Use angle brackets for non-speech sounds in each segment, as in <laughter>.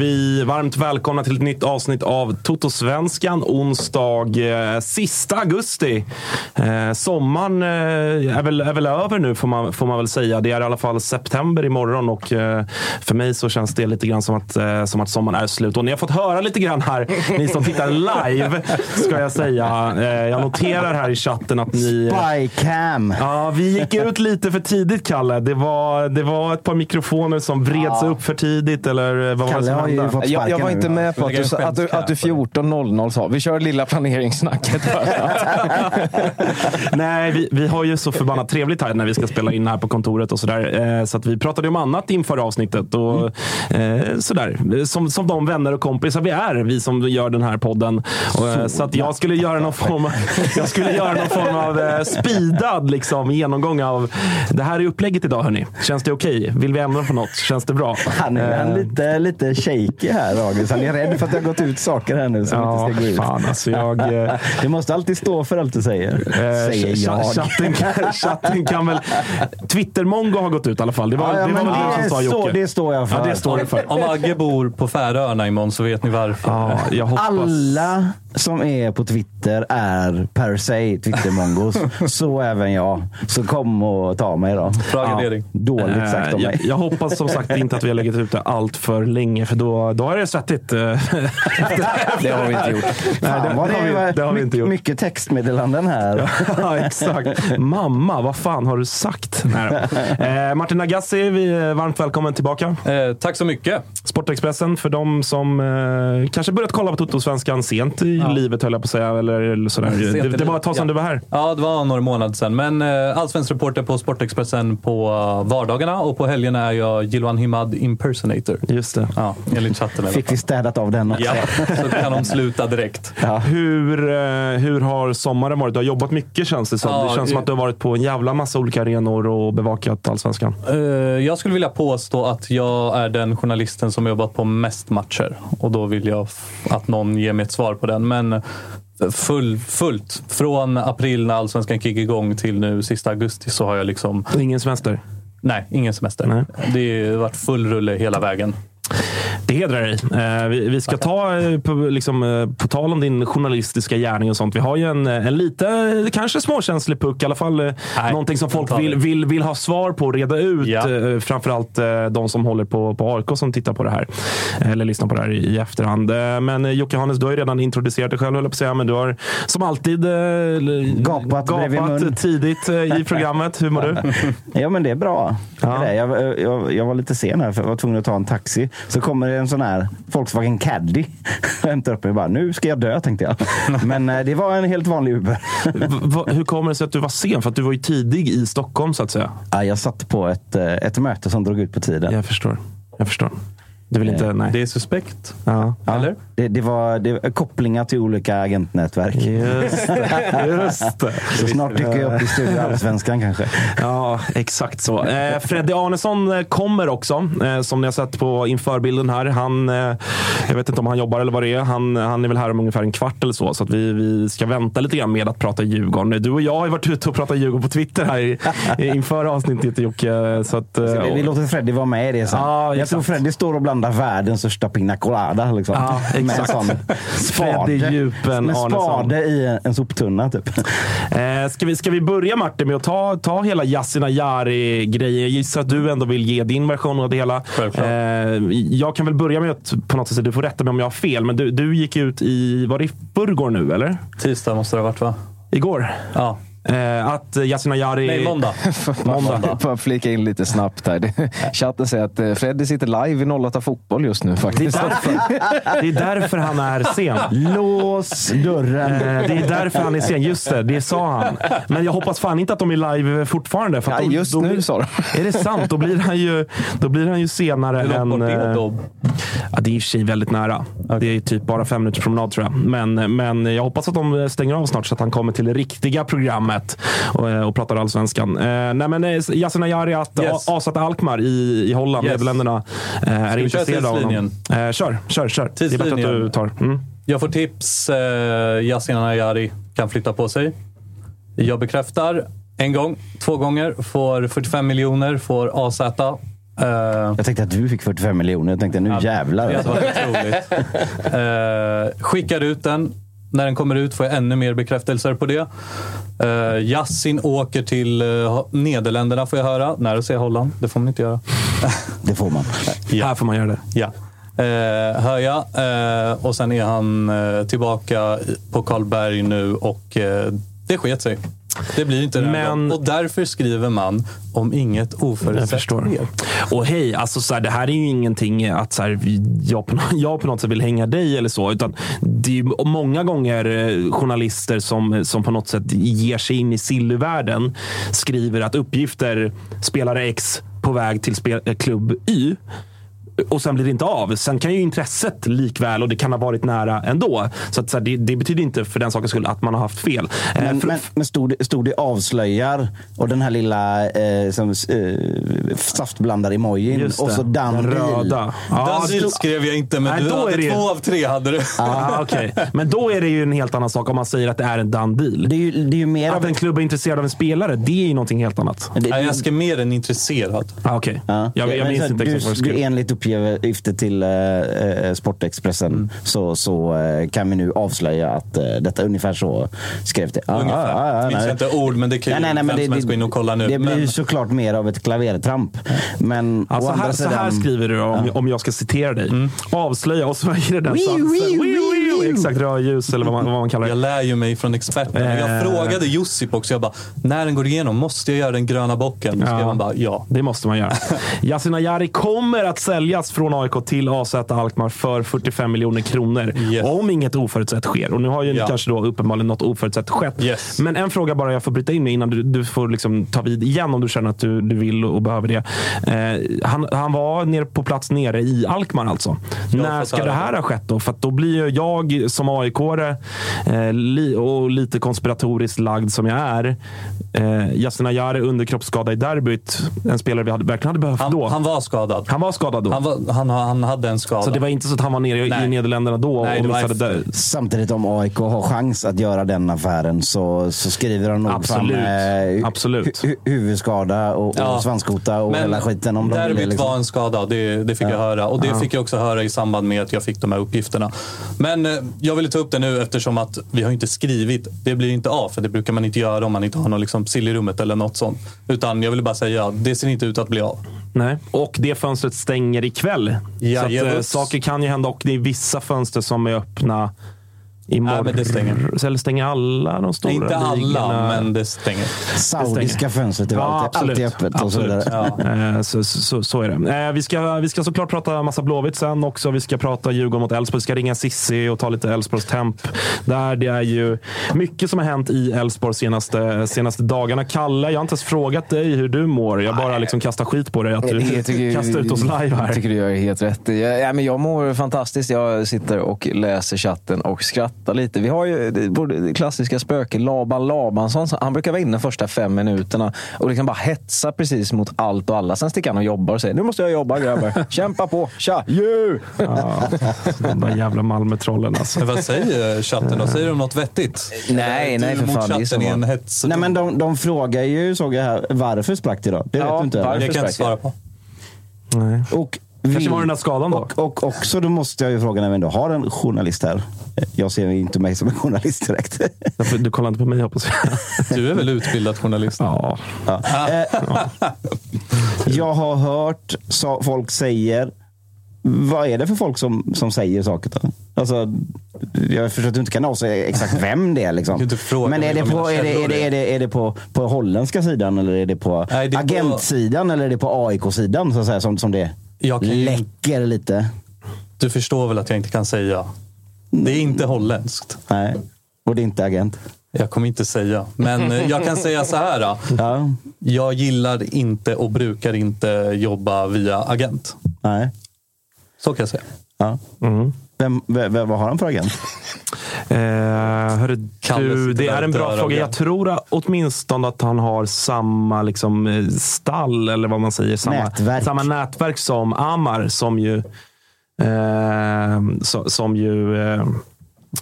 Vi varmt välkomna till ett nytt avsnitt av Toto-svenskan. Onsdag eh, sista augusti. Eh, sommaren eh, är, väl, är väl över nu får man, får man väl säga. Det är i alla fall september imorgon och eh, för mig så känns det lite grann som att, eh, som att sommaren är slut. Och ni har fått höra lite grann här, ni som tittar live, ska jag säga. Eh, jag noterar här i chatten att ni... Spycam. Ja, vi gick ut lite för tidigt, Kalle. Det var, det var ett par mikrofoner som vreds upp för tidigt. Eller vad var det Kalle som har ju fått Jag, jag var inte med på att du, att du, att du 14.00 sa. Vi kör lilla planeringssnacket. <laughs> Nej, vi, vi har ju så förbannat trevligt här när vi ska spela in här på kontoret och sådär. Eh, så att vi pratade om annat inför avsnittet. Och, eh, sådär. Som, som de vänner och kompisar vi är, vi som gör den här podden. Och, eh, så att jag skulle göra någon form av, jag skulle göra någon form av speedad liksom, genomgång av det här är upplägget idag. Hörni. Känns det okej? Vill vi ändra på något? Känns det bra? Han är Eh, lite, lite shaky här, August. Han är rädd för att det har gått ut saker här nu som Ja, inte ska gå ut. fan alltså. Jag, <laughs> eh, Du måste alltid stå för allt du säger. Eh, säger jag. Chatten, kan- <laughs> chatten kan väl... Twitter-mongo har gått ut i alla fall. Det var, Ja, ja, det var men väl det du som sa står- Jocke? det står jag för. Ja, det står du för. Om Agge bor på Färöarna imorgon så vet ni varför. Ja, jag hoppas... Alla som är på Twitter är per se Twitter-mongos. <laughs> så även jag. Så kom och ta mig då. Bra gardering. Dåligt sagt om Eh, mig. jag, jag hoppas som sagt inte att vi har legat ute allt för länge, för då, då är det svettigt. eh, <laughs> Det har vi inte gjort. Nej, det, det, har vi, det har vi inte gjort. Mycket textmeddelanden här. <laughs> Ja, exakt. Mamma, vad fan har du sagt? Nej eh, Martin Agassi, vi är varmt välkommen tillbaka. Eh, tack så mycket. Sportexpressen för de som eh, kanske börjat kolla på Toto-svenskan sent i livet, höll jag på att säga. Eller, eller sådär. <laughs> Det, det var ett tag sedan ja. du var här. Ja, det var några månader sedan. Men eh, allsvensk reporter på Sportexpressen på eh, vardagarna och på helgerna är jag Jiloan Himad impersonator. Just det. Ja, enligt chatten Fick vi städat av den också. Ja, så kan de sluta direkt. <laughs> Hur, eh, hur har sommaren varit? Du har jobbat mycket känns det som. Ja, det känns som att du har varit på en jävla massa olika arenor och bevakat allsvenskan. Eh, jag skulle vilja påstå att jag är den journalisten som jobbat på mest matcher. Och då vill jag att någon ger mig ett svar på den. Men full, fullt. Från april när allsvenskan kickade igång till nu sista augusti så har jag liksom... Ingen semester? Nej, ingen semester. Nej. Det har varit full rulle hela vägen. Det hedrar dig. Eh, vi, ska ta, eh, på, liksom, eh, på tal om din journalistiska gärning och sånt. Vi har ju en, en lite, kanske småkänslig puck. I alla fall Nej, någonting som folk vill, vill, vill ha svar på och reda ut. Ja. Framförallt de som håller på, på AIK som tittar på det här. Eller lyssnar på det här i, efterhand. Men Jocke Hannes, du har ju redan introducerat dig själv, höll jag på att säga. Men du har som alltid Gapat mun. tidigt i programmet. Hur mår du? <laughs> Ja, men det är bra. Ja. Jag, jag, jag var lite sen här för jag var tvungen att ta en taxi. Så kommer det en sån här Volkswagen Caddy och <laughs> hämtar upp mig. Bara, nu ska jag dö, tänkte jag. <laughs> Men eh, det var en helt vanlig Uber. Hur kommer det sig att du var sen? För att du var ju tidig i Stockholm, så att säga. Ja, jag satt på ett, eh, ett möte som drog ut på tiden. Jag förstår. Jag förstår. Du vill inte... Nej. Det är suspekt. Ja. Eller? Det, det, var, det var kopplingar till olika agentnätverk. Just det. Just det. Så snart dyker jag upp i Studio Allsvenskan kanske. Ja, exakt så. Eh, Freddy Arnesson eh, kommer också, eh, som ni har sett på införbilden här. Han, eh, jag vet inte om han jobbar eller vad det är. Han, han är väl här om ungefär en kvart eller så. Så att vi, vi ska vänta lite grann med att prata Djurgården. Du och jag har ju varit ute och pratat Djurgården på Twitter här i- inför avsnittet Jocke. Så att, eh, Så vi, vi låter Freddy vara med i det sen. Ja, jag exakt. tror Freddy står och blandar världens största pina colada. Liksom. Ja, Med en sån spade. Djupen Med spade i en, soptunna typ. Eh, ska, vi, ska vi börja Martin med att ta, ta hela Yasin Ayari-grejen? Jag gissar att du ändå vill ge din version av det hela. Eh, jag kan väl börja med att på något sätt, du får rätta mig om jag har fel, men du, du gick ut i, var det i förrgår nu eller? Tisdag måste det ha varit va? Igår? Ja. Eh, att Yasin Ayari... Nej, måndag. <laughs> Måndag. Bara flika in lite snabbt här. Chatten säger att eh, Freddy sitter live i 08 Fotboll just nu Det är, faktiskt. därför, det är därför han är sen. Lås dörren. Eh, det är därför han är sen. Just det, det sa han. Men jag hoppas fan inte att de är live fortfarande. För att Ja, då- just då nu blir- sa de. Är det sant? Då blir han ju, då blir han ju senare än... eh? Ja, det är i och för sig väldigt nära. Det är typ bara fem minuters promenad tror jag. Men, men jag hoppas att de stänger av snart så att han kommer till det riktiga programmet och, och pratar allsvenskan. Eh, nej, men eh, Yasin Ayari att Yes. Asat Alkmaar i, i Holland, Yes. Nederländerna, eh, är intresserade av honom. tidslinjen? Eh, kör, kör, kör. Det är bättre att du Tidslinjen. tar. Mm. Jag får tips. Eh, Yasin Ayari kan flytta på sig. Jag bekräftar en gång, två gånger. Får 45 miljoner, får AZ. Eh, Jag tänkte att du fick 45 miljoner. Jag tänkte nu jävlar. Det var otroligt. Eh, skickar ut den. När den kommer ut får jag ännu mer bekräftelser på det. Uh, Yassin åker till eh, Nederländerna får jag höra. När säger Holland. Det får man inte göra. <laughs> Det får man. Här får man göra det. Ja. Eh, hör jag. Eh, och sen är han tillbaka på Karlberg nu och det sket sig. Det blir inte Men- gången. Och därför skriver man om inget oförutsett sker. Och hej, alltså så här, det här är ju ingenting att så här, jag, på, <laughs> jag på något sätt vill hänga dig eller så. Utan det är ju många gånger eh, journalister som, som på något sätt ger sig in i Silly-världen skriver att uppgifter spelare X på väg till klubb Y och sen blir det inte av. Sen kan ju intresset likväl och det kan ha varit nära ändå. Så, att, så här, det, det betyder inte för den sakens skull att man har haft fel. Eh, Men, för- men, men stod, det- stod det avslöjar och den här lilla eh, som, eh, saftblandar-emojin det, och så den down deal. röda. Ja, Den det- skrev jag inte, men Nej, du då hade är det- två av tre. Hade du. Ah, okej. Men då är det ju en helt annan sak om man säger att det är en done deal. Det är ju, det är ju mer Att av en klubb är intresserad av en spelare, det är ju någonting helt annat. det, Nej, jag ska mer än intresserad. Ah, Okej. Ja. Jag, jag Men minns så inte du, exakt vad du du, skrev. enligt uppgifter till eh, eh, Sportexpressen Mm. så, så eh, kan vi nu avslöja att eh, detta ungefär så skrevs det. Ja, Ungefär. ja, ja, Minns nej. jag inte ord, men det kan ju Nej, nej, nej, men vem det, som helst gå in och kolla nu. det blir ju men, såklart mer av ett klavertramp. Men å Alltså andra här, så här sidan... skriver du om, om jag ska citera dig. Mm. Avslöja, och så är det den satsen. Exakt, rödljus eller vad man, vad man kallar jag det. lär ju mig från experterna. Jag Eh. frågade Josip också. Jag bara, när den går igenom, måste jag göra den gröna bocken? Då skrev Ja. han bara, ja. Det måste man göra. <laughs> Yasin Ayari kommer att säljas från AIK till AZ Alkmaar för 45 miljoner kronor. Yes. Om inget oförutsett sker. Och nu har ju Ja. kanske då uppenbarligen något oförutsett skett. Yes. Men en fråga bara jag får bryta in med innan du, du får liksom ta vid igen om du känner att du, du vill och behöver det. Eh, han, han var nere på plats nere i Alkmaar alltså. Jag När ska det här ha skett då? För då blir ju jag som aik eh, li, och lite konspiratoriskt lagd som jag är, eh, Yasin Ayari underkroppsskada i derbyt. En spelare vi hade, verkligen hade behövt Han, då. han var skadad. Han var skadad då. Han, var, han, han hade en skada. så det var inte så att han var nere i, i Nej. Nederländerna då Nej, och missade. Samtidigt om AIK har chans att göra den affären så, så skriver de nog Absolut. fram eh, Absolut. hu- huvudskada och, och Ja. svanskota och hela skiten. Om de derbyt liksom. var en skada, det, det fick jag höra. Och det fick jag också höra i samband med att jag fick de här uppgifterna. Men eh, jag ville ta upp det nu eftersom att vi har inte skrivit. Det blir inte av, för det brukar man inte göra om man inte har någon liksom sill i rummet eller något sånt. Utan jag ville bara säga, det ser inte ut att bli av. Nej. Och det fönstret stänger ikväll. så att, eh, saker kan ju hända och det är vissa fönster som är öppna imorgon. Nej, men det stänger. Eller stänger alla de stora inte alla, ligorna? men det stänger. Saudiska fönstret är Ja, alltid, öppet och så Absolut. Eh, Så, så, så är det. Eh, Vi ska, vi ska såklart prata massa Blåvitt sen också. Vi ska prata Djurgården mot Elfsborg. Vi ska ringa Sissi och ta lite Elfsborgs temp. Där det är ju mycket som har hänt i Elfsborg senaste, senaste dagarna. Kalle, jag har inte ens frågat dig hur du mår. Jag bara liksom kastar skit på dig att du Jag tycker- kastar ut oss live Jag här. tycker du gör helt rätt. Jag, ja, men jag mår fantastiskt. Jag sitter och läser chatten och skrattar lite. Vi har ju det, det klassiska spöket Laban Labansson. Han brukar vara inne de första fem minuterna och liksom bara hetsa precis mot allt och alla. Sen sticker han och jobbar och säger nu måste jag jobba grabbar. <laughs> Kämpa på. Tja! Djur! Ja, de där jävla Malmötrollen alltså. Men vad säger chatten då? Säger de något vettigt? Nej, nej, för mot fan, det är chatten så i en hets... Nej, men de, de frågar ju, såg jag här, varför sprack det då? Det vet Ja, du inte? varför? eller? Jag kan inte svara på. Nej. Och Kanske var den där skadan då? Och, och också, då måste jag ju fråga när vi ändå har en journalist här. Jag ser inte mig som en journalist direkt. Du kollar inte på mig hoppas jag. Du är väl utbildad journalist? Ja. Ja. Eh, jag har hört folk säger vad är det för folk som, som säger saker? Då? Alltså, jag förstår att du inte kan avslöja exakt vem det är. Liksom. kan inte fråga Men är det, på, är, det, är, det, är. är, det, är det på, på holländska sidan eller är det på Nej, det är på- agentsidan eller är det på AIK-sidan så att säga, som, som det Jag kan läcker lite? Du förstår väl att jag inte kan säga. Det är inte holländskt. Nej, och det är inte agent. Jag kommer inte säga. Men eh, jag kan säga så här. då. Ja, Jag gillar inte och brukar inte jobba via agent. nej. Så kan jag säga. Ja. Mm. Vem, vem, vad har han för agent? <laughs> Eh, hörru, du, det är en bra fråga. Jag tror åtminstone att han har samma liksom, eh, stall, eller vad man säger. Samma Nätverk. Samma nätverk som Amar, som ju, eh, so, som ju eh,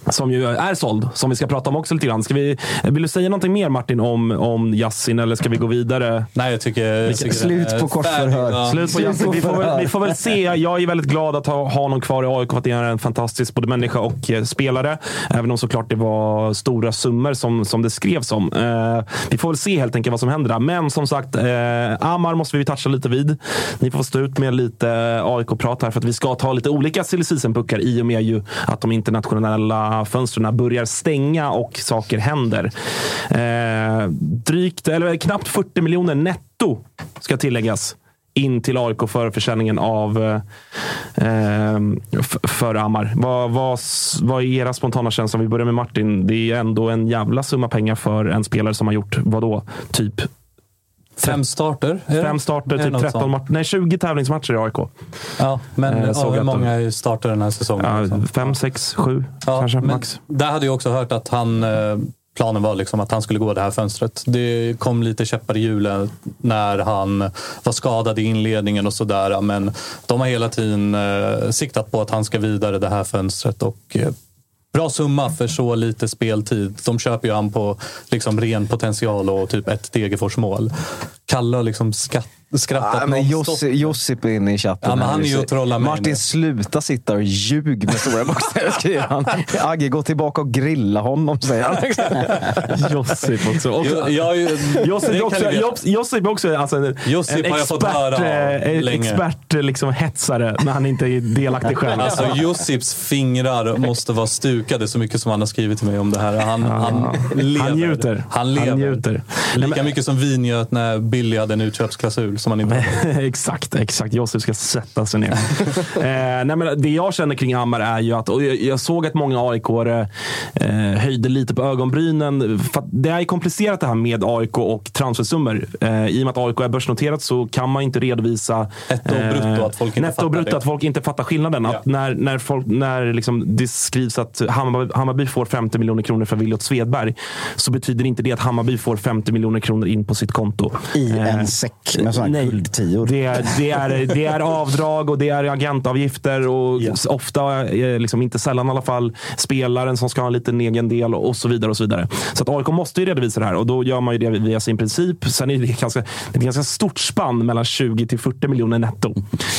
som ju är såld, som vi ska prata om också lite grann. Ska vi, vill du säga någonting mer Martin om, om Yassin eller ska vi gå vidare? Nej, jag tycker... Jag tycker Slut på korsförhör. färdig. Ja. Slut på Yassin. Vi får, väl, vi får väl se. Jag är väldigt glad att ha, ha honom kvar i AIK för att det är en fantastisk både människa och eh, spelare. Även om såklart det var stora summor som, som det skrevs om. Eh, vi får väl se helt enkelt vad som händer där. Men som sagt, eh, Amar måste vi toucha lite vid. Ni får stå ut med lite AIK-prat här för att vi ska ta lite olika silly season-puckar i och med ju att de internationella fönstren börjar stänga och saker händer. Eh, drygt, eller knappt 40 miljoner netto ska tilläggas in till AIK för försäljningen av eh, eh för Amar. Vad, vad, vad är era spontana känslor? Om vi börjar med Martin. Det är ändå en jävla summa pengar för en spelare som har gjort, vadå? Typ Fem starter? fem starter, typ något 13 sånt? matcher. Nej, 20 tävlingsmatcher i AIK. Ja, men Eh, ja, såg hur många startar den här säsongen? Ja, liksom? fem, sex, sju Ja, kanske max. Där hade jag också hört att han, eh, planen var liksom att han skulle gå det här fönstret. Det kom lite käppar i hjulen när han var skadad i inledningen och sådär. Men de har hela tiden eh, siktat på att han ska vidare det här fönstret. Och, eh, Bra summa för så lite speltid. De köper ju han på liksom ren potential och typ ett Degerfors-mål. Kalle har liksom skatt, skrattat men nonstop. Josip, är inne i chatten. Ja, men han är ju och trollar mig nu. Martin, sluta sitta och ljug med stora bokstäver, skriver han. Agge, gå tillbaka och grilla honom, säger han. <laughs> Josip också. också. Jag, Josip också. Josip- också alltså en, Josip en har jag fått expert, höra eh, expert eh, liksom, hetsare när han inte är delaktig själv. Alltså Josips fingrar måste vara stukade så mycket som han har skrivit till mig om det här. Han, han lever. Han njuter. Han lever. Han njuter. Lika mycket som vi njöt när Billy hade en utköpsklausul. Som han inte <laughs> har. exakt, exakt. Josef ska sätta sig ner. <laughs> eh, nej, men det jag känner kring Hammar är ju att, och jag, jag såg att många aik eh, höjde lite på ögonbrynen. Det är komplicerat det här med AIK och transfersummor. Eh, I och med att AIK är börsnoterat så kan man inte redovisa Netto och brutto, att folk inte netto fattar brutto, att folk inte fattar skillnaden. Att när när, folk, när liksom det skrivs att Hammarby, Hammarby får 50 miljoner kronor för Williot Svedberg så betyder inte det att Hammarby får 50 miljoner kronor in på sitt konto. I Eh, en säck med sådana Nej, guldtior. det är, det, är, det är avdrag och det är agentavgifter och ofta, eh, liksom, inte sällan i alla fall, spelaren som ska ha en liten egen del och så vidare. och så vidare. Så att AIK måste ju redovisa det här och då gör man ju det via sin princip. Sen är det, ganska, det är ett ganska stort spann mellan 20 till 40 miljoner netto.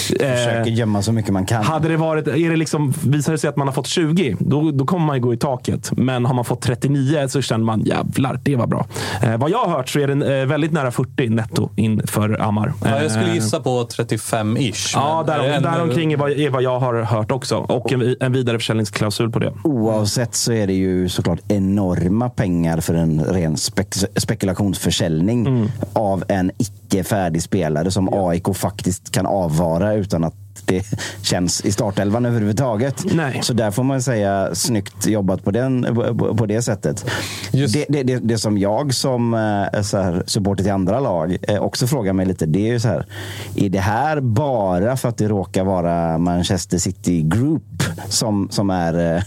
Försöker Eh, gömma så mycket man kan. hade det varit, är det liksom, visar det sig att man har fått 20, då, då kommer man ju gå i taket. Men har man fått 39 så känner man jävlar, det var bra. Eh, vad jag har hört så är det eh, väldigt nära 40 netto in för Ammar. Ja, jag skulle Eh, gissa på 35-ish. Ja, men är det där, ännu- däromkring är vad, är vad jag har hört också. Och en, en vidareförsäljningsklausul på det. Oavsett så är det ju såklart enorma pengar för en ren spek- spekulationsförsäljning Mm. av en icke färdig spelare som AIK faktiskt kan avvara utan att det känns i startelvan överhuvudtaget. Nej. Så där får man säga snyggt jobbat på, den, på, på det sättet. Det, det, det, det som jag som eh, så här, supporter till andra lag eh, också frågar mig lite, det är ju så här. Är det här bara för att det råkar vara Manchester City Group som, som är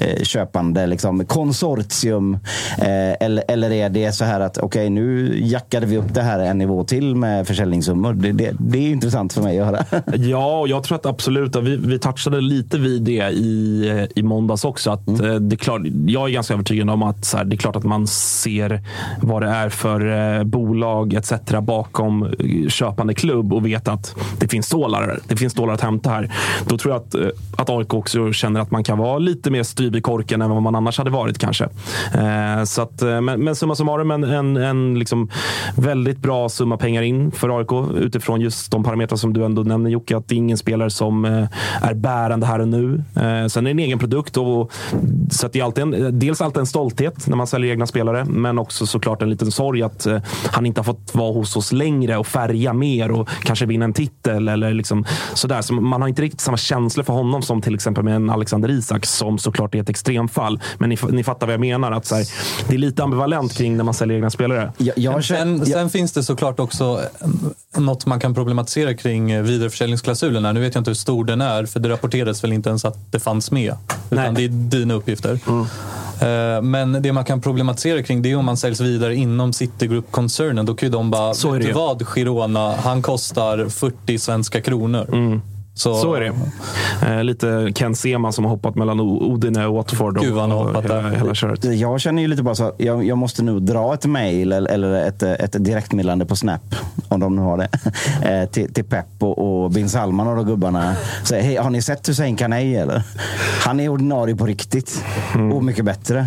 eh, köpande liksom, konsortium? Eh, eller, eller är det så här att okej, nu jackade vi upp det här en nivå till med försäljningssummor? Det, det, det är intressant för mig att höra. Ja, och jag tror att absolut, vi, vi touchade lite vid det i, i måndags också. Att, Mm. eh, det är klart, jag är ganska övertygad om att så här, det är klart att man ser vad det är för eh, bolag etc. bakom eh, köpande klubb och vet att det finns stålar, det finns stålar att hämta här. Då tror jag att, att AIK också känner att man kan vara lite mer styv i korken än vad man annars hade varit kanske. Så att, men, men summa summarum en, en, en liksom väldigt bra summa pengar in för AIK utifrån just de parametrar som du ändå nämner Jocke. Att det är ingen spelare som eh, är bärande här och nu. Eh, sen är det en egen produkt. Och, så att det är alltid en, dels alltid en stolthet när man säljer egna spelare. Men också såklart en liten sorg att eh, han inte har fått vara hos oss längre och färga mer och kanske vinna en titel. Eller liksom sådär. Så man har inte riktigt samma känsla för honom som till exempel med en Alexander Isak som såklart är ett extremfall. Men ni, ni fattar vad jag menar. Att så här, det är lite ambivalent kring när man säljer egna spelare. Jag, jag, Sen, sen finns det såklart också något man kan problematisera kring vidareförsäljningsklausulen. Nu vet jag inte hur stor den är, för det rapporterades väl inte ens att det fanns med. Utan Nej. det är dina uppgifter. Eh, Men det man kan problematisera kring det är om man säljs vidare inom Citigroup-koncernen. Då kan ju de bara, Så är det vad Girona, han kostar 40 svenska kronor. Så, Så är det. Eh, lite Ken Sema som har hoppat mellan Odine och Watford. och- Gud, vad han har hoppat hela, där. hela köret. Jag känner ju lite bara så att jag, jag måste nu dra ett mail eller, ett, ett direktmeddelande på Snap, om de nu har det, <laughs> eh, till, till Pep och, och Bin Salman och de gubbarna. Så, hej, har ni sett Hussein Kanei eller? Han är ordinarie på riktigt Mm. och mycket bättre.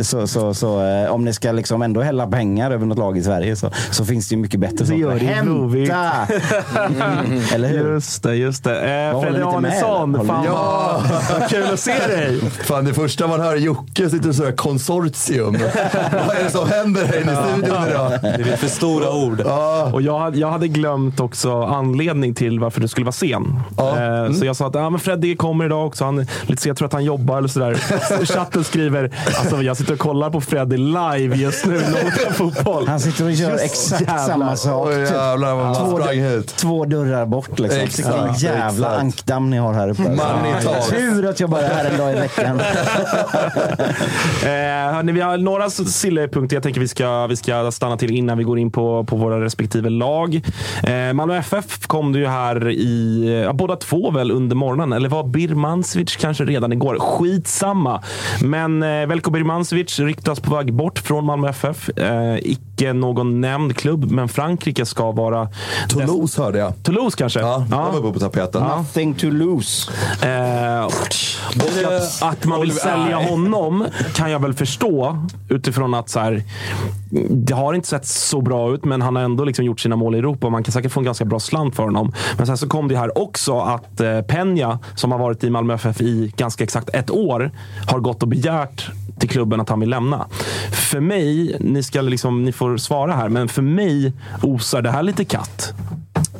Så, så, så eh, om ni ska liksom ändå hälla pengar över något lag i Sverige så, så finns det ju mycket bättre Så gör det. Hämta! <laughs> Mm, eller hur? Just det, just det. Eh, Vad håller Fredrik inte med, Arnesson, fan Ja. vad, kul att se <laughs> dig! Fan, det första man hör är Jocke sitter och säger konsortium. <laughs> Vad är det som händer här inne i studion idag? Det är lite för stora ord. Och jag, hade- jag hade glömt också anledning till varför du skulle vara sen. Ja. Eh, Så jag sa att ah, men Freddy kommer idag också. Han lite jag tror att han jobbar eller sådär. Så Chatten skriver, alltså jag sitter och kollar på Freddy live just nu. Fotboll. Han sitter och gör Just exakt jävlar. samma sak. Oj jävlar vad man Två- sprang hit. Två dörrar bort. Liksom. Exakt, Vilken jävla exakt. ankdamm ni har här uppe. Tur att jag bara är här en dag i veckan. <laughs> Eh, hörni, vi har några sillepunkter jag tänker vi ska, vi ska stanna till innan vi går in på, på våra respektive lag. Eh, Malmö FF kom det ju här i, ja, båda två väl under morgonen. Eller var Birmancevic kanske redan igår? Skitsamma. Men eh, Veljko Birmancevic ryktas på väg bort från Malmö FF. Eh, icke någon nämnd klubb, men Frankrike ska vara... Toulouse hörde jag. Toulouse kanske? Ja, de var på tapeten. Nothing to lose. Eh, och att, att man vill sälja honom kan jag väl förstå utifrån att så här, det har inte sett så bra ut, men han har ändå liksom gjort sina mål i Europa och man kan säkert få en ganska bra slant för honom. Men sen så kom det här också att eh, Peña, som har varit i Malmö FF i ganska exakt ett år, har gått och begärt till klubben att han vill lämna. För mig, ni, ska liksom, ni får svara här, men för mig osar det här lite katt.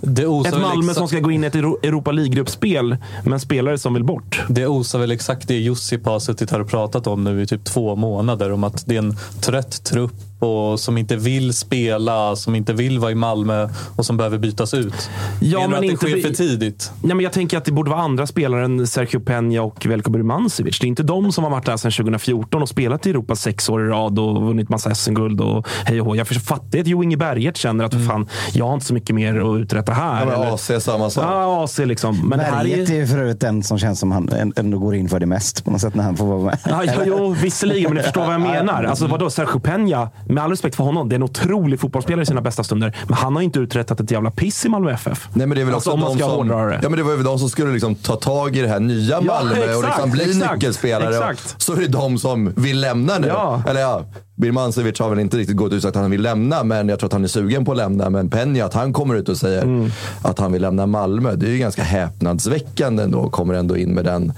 Ett Malmö som ska gå in i ett Euro- Europa League-gruppspel med en spelare som vill bort. Det osar väl exakt det Josip har suttit här och pratat om nu i typ två månader. Om att det är en trött trupp och som inte vill spela, som inte vill vara i Malmö och som behöver bytas ut. Ja, Menar du men att det inte sker vi- för tidigt? Nej, men jag tänker att det borde vara andra spelare än Sergio Peña och Veljko Birmancevic. Det är inte de som har varit där sedan 2014 och spelat i Europa sex år i rad och vunnit massa SM-guld och hej och hå. Jag fattar att Jo Inge Berget känner att fan, jag har inte så mycket mer att uträtta här. Ja, men AC samma sak. Ja, AC liksom. Men det här Berget är... ju för övrigt den som känns som han ändå går in för det mest på något sätt när han får vara med. Ja, ja, jo, visserligen, men du förstår vad jag menar. Alltså, vadå, Sergio Peña, med all respekt för honom, det är en otrolig fotbollsspelare i sina bästa stunder. Men han har inte uträttat ett jävla piss i Malmö FF. Nej, men det är väl alltså, också om man de ska som, det. Ja, men det var ju de som skulle liksom ta tag i det här nya Malmö och exakt, liksom bli exakt, nyckelspelare. exakt. Så är det de som vill lämna nu. Ja. Eller ja, Birmancevic har väl inte riktigt gått ut och sagt att han vill lämna, men jag tror att han är sugen på att lämna. Men Peña, att han kommer ut och säger Mm. att han vill lämna Malmö, det är ju ganska häpnadsväckande ändå. Kommer ändå in med den,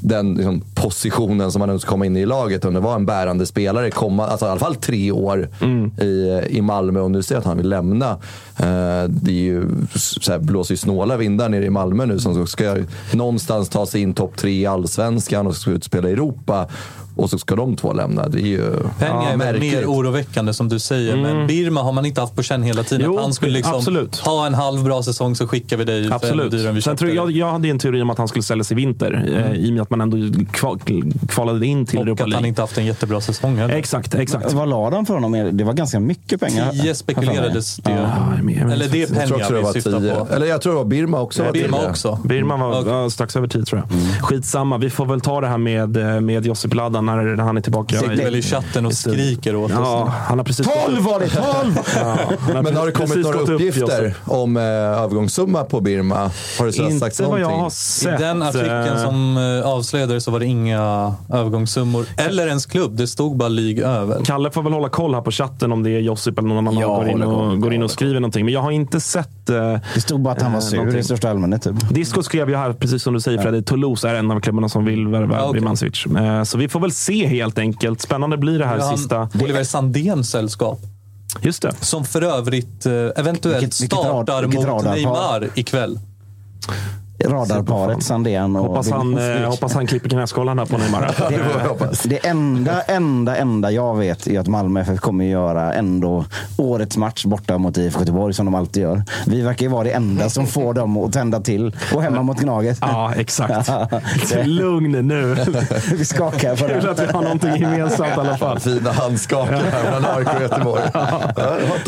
den liksom positionen som han önskar komma in i i laget. Om det var en bärande spelare, komma, alltså i alla fall tre år Mm. i, i Malmö och nu ser jag att han vill lämna. Eh, det är ju, så här, blåser ju snåla vindar nere i Malmö nu som ska någonstans ta sig in topp tre i allsvenskan och ska ut och spela i Europa. Och så ska de två lämna. Det är ju Penga är väl märkligt. mer oroväckande som du säger. Men Birma har man inte haft på känn hela tiden. Mm. Jo, att han skulle liksom absolut. ha en halv bra säsong så skickar vi dig för Absolut. ännu dyrare vi Sen tror jag, jag hade en teori om att han skulle säljas i vinter. Eh, I och med att man ändå kval, kvalade in till Och Europa att han League. inte haft en jättebra säsong heller. Exakt, exakt. Vad la de för honom? Det var ganska mycket pengar. 10 spekulerades det. Ja, men- Eller det är det vi syftar tio. på. Eller jag tror det var Birma också. var Birma också. Birman var Okej. ja, strax över 10 tror jag. Skitsamma, vi får väl ta det här med, eh, med Josip Ladan när han är tillbaka. Sitter väl i chatten och skriker åt oss. Ja, han har precis... 12 var det! 12! Ja, han Men har det kommit några upp, uppgifter Josip. om eh, övergångssumma på Birma? Har det Inte vad jag har I sett. den artikeln som eh, avslöjades så var det inga övergångssummor. Eller ens klubb. Det stod bara lig över. Kalle får väl hålla koll här på chatten om det är Josip eller någon annan som går in och, går in och skriver någonting. Men jag har inte sett... Eh, Det stod bara att han var eh, sur någonting. i största allmänhet. Typ. Disco skrev ju här, precis som du säger Fredrik, Toulouse är en av klubbarna som vill värva Ja, okej. Birmancevic. Eh, Så vi får väl se helt enkelt. Spännande blir det här han- sista. Oliver Sandéns sällskap. Just det. Som för övrigt eh, eventuellt Vilket- startar vilket mot. Neymar ikväll. Radarparet Sandén och Hoppas han, eh, hoppas han klipper knäskålarna på Neymar. <laughs> Det. Det enda, enda, enda jag vet är att Malmö FF kommer göra ändå årets match borta mot IFK Göteborg som de alltid gör. Vi verkar ju vara det enda som får dem att tända till och hemma mot Gnaget. Ja, exakt. <laughs> Lugn nu. <laughs> Vi skakar på Kul det. att vi har någonting gemensamt i alla fall. Fina handskakar här mellan AIK och Göteborg. Ja,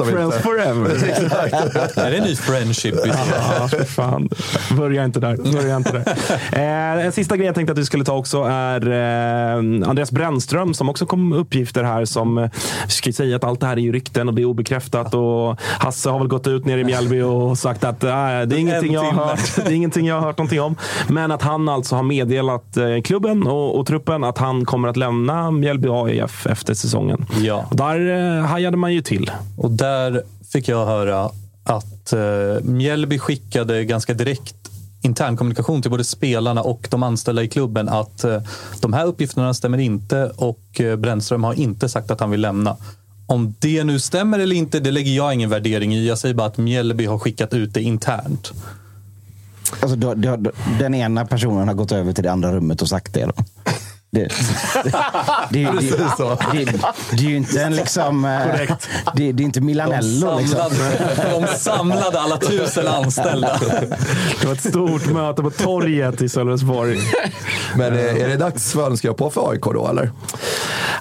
Friends forever. Exakt. Är det en ny friendship? Ja, för fan. Börja inte där. Börja inte där. <laughs> Eh, en sista grej jag tänkte att vi skulle ta också är eh, Andreas Brännström som också kom med uppgifter här som, eh, vi ska säga att allt det här är ju rykten och det är obekräftat och Hasse har väl gått ut ner i Mjällby och sagt att eh, det, är ingenting jag har hört, det är ingenting jag har hört någonting om. Men att han alltså har meddelat eh, klubben och, och truppen att han kommer att lämna Mjällby AIF efter säsongen. Ja. Och Där eh, hajade man ju till. Och där fick jag höra att eh, Mjällby skickade ganska direkt intern kommunikation till både spelarna och de anställda i klubben att eh, de här uppgifterna stämmer inte och eh, Brännström har inte sagt att han vill lämna. Om det nu stämmer eller inte, det lägger jag ingen värdering i. Jag säger bara att Mjällby har skickat ut det internt. Alltså, då, då, då, den ena personen har gått över till det andra rummet och sagt det. Då. Det, det, det, det, Precis så. det, det är ju inte en liksom... eh, Det, det är inte De Milanello. Liksom. samlade, de samlade alla tusen anställda. Det var ett stort möte på torget i Sölvesborg. Men eh, är det dags för önskningar på för AIK då, eller?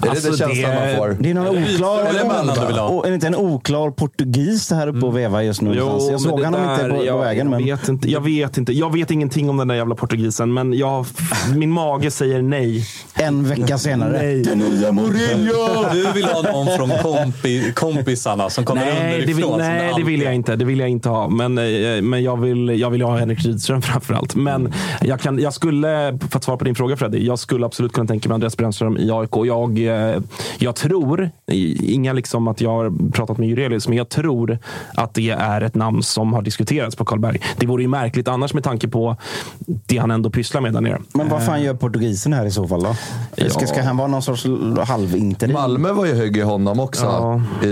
Är Alltså, det det känslan man får? Det är någon oklar... Eller mellan du vill ha. Och, är det inte en oklar portugis det här uppe och vevar just nu? någonstans? jag såg men honom inte på, där- på jag, vägen. Men... Jag vet, inte, jag vet inte. Jag vet ingenting om den där jävla portugisen, men jag, min mage säger nej. En vecka senare. Nej. Den nya Mourinho! Du vill ha någon från kompi, kompisarna som kommer Nej, det vill, underifrån. nej det vill jag inte. Det vill jag inte ha. Men, eh, men jag, vill, jag vill ha Henrik Rydström <laughs> framförallt. Men jag, kan, jag skulle, för att svara på din fråga Freddy, jag skulle absolut kunna tänka mig Andreas Brännström i AIK. Jag eh, jag tror, inga liksom att jag har pratat med Jurelius, men jag tror att det är ett namn som har diskuterats på Karlberg. Det vore ju märkligt annars med tanke på det han ändå pysslar med där nere. Men vad fan gör portugisen här i så fall då? Ska, ska han vara någon sorts halvinterim? Malmö var ju hög i honom också Ja. i,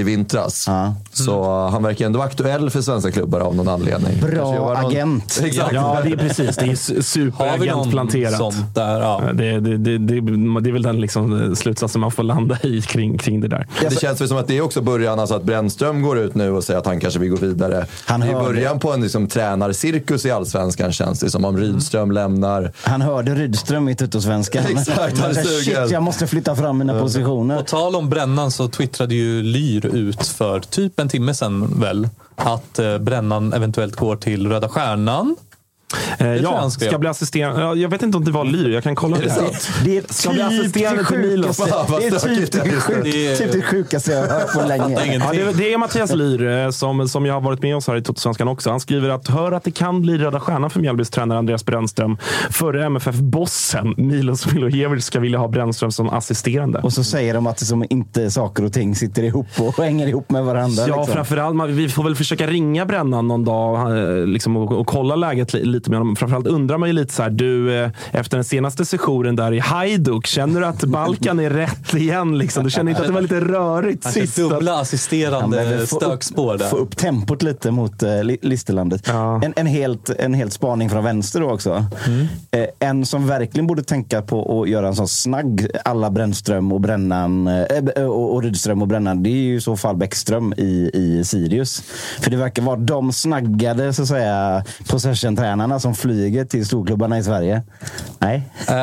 i vintras. Ja. Så han verkar ändå vara aktuell för svenska klubbar av någon anledning. Bra någon- agent. <laughs> Exakt. Ja, det är precis. Det är <laughs> su- Har vi någon sånt där? Ja. Det, det, det, det, det är väl den liksom slutsatsen man får landa i kring, kring det där. Det känns väl som att det är också början, alltså att Brännström går ut nu och säger att han kanske vill gå vidare. Han det är början på en liksom, tränarcirkus i Allsvenskan känns det som. Om Rydström lämnar. Han hörde Rydström i Tuttosvenskan. <laughs> Exakt, han är Shit, jag måste flytta fram mina positioner. På tal om brännan så twittrade ju Lyr ut för typ en timme sedan väl att eh, brännan eventuellt går till Röda Stjärnan. Eh, ja, ska bli assisterande. Ja, jag vet inte om det var Lyr, jag kan kolla det. sant? Det är Ska bli typ assisterande det till Milos. Det är typ det är. sjuk- är- typ det sjukaste jag har hört på länge. Ja, det, det är Mattias Lyr eh, som, som jag har varit med oss här i Totosvenskan också. Han skriver att hör att det kan bli Röda Stjärnan för Mjällbys tränare Andreas Brännström. Förre MFF-bossen Milos Milojevic ska vilja ha Brännström som assisterande. Och så säger de att det som inte saker och ting sitter ihop och <laughs> hänger ihop med varandra. Ja, liksom. framförallt. Vi får väl försöka ringa Brännan någon dag eh, liksom, och, och kolla läget lite med honom. Framförallt undrar man ju lite så här, du, eh, efter den senaste sessionen där i Hajduk, känner du att Balkan är rätt igen? Liksom? Du känner inte att det var lite rörigt Kanske sist? dubbla Han assisterande upp- stökspår där. Få upp tempot lite mot uh, Listerlandet. Ja. En, en, helt, en helt spaning från vänster då också. Eh, en som verkligen borde tänka på att göra en sån snagg alla Brännström och Brännan eh, och, och Rydström och Brännan. Det är ju i så fall Bäckström i, i Sirius. För det verkar vara de snaggade så att säga possession-tränarna som flyger till storklubbarna i Sverige. Nej. Eh,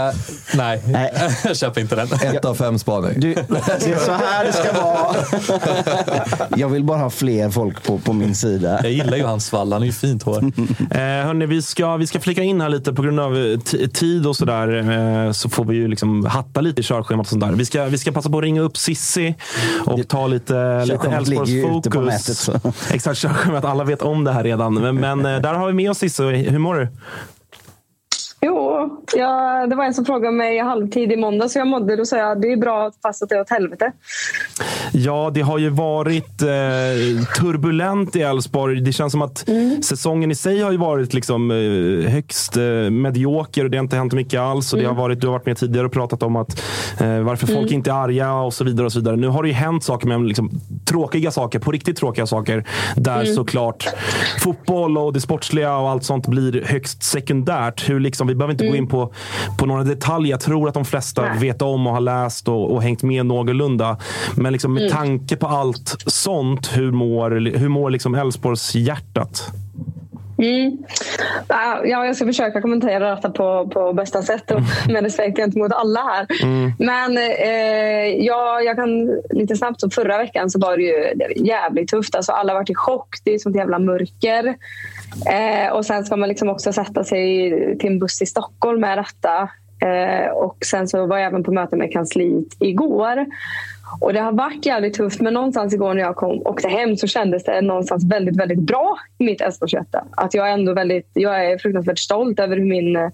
nej, <laughs> Nej. jag köper inte den. Ett av fem spaning. Du, det är så här det ska vara. <laughs> Jag vill bara ha fler folk på, på min sida. Jag gillar ju hans svall, han är ju fint hår. <laughs> Eh, hörni, vi, ska, vi ska flika in här lite på grund av eh, tid och sådär. Eh, så får vi ju liksom hatta lite i körschemat och sånt där. Vi ska, vi ska passa på att ringa upp Sissi och ta lite, lite Körschemat ligger ju ute på Elfsborgs nätet, fokus. så. Exakt, körschemat. Alla vet om det här redan. Men, men eh, där har vi med oss Sissi. Hur mår du? Jo, ja, det var en som frågade mig i halvtid i måndag så jag mådde. Då sa jag det är bra fast att det är åt helvete. Ja, det har ju varit eh, turbulent i Elfsborg. Det känns som att säsongen i sig har ju varit liksom, eh, högst eh, medioker och det har inte hänt mycket alls. Och det har varit, du har varit med tidigare och pratat om att eh, varför folk inte är arga och så vidare. och så vidare. Nu har det ju hänt saker, men liksom, tråkiga saker, på riktigt tråkiga saker. Där såklart fotboll och det sportsliga och allt sånt blir högst sekundärt. Hur liksom, vi behöver inte gå in på, på några detaljer. Jag tror att de flesta Nej. vet om och har läst och, och hängt med någorlunda. Men liksom med tanke på allt sånt, hur mår, hur mår liksom Elfsborgs hjärtat? Mm. Ja, jag ska försöka kommentera detta på, på bästa sätt och med respekt gentemot alla här. Men eh, ja, jag kan lite snabbt, som förra veckan så var det ju det var jävligt tufft. Alltså, alla varit i chock. Det är sånt jävla mörker. Eh, och sen ska man liksom också sätta sig till en buss i Stockholm med detta. Eh, och sen så var jag även på möte med kansliet igår. Och det har varit jävligt tufft men någonstans igår när jag kom, åkte hem så kändes det någonstans väldigt, väldigt bra i mitt Älvsborgshjärta. Att jag är ändå väldigt, jag är fruktansvärt stolt över hur min eh,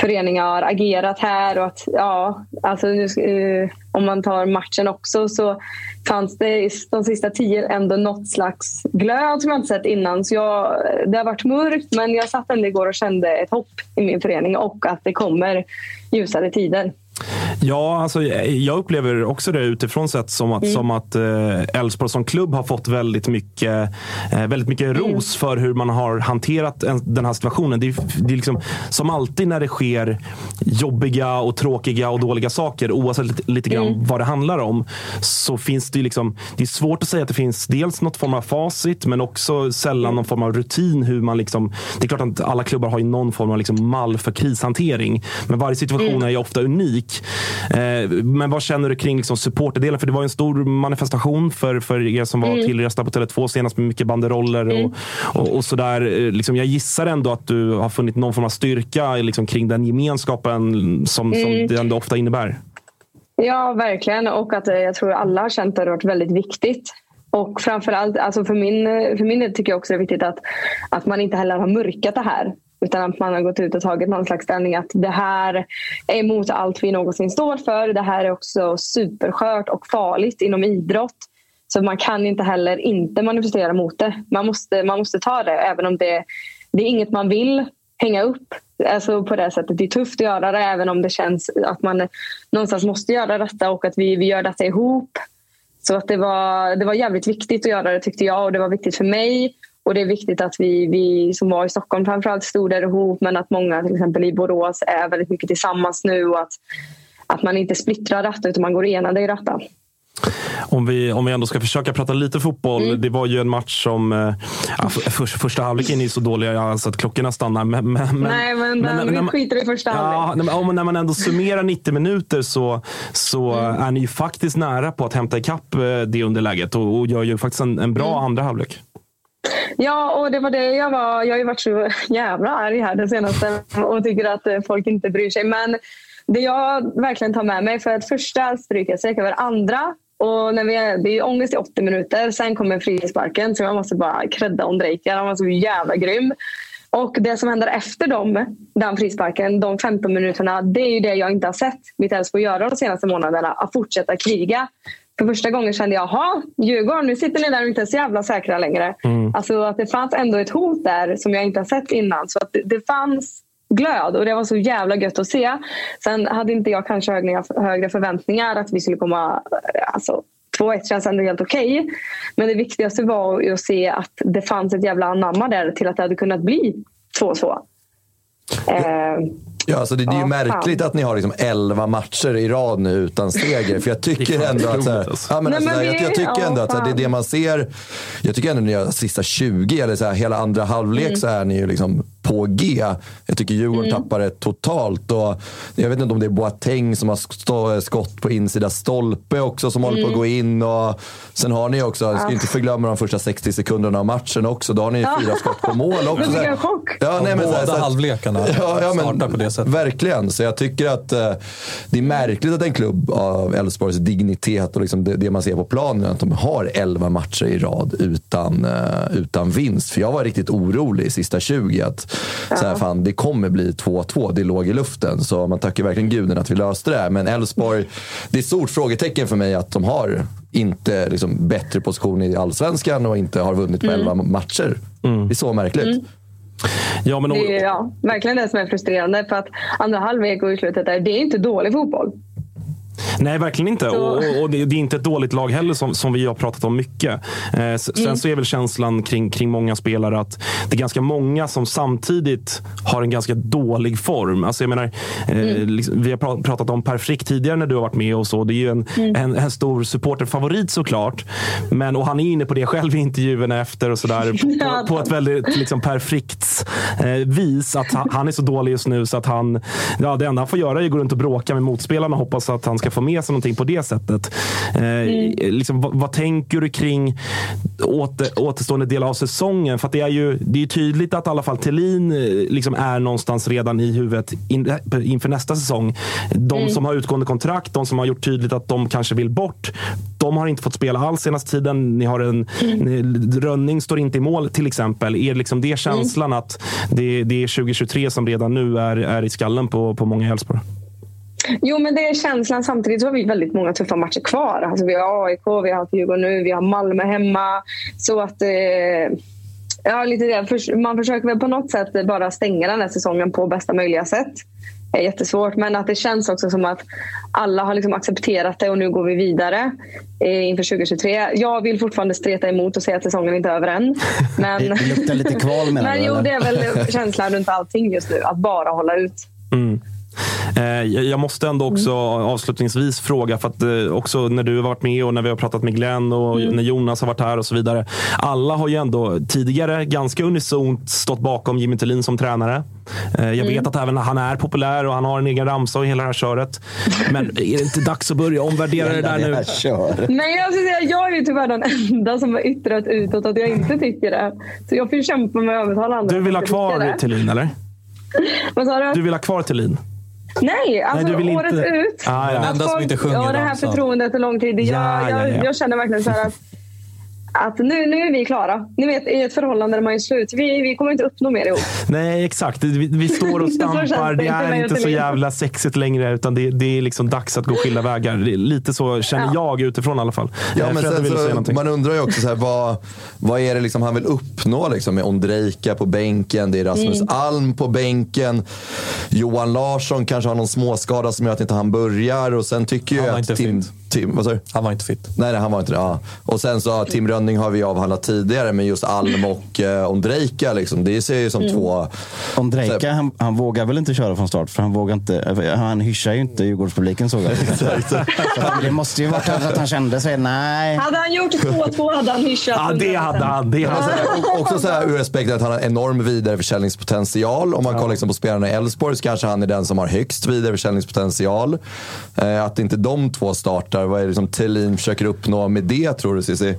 förening har agerat här och att ja, alltså nu, eh, om man tar matchen också så fanns det i de sista tio ändå något slags glöd som jag inte sett innan. Så jag, det har varit mörkt men jag satt ändå igår och kände ett hopp i min förening och att det kommer ljusare tider. Ja, alltså, jag upplever också det utifrån sett som att, som att eh, Elfsborg som klubb har fått väldigt mycket, eh, väldigt mycket ros för hur man har hanterat en, den här situationen. Det är, det är liksom, som alltid när det sker jobbiga och tråkiga och dåliga saker, oavsett lite, lite grann vad det handlar om, så finns det liksom, det är svårt att säga att det finns dels något form av facit, men också sällan någon form av rutin. hur man liksom, Det är klart att alla klubbar har någon form av liksom mall för krishantering, men varje situation är ju ofta unik. Eh, men vad känner du kring liksom supporterdelen? För det var en stor manifestation för, för er som var tillresta på Tele2 senast med mycket banderoller och, och, och sådär. Eh, Liksom, jag gissar ändå att du har funnit någon form av styrka liksom, kring den gemenskapen som, som det ändå ofta innebär. Ja, verkligen. Och att eh, jag tror alla har känt att det har varit väldigt viktigt. Och framförallt, alltså för min, för min del tycker jag också det är viktigt att, att man inte heller har mörkat det här. Utan att man har gått ut och tagit någon slags ställning att det här är emot allt vi någonsin står för. Det här är också superskört och farligt inom idrott. Så man kan inte heller inte manifestera mot det. Man måste, man måste ta det även om det, det är inget man vill hänga upp. Alltså på det sättet. Det är tufft att göra det även om det känns att man någonstans måste göra detta och att vi, vi gör detta ihop. Så att det, var, det var jävligt viktigt att göra det tyckte jag och det var viktigt för mig. Och det är viktigt att vi, vi som var i Stockholm framförallt stod där ihop men att många till exempel i Borås är väldigt mycket tillsammans nu och att, att man inte splittrar detta utan man går enade i detta. Om vi, om vi ändå ska försöka prata lite fotboll. Mm. Det var ju en match som... Ja, för, för, första halvleken är så dåliga alltså att klockorna stannar. Men, men, Nej, men, men, vi när man- skiter i första halvlek. Ja, när man ändå summerar 90 minuter så, så Mm. är ni ju faktiskt nära på att hämta ikapp eh, det underläget och, och gör ju faktiskt en, en bra Mm. andra halvlek. Ja, och det var det jag var. Jag har ju varit så jävla arg här den senaste och tycker att eh, folk inte bryr sig. Men det jag verkligen tar med mig, för att första stryket sträcker över andra. Och när vi är, det är ångest i 80 minuter. Sen kommer frisparken, så jag måste bara credda Ondrejka. Han var så jävla grym. Och det som händer efter dem, den frisparken, de 15 minuterna, det är ju det jag inte har sett mitt Elfsborg göra de senaste månaderna. Att fortsätta kriga. För första gången kände jag, jaha, Djurgården, nu sitter ni där och inte är så jävla säkra längre. Alltså att det fanns ändå ett hot där som jag inte har sett innan. Så att det, det fanns glöd och det var så jävla gött att se. Sen hade inte jag kanske högre, förväntningar att vi skulle komma... Alltså, 2-1 känns ändå helt okej. Men det viktigaste var ju att se att det fanns ett jävla anamma där till att det hade kunnat bli 2-2. Eh, Ja, alltså det, det är ju Ja, märkligt fan. att ni har liksom 11 matcher i rad nu utan seger. För jag tycker ändå att... Alltså. ja, men Nej, alltså, men jag, vi- jag tycker ja, ändå att det är det man ser. Jag tycker ändå när ni gör sista 20 eller så här, hela andra halvlek Mm. så är ni ju liksom på G. Jag tycker Djurgården Mm. tappar det totalt. Och jag vet inte om det är Boateng som har stå, skott på insida stolpe också som håller på Mm. att gå in. Och sen har ni också, jag ska inte förglömma de första 60 sekunderna av matchen också. Då har ni fyra skott på mål också. <laughs> Vilken chock! Ja, nej, men så här- Båda så att- halvlekarna <laughs> Ja, ja, men, startar på det sättet. Verkligen. Så jag tycker att eh, det är märkligt att en klubb av Elfsborgs dignitet och liksom det, det man ser på planen, att de har 11 matcher i rad utan, eh, utan vinst. För jag var riktigt orolig i sista 20 att så här, fan, det kommer bli 2-2. Det låg i luften. Så man tackar verkligen guden att vi löste det. Men Elfsborg, det är ett stort frågetecken för mig att de har inte liksom, bättre position i allsvenskan och inte har vunnit på 11 matcher. Det är så märkligt. Ja, men, Det är ja, verkligen det som är frustrerande. För att andra halvlek och i slutet där, det är inte dålig fotboll. Nej, verkligen inte. Så- Och, och det, är inte ett dåligt lag heller som, som vi har pratat om mycket. Eh, s- Mm. Sen så är väl känslan kring, kring många spelare att det är ganska många som samtidigt har en ganska dålig form. Alltså jag menar, eh, Mm. liksom, vi har pra- pratat om Per Frick tidigare när du har varit med och så. Det är ju en, Mm. en, en stor supporterfavorit såklart. Men, och han är inne på det själv i intervjuerna efter och sådär. <laughs> På, på ett väldigt liksom, Per Fricks eh, vis. Att han, han är så dålig just nu så att han, ja, det enda han får göra är att gå runt och bråka med motspelarna och hoppas att han ska få med sig någonting på det sättet. Eh, liksom, vad, vad tänker du kring åter, återstående del av säsongen? För det är ju det är tydligt att i alla fall Thelin eh, liksom är någonstans redan i huvudet in, inför nästa säsong. De som har utgående kontrakt, de som har gjort tydligt att de kanske vill bort, de har inte fått spela alls senaste tiden. Ni har en, ni, Rönning står inte i mål till exempel. Är liksom det känslan att det, det är 2023 som redan nu är, är i skallen på, på många Elfsborg? Jo, men det är känslan. Samtidigt så har vi väldigt många tuffa matcher kvar. Alltså, vi har AIK, vi har Djurgården nu, vi har Malmö hemma. Så att... Eh, ja, lite det. Man försöker väl på något sätt bara stänga den här säsongen på bästa möjliga sätt. Det är jättesvårt, men att det känns också som att alla har liksom accepterat det och nu går vi vidare eh, inför 2023. Jag vill fortfarande streta emot och säga att säsongen inte är över än. <laughs> Men, Det, luktar lite kval menar <laughs> men du? jo, det är väl <laughs> känslan runt allting just nu. Att bara hålla ut. Eh, Jag jag måste ändå också avslutningsvis fråga, för att eh, också när du har varit med och när vi har pratat med Glenn och när Jonas har varit här och så vidare. Alla har ju ändå tidigare ganska unisont stått bakom Jimmy Tillin som tränare. Eh, Jag vet att även han är populär och han har en egen ramsa och hela det här köret. Men är det inte dags att börja omvärdera det där nu? Nej, säga, jag är ju tyvärr den enda som har yttrat utåt att jag inte tycker det. Så jag får ju kämpa med att övertala andra. Du vill ha kvar. Tillin, eller? Vad sa du? Du vill ha kvar Tillin? Nej, alltså du vill året inte- ut. Ah, ja. Den Att enda som inte sjunger Ja, det här ramsan. förtroendet och lång tid. Jag, Ja, ja, jag, ja. jag känner verkligen så här att, att nu, nu är vi klara. Ni vet, i ett förhållande där man är slut. Vi, vi kommer inte uppnå mer ihop. Nej, Nej, exakt. Vi, vi står och <laughs> stampar. Det är inte så jävla sexigt längre, utan det, det är liksom dags att gå skilda vägar. Lite så känner jag utifrån i alla fall. Ja, Eh, men sen så, man undrar ju också så här, vad, vad är det liksom han vill uppnå liksom, med Ondrejka på bänken, det är Rasmus Mm. Alm på bänken. Johan Larsson kanske har någon småskada som gör att inte han börjar. Och sen tycker Han jag att inte Tim. Tim, vad sa du? Han var inte fit. Nej, nej, han var inte det. Ja. Och sen så Tim Rönning har vi avhandlat tidigare, men just Alm och eh, Ondrejka, liksom, det ser ju som Mm. två... Ondrejka, han, han vågar väl inte köra från start för han vågar inte. Han hyschar ju inte Djurgårdspubliken såg jag. <laughs> Så det måste ju varit att han kände sig, nej. Hade han gjort 2-2 hade han hyschat. Ja, det hade han. Det hade han. Och Också så här, ur respekt att han har enorm vidareförsäljningspotential. Om man kollar liksom på spelarna i Elfsborg så kanske han är den som har högst vidareförsäljningspotential. Eh, att inte de två startar, vad är det som Thelin försöker uppnå med det tror du Cissi?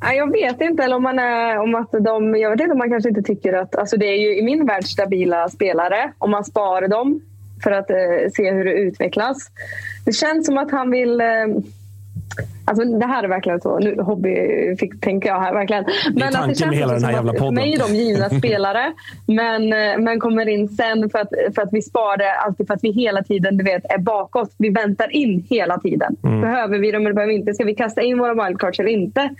Jag vet inte. Eller om man är, om att de, jag vet inte om man kanske inte tycker att... Alltså det är ju i min värld stabila spelare. Om man sparar dem för att eh, se hur det utvecklas. Det känns som att han vill... Eh, alltså det här är verkligen så. Nu hobby fick, tänker jag här verkligen. Det är tanken med hela den här jävla podden. För mig är de givna <laughs> spelare. Men, eh, men kommer in sen för att, för att vi sparar det alltid för att vi hela tiden du vet, är bakåt. Vi väntar in hela tiden. Mm. Behöver vi dem eller behöver vi inte? Ska vi kasta in våra wildcards eller inte?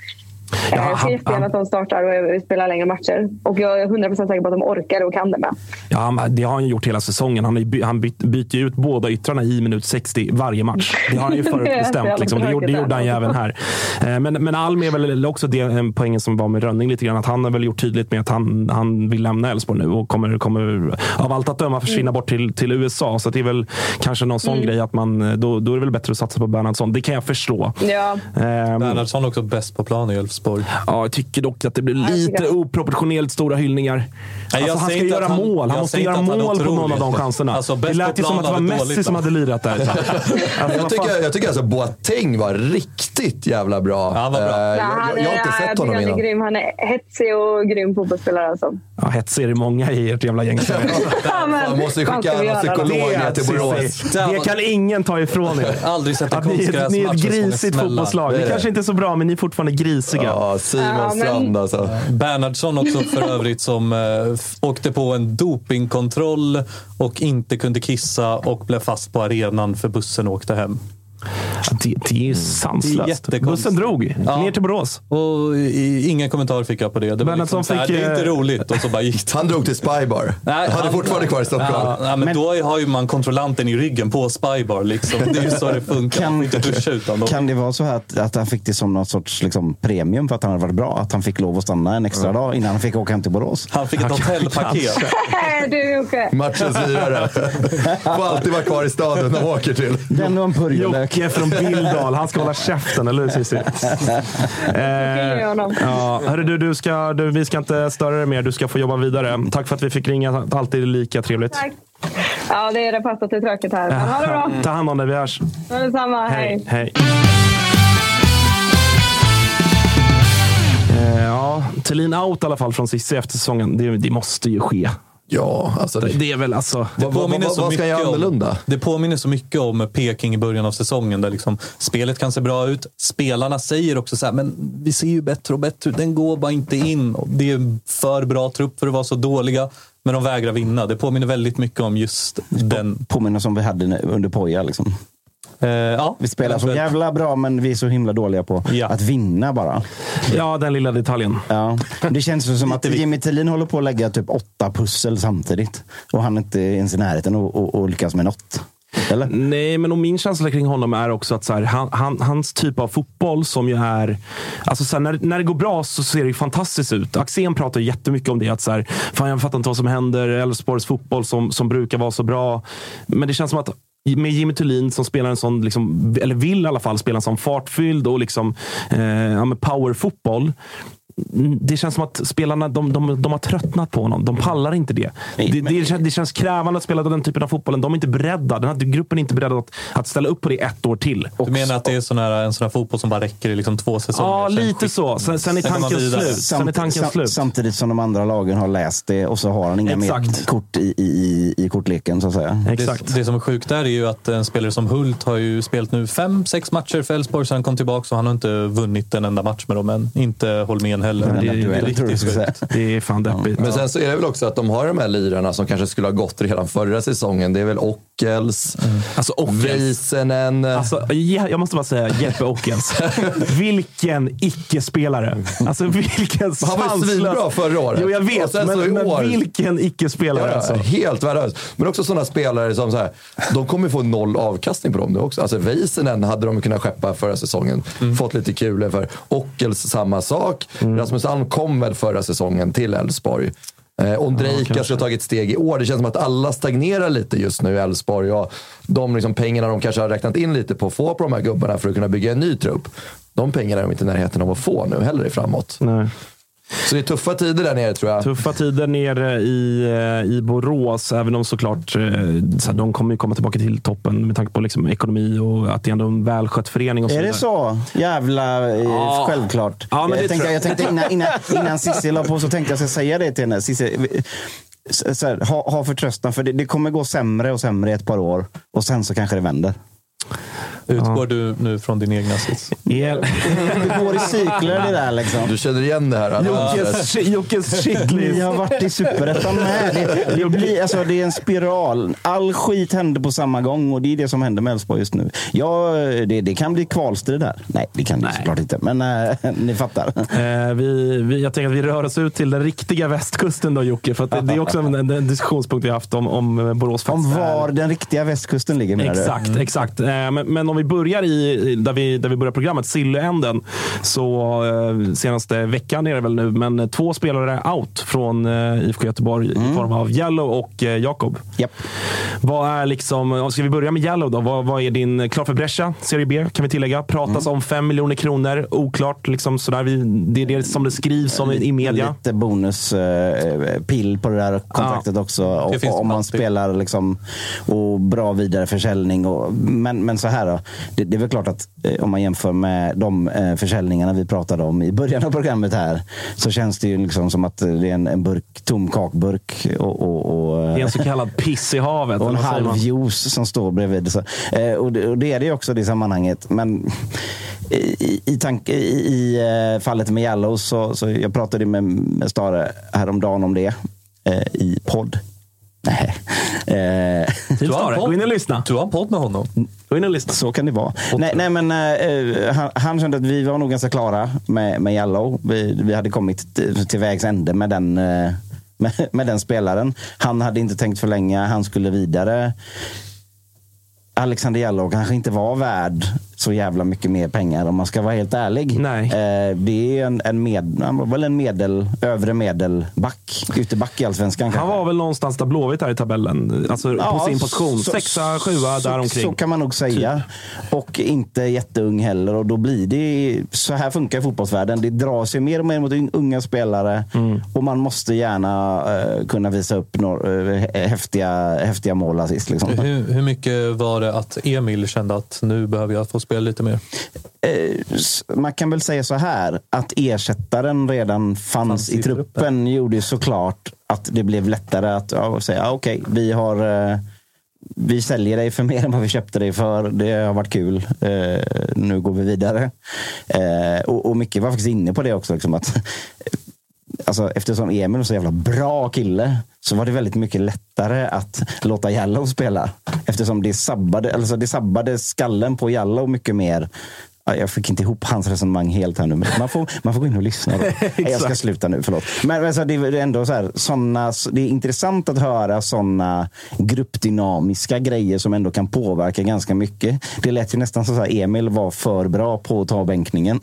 Ja, jag ser han- jättegärna att de startar och spelar längre matcher. Och jag är 100% säker på att de orkar och kan det med. Ja, det har han ju gjort hela säsongen. Han, by- han byt, byter ju ut båda yttrarna i minut 60 varje match. Det har han ju förutbestämt. <laughs> Liksom. Det, gjorde, det gjorde han ju även här. Eh, Men, men Alm är väl också det en poängen som var med Rönning lite grann. Att han har väl gjort tydligt med att han, han vill lämna Elfsborg nu och kommer, kommer av allt att döma försvinna bort till, till USA. Så det är väl kanske någon sån Mm. grej att man, då, då är det väl bättre att satsa på Bernhardsson. Det kan jag förstå. Ja. Ehm, Bernhardsson är också bäst på plan i Elfsborg. Ja, jag tycker dock att det blir lite oproportionerligt stora hyllningar. Nej, jag alltså, han ska inte göra han- mål. Han jag måste göra mål på någon av de chanserna. Alltså, det lät ju som att det var Messi dåligt, som hade lirat där. <laughs> Alltså, Jag tycker, jag tycker alltså Boateng var riktigt jävla bra. Ja, bra. Ja, jag, jag, jag har inte sett honom tycker han är innan. grym. Han är hetsig och grym fotbollsspelare. Alltså. Ja, hetsig är det många i ert jävla gäng. <laughs> Man måste ju skicka någon psykolog Det, ner till Borås. det kan ingen ta ifrån er. Aldrig sett en Att ni, är- ett konstgräsmatch grisigt fotbollslag. Det Ni kanske inte är så bra, men ni är fortfarande grisiga. Ja, Simon Ja, men- Strand alltså. Bernhardsson också för <laughs> övrigt som eh, åkte på en dopingkontroll och inte kunde kissa och blev fast på arenan för bussen åkte hem. Det, det är ju sanslöst. Det är. Bussen drog Ja. ner till Borås. Och i, ingen kommentar fick jag på det. Det var liksom så här, fick, det är inte eh, roligt och så bara gick det. Han drog till Spybar. Nej, han är fortfarande kvar i Stockholm. Ja, nej, men, då har ju man kontrollanten i ryggen på Spybar. Liksom. Det är ju så det funkar. Utan dem. Kan det vara så här att, att han fick det som någon sorts liksom, premium för att han hade varit bra? Att han fick lov att stanna en extra dag innan han fick åka hem till Borås? Han fick ett hotellpaket. <laughs> du Jocke. Matchens lirare. Får alltid vara kvar i staden de åker till. Den och en purjolök. Jocke från Billdal. Han ska hålla käften, eller hur Cissi? honom. ja, hörru, du, du ska, du, vi ska inte störa dig mer. Du ska få jobba vidare. Tack för att vi fick ringa. Alltid lika trevligt. Tack. Ja, det är det fast att det är tråkigt här. Men ha det bra. Ta hand om dig. Vi hörs. Detsamma. Hej. Hej. Eh, Ja, Thelin out i alla fall från Cissi efter säsongen. Det, det måste ju ske. Ja, alltså. Det, Det, är väl alltså... Det vad, vad, påminner vad, så vad ska jag mycket göra om- annorlunda? Det påminner så mycket om Peking i början av säsongen. Där liksom spelet kan se bra ut. Spelarna säger också så här, men vi ser ju bättre och bättre ut. Den går bara inte in. Och det är för bra trupp för att vara så dåliga. Men de vägrar vinna. Det påminner väldigt mycket om just den. Påminner som vi hade under Poja. Liksom. Eh, ja, Vi spelar så jävla bra, men vi är så himla dåliga på Ja. att vinna bara. Ja, den lilla detaljen. Ja. Det känns som att Jimmy Tillin håller på att lägga typ åtta pussel samtidigt. Och han är inte ens i närheten och, och, och lyckas med något. Eller? Nej, men och min känsla kring honom är också att så här, han, han, hans typ av fotboll som ju är... Alltså så här, när, när det går bra så ser det ju fantastiskt ut. Axén pratar jättemycket om det. Att så här, fan, jag fattar inte vad som händer. Elfsborgs fotboll som, som brukar vara så bra. Men det känns som att med Jimmy Thulin som spelar en sån, liksom, eller vill i alla fall spela en sån fartfylld och liksom, eh, ja, powerfotboll. Det känns som att spelarna de, de, de har tröttnat på honom. De pallar inte det. Nej, det, men- det, känns, det känns krävande att spela den typen av fotbollen. De är inte beredda. Den här gruppen är inte beredd att, att ställa upp på det ett år till. Du menar att det är sån här, en sån här fotboll som bara räcker i liksom två säsonger? Ja, lite skit- så. Sen, sen är tanken slut. Sen är tanken sam- slut. Samtidigt som de andra lagen har läst det och så har han inga mer kort i, i, i, i kortleken så att säga. Exakt. Det, det som är sjukt där är ju att en spelare som Hult har ju spelat nu fem, sex matcher för Elfsborg sen han kom tillbaka och han har inte vunnit en enda match med dem än. Inte Holmén duellen heller. Den det, enda är riktigt sjukt. <laughs> Det är fan deppigt. Men sen så är det väl också att de har de här lirarna som kanske skulle ha gått redan förra säsongen. Det är väl Ockels, Alltså Ockels. Väisänen. Alltså, ja, jag måste bara säga Jeppe Ockels. <laughs> vilken icke-spelare. Alltså vilken Han var ju svinbra förra året. Jo, jag vet. Men, men år- vilken icke-spelare Ja, alltså. Helt värdelös. Men också sådana spelare som så här, de kommer få noll avkastning på dem nu också. Alltså Väisänen hade de kunnat skeppa förra säsongen. Mm. Fått lite kulor för. Ockels samma sak. Rasmus Alm kom väl förra säsongen till Elfsborg. Eh, Ondrejka ska ha tagit steg i år. Det känns som att alla stagnerar lite just nu i Elfsborg. Och de liksom pengarna de kanske har räknat in lite på att få på de här gubbarna för att kunna bygga en ny trupp. De pengarna är de inte i närheten av att få nu heller i framåt. Nej. Så det är tuffa tider där nere tror jag. Tuffa tider nere i, eh, i Borås, även om såklart eh, så här, de kommer komma tillbaka till toppen med tanke på liksom, ekonomi och att det är ändå en välskött förening. Och så Är det så? Jävla eh, Ja. självklart. Ja, men jag, tänkte, jag. jag tänkte innan, innan, innan Cissi la på så tänkte jag ska säga det till henne. Cissi, så här, ha, ha förtröstan, för det, det kommer gå sämre och sämre i ett par år. Och sen så kanske det vänder. Utgår du nu från din egna sits? El- <laughs> Det går i cykler det där liksom. Du känner igen det här? Jockes, Jockes Ni shitlist. har varit i superettan med. Det, det, blir, alltså, det är en spiral. All skit händer på samma gång och det är det som händer med Elfsborg just nu. Ja, det, det kan bli kvalstrid där. Nej, det kan det Nej. såklart inte. Men äh, <laughs> ni fattar. Eh, vi, vi, jag tänker att vi rör oss ut till den riktiga västkusten då Jocke. För att det, det är också en, en, en diskussionspunkt vi har haft om, om Borås. Om var den riktiga västkusten ligger menar du? Exakt, exakt. Eh, Men, men om vi börjar i, där vi, där vi börjar programmet, Silleänden. Så eh, senaste veckan är det väl nu, men två spelare out från eh, IFK Göteborg i form av Jallow och eh, Jakob. Japp. Vad är liksom, ska vi börja med Jallow då? Vad, vad är din, klart för Brescia, Serie B kan vi tillägga. Pratas om 5 miljoner kronor, oklart. Liksom sådär. Vi, det är det som det skrivs om i, i media. Lite bonuspill på det där kontraktet också. Och, om man spelar liksom, och bra vidareförsäljning. Och, men, men så här då. Det, det är väl klart att eh, om man jämför med de eh, försäljningarna vi pratade om i början av programmet här. Så känns det ju liksom som att det är en, en burk, tom kakburk. Och, och, och, eh, Det är en så kallad piss i havet. <laughs> och en halv juice som står bredvid. Så, eh, och, det, och det är det ju också i sammanhanget. Men i, i, tank, i, i eh, fallet med Jallow så, så jag pratade med, med Stare häromdagen om det eh, i podd. Nej. Eh, Fint Stare. Gå in och lyssna. Du har en podd med honom. Gå in och lyssna. så kan det vara. Nej, nej, men eh, han, han kände att vi var nog ganska klara med, med Jallow. Vi, vi hade kommit till, till vägs ände med den, eh, med, med den spelaren. Han hade inte tänkt förlänga, han skulle vidare. Alexander Jallow kanske inte var värd så jävla mycket mer pengar om man ska vara helt ärlig. Nej. Eh, det är en, en, med, han var väl en medel, övre medelback, ytterback i allsvenskan. Han kanske. var väl någonstans där Blåvitt här i tabellen. Alltså Ja, på sin position. så- Sexa, sjua, så, däromkring. Så kan man nog säga. Och inte jätteung heller. Och då blir det, så här funkar fotbollsvärlden. Det dras ju mer och mer mot unga spelare. Mm. Och man måste gärna eh, kunna visa upp några, eh, häftiga, häftiga målassist. Liksom. Hur, hur mycket var det att Emil kände att nu behöver jag få spela lite mer? Eh, man kan väl säga så här att ersättaren redan fanns, Fanns i, truppen. truppen. gjorde ju såklart att det blev lättare att ja, säga ah, okej, vi har eh, vi säljer dig för mer än vad vi köpte dig för. Det har varit kul. Eh, nu går vi vidare. Eh, och, och Micke var faktiskt inne på det också. Liksom att, alltså, eftersom Emil var så jävla bra kille så var det väldigt mycket lättare att låta Jallow spela. Eftersom det sabbade, alltså det sabbade skallen på Jallow mycket mer. Ja, Jag fick inte ihop hans resonemang helt här nu. Men man, får, man får gå in och lyssna. <laughs> Jag ska sluta nu, förlåt. Men alltså, det är ändå så här, såna, det är intressant att höra sådana gruppdynamiska grejer som ändå kan påverka ganska mycket. Det lät ju nästan som att Emil var för bra på att ta bänkningen.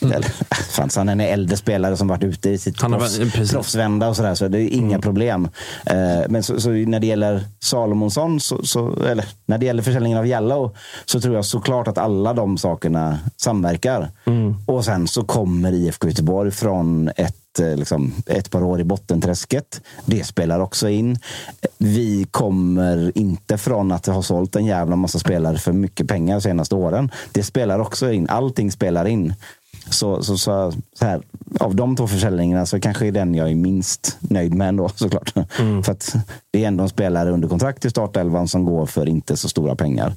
Eller, fan, så han är en äldre spelare som varit ute i sitt Han har proffs, varit- precis. proffsvända och sådär. Så det är inga problem. Eh, men så, så när det gäller Salomonsson, så, så, eller när det gäller försäljningen av Yellow, så tror jag såklart att alla de sakerna samverkar. Och sen så kommer IFK Göteborg från ett eh, Liksom, ett par år i bottenträsket. Det spelar också in. Vi kommer inte från att ha sålt en jävla massa spelare för mycket pengar de senaste åren. Det spelar också in. Allting spelar in. Så, så, så, så här, av de två försäljningarna så kanske är den jag är minst nöjd med ändå <laughs> såklart. För att det är ändå en spelare under kontrakt i startelvan som går för inte så stora pengar.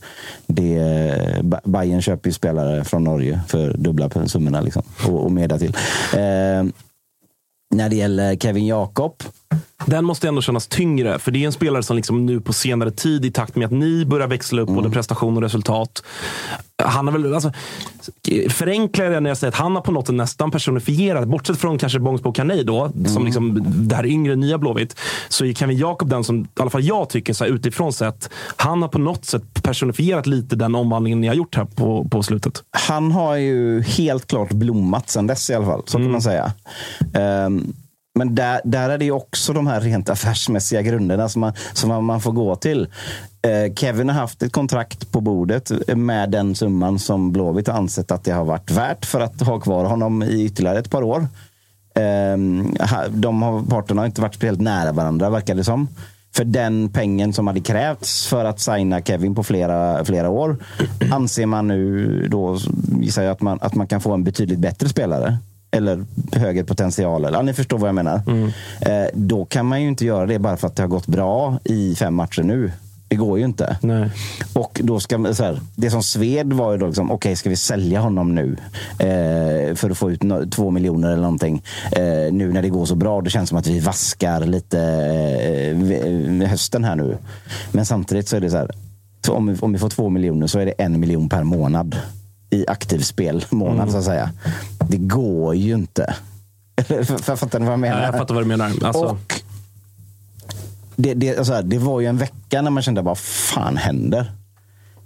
Det, Ba- Bayern köper ju spelare från Norge för dubbla summorna liksom, och, och mer därtill. Eh, när det gäller Kevin Jakob Den måste ändå kännas tyngre, för det är en spelare som liksom nu på senare tid, i takt med att ni börjar växla upp både prestation och resultat. Han har väl, alltså, förenklar jag det när jag säger att han har på något sätt nästan personifierat, bortsett från kanske Bångsbo Carney då, som liksom det här yngre nya Blåvitt, så är Kevin Jakob den som, i alla fall jag tycker så här, utifrån sett, han har på något sätt personifierat lite den omvandlingen ni har gjort här på, på slutet. han har ju helt klart blommat sen dess i alla fall. Så kan man säga. Ehm, men där, där är det ju också de här rent affärsmässiga grunderna som man, som man- man får gå till. Eh, Kevin har haft ett kontrakt på bordet med den summan som Blåvitt har ansett att det har varit värt för att ha kvar honom i ytterligare ett par år. Ehm, de har, parterna har inte varit speciellt nära varandra, verkar det som. För den pengen som hade krävts för att signa Kevin på flera, flera år anser man nu då, gissar jag, att man, att man kan få en betydligt bättre spelare. Eller högre potential. Eller, ja, ni förstår vad jag menar. Eh, då kan man ju inte göra det bara för att det har gått bra i fem matcher nu. Det går ju inte. Nej. Och då ska man, så här, det som sved var ju då liksom, okej, ska vi sälja honom nu? Eh, för att få ut no, två miljoner eller någonting. Eh, nu när det går så bra. Det känns som att vi vaskar lite eh, hösten här nu. Men samtidigt så är det så här, om, vi, om vi får två miljoner så är det en miljon per månad i aktiv spelmånad så att säga. Det går ju inte. För- Fattar ni vad jag menar? Ja, jag fattar vad du menar. Alltså, Och det, det, alltså, det var ju en vecka när man kände, vad fan händer?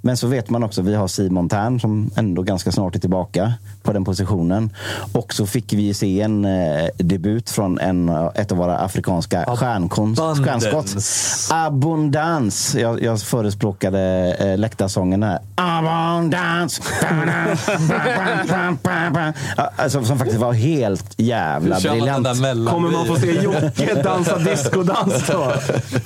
Men så vet man också, vi har Simon Tern som ändå ganska snart är tillbaka på den positionen. Och så fick vi se en eh, debut från en, ett av våra afrikanska stjärnskott. Abundans. Jag, jag förespråkade eh, läktarsången här. Abundance. Ja, <laughs> alltså, som faktiskt var helt jävla briljant. kommer man få se Jocke dansa discodans då?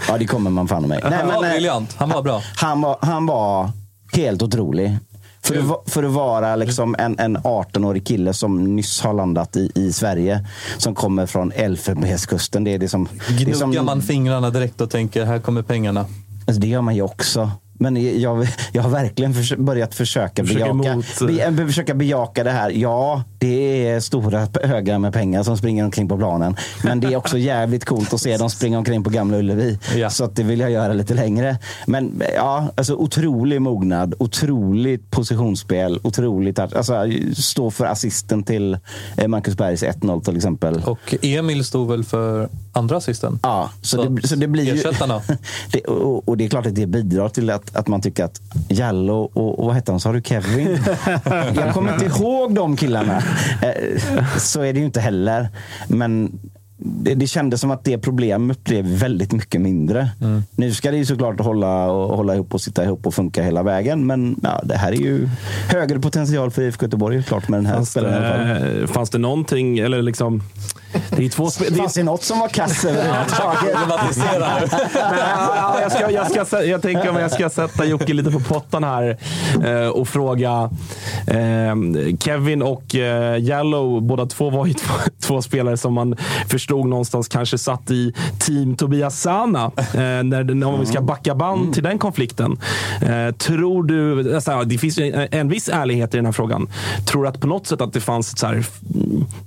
Ja, det kommer man fan med. Nej, Han var men, eh, briljant. Han var bra. han, var, han var helt otrolig. För att, för att vara liksom en, en 18-årig kille som nyss har landat i, i Sverige. Som kommer från Elfenbenskusten. Det är det som... Det, Gnuggar som, man fingrarna direkt och tänker, här kommer pengarna. alltså det gör man ju också. Men jag, jag har verkligen förs börjat försöka Försöker bejaka, mot- be, försöka bejaka det här. Ja, det är stora högar med pengar som springer omkring på planen. Men det är också <laughs> jävligt coolt att se dem springa omkring på Gamla Ullevi. Ja. Så att det vill jag göra lite längre. Men ja, alltså otrolig mognad, otroligt positionsspel, otroligt att alltså, stå för assisten till eh, Marcus Bergs 1-0 till exempel. Och Emil stod väl för andra assisten? Ja, så, Så, det, så det blir ju... ersättarna. <laughs> det, och, och det är klart att det bidrar till att, att man tycker att Jallo och, och vad hette han, sa du Kevin? <laughs> Jag kommer inte ihåg de killarna. Eh, Så är det ju inte heller. Men det, det kändes som att det problemet blev väldigt mycket mindre. Mm. Nu ska det ju såklart hålla, och, hålla ihop och sitta ihop och funka hela vägen. Men ja, det här är ju högre potential för IFK Göteborg klart med den här Fanns spelaren i alla fall. det, eh, fanns det någonting, eller liksom... Det är två spe- det Fanns det något som var kass överhuvudtaget? Ja, jag, ska, jag, ska, sä- jag tänker om jag ska sätta Jocke lite på pottan här eh, och fråga. Eh, Kevin och eh, Jallow, båda två var ju två, <laughs> två spelare som man förstod någonstans kanske satt i team Tobias Sana. Eh, när, om vi ska backa band till den konflikten. Eh, tror du, alltså, det finns ju en, en viss ärlighet i den här frågan. Tror du att på något sätt att det fanns ett så här,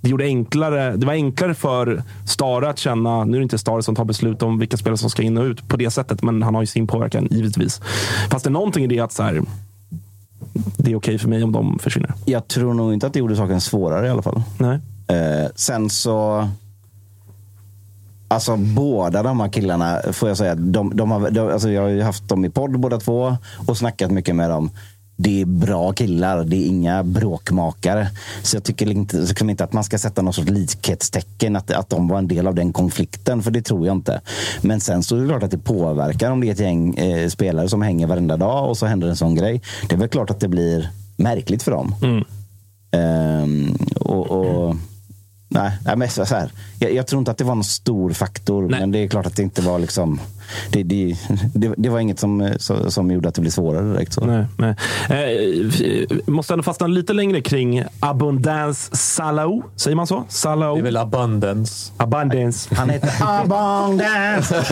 det gjorde enklare, det var enklare för Stare att känna, nu är det inte Stare som tar beslut om vilka spelare som ska in och ut på det sättet, men han har ju sin påverkan givetvis. Fast det är någonting i det att så här, det är okej för mig om de försvinner. Jag tror nog inte att det gjorde saken svårare i alla fall. Nej. Eh, sen så... Alltså båda de här killarna, får jag säga, de, de har, de, alltså jag har ju haft dem i podd båda två och snackat mycket med dem. Det är bra killar, det är inga bråkmakare. Så jag tycker inte, liksom inte att man ska sätta något sorts likhetstecken, att, att de var en del av den konflikten, för det tror jag inte. Men sen så är det klart att det påverkar om det är ett gäng eh, spelare som hänger varenda dag och så händer en sån grej. Det är väl klart att det blir märkligt för dem. Ehm, och, och, nej, men så här. Jag, jag tror inte att det var någon stor faktor, Nej. men det är klart att det inte var liksom det, det, det, det var inget som, som, som gjorde att det blev svårare direkt. Så. Nej, nej. Eh, måste ändå fastna lite längre kring Abundance Salau. Säger man så? Salau? Det är väl abundance. Abundance. Han heter Abundance.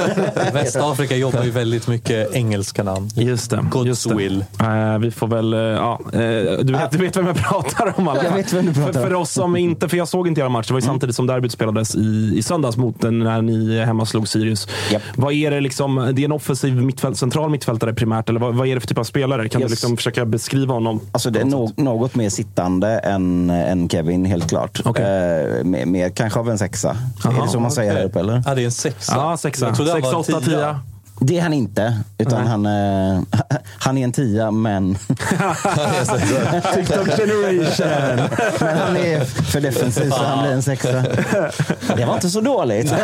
<laughs> Västafrika jobbar ju väldigt mycket engelska namn. Just det. God's just det. will. Eh, vi får väl... eh, ja, eh, du, vet, du vet vem jag pratar om alla Jag vet vem du pratar för, om. för oss som inte... För jag såg inte era match. Det var ju samtidigt som derbyt spelades i, i söndags mot den när ni hemma slog Sirius. Japp. Vad är det liksom? Det är en offensiv mittfält, central mittfältare primärt. Eller vad, vad är det för typ av spelare? Kan Yes. du liksom försöka beskriva honom? Alltså det är no något mer sittande än, än Kevin, helt klart. Okej. Eh, mer, mer kanske av en sexa. är det så man säger här uppe? Eller? Ja, det är en sexa. Ja, sexa. Jag trodde han Sex, var åtta, tia. tia. Det är han inte. Utan han, eh, <laughs> han är en tia, men, <laughs> TikTok generation. men han är för defensiv så han blir en sexa. Det var inte så dåligt.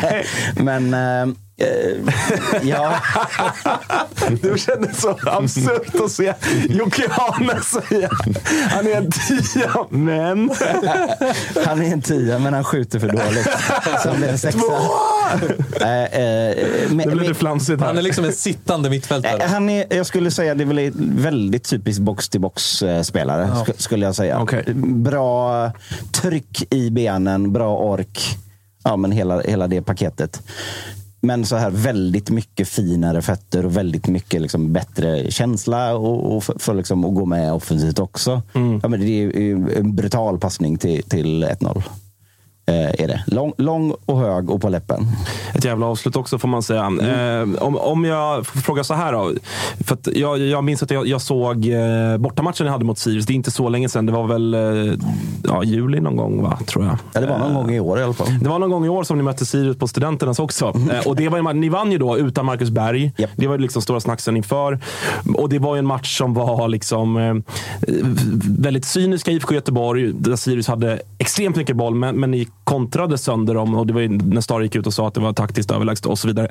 <laughs> men eh, eh, ja, <laughs> Det kändes så absurt att se Jocke Hane säga han är en tia, men... han är en tia, men han skjuter för dåligt. Så han blir en sexa. Eh, eh, men- det flamsigt Han är här. liksom en sittande mittfältare. Han är, jag skulle säga det är väl en väldigt typisk box-till-box-spelare. sk- Skulle jag säga. Okej. Bra tryck i benen, bra ork. Ja, men hela, hela det paketet. Men så här väldigt mycket finare fötter och väldigt mycket liksom bättre känsla och, och för, för liksom att gå med offensivt också. Ja, men det är en brutal passning till, till 1-0. Eh, är det. Lång, lång och hög och på läppen. Ett jävla avslut också får man säga. Eh, om, om jag får fråga så här då. För jag, jag minns att jag, jag såg eh, bortamatchen jag hade mot Sirius. Det är inte så länge sedan. Det var väl eh, ja, juli någon gång, va? tror jag. Ja, det var någon gång i år i alla fall. Det var någon gång i år som ni mötte Sirius på Studenternas också. Eh, och det var, en ni vann ju då utan Marcus Berg. Japp. Det var ju liksom stora snacksen inför. Och det var ju en match som var liksom eh, väldigt cyniska IFK Göteborg. Där Sirius hade extremt mycket boll, men, men ni kontrade sönder dem. Och det var ju när Stare gick ut och sa att det var taktiskt överlägset och så vidare.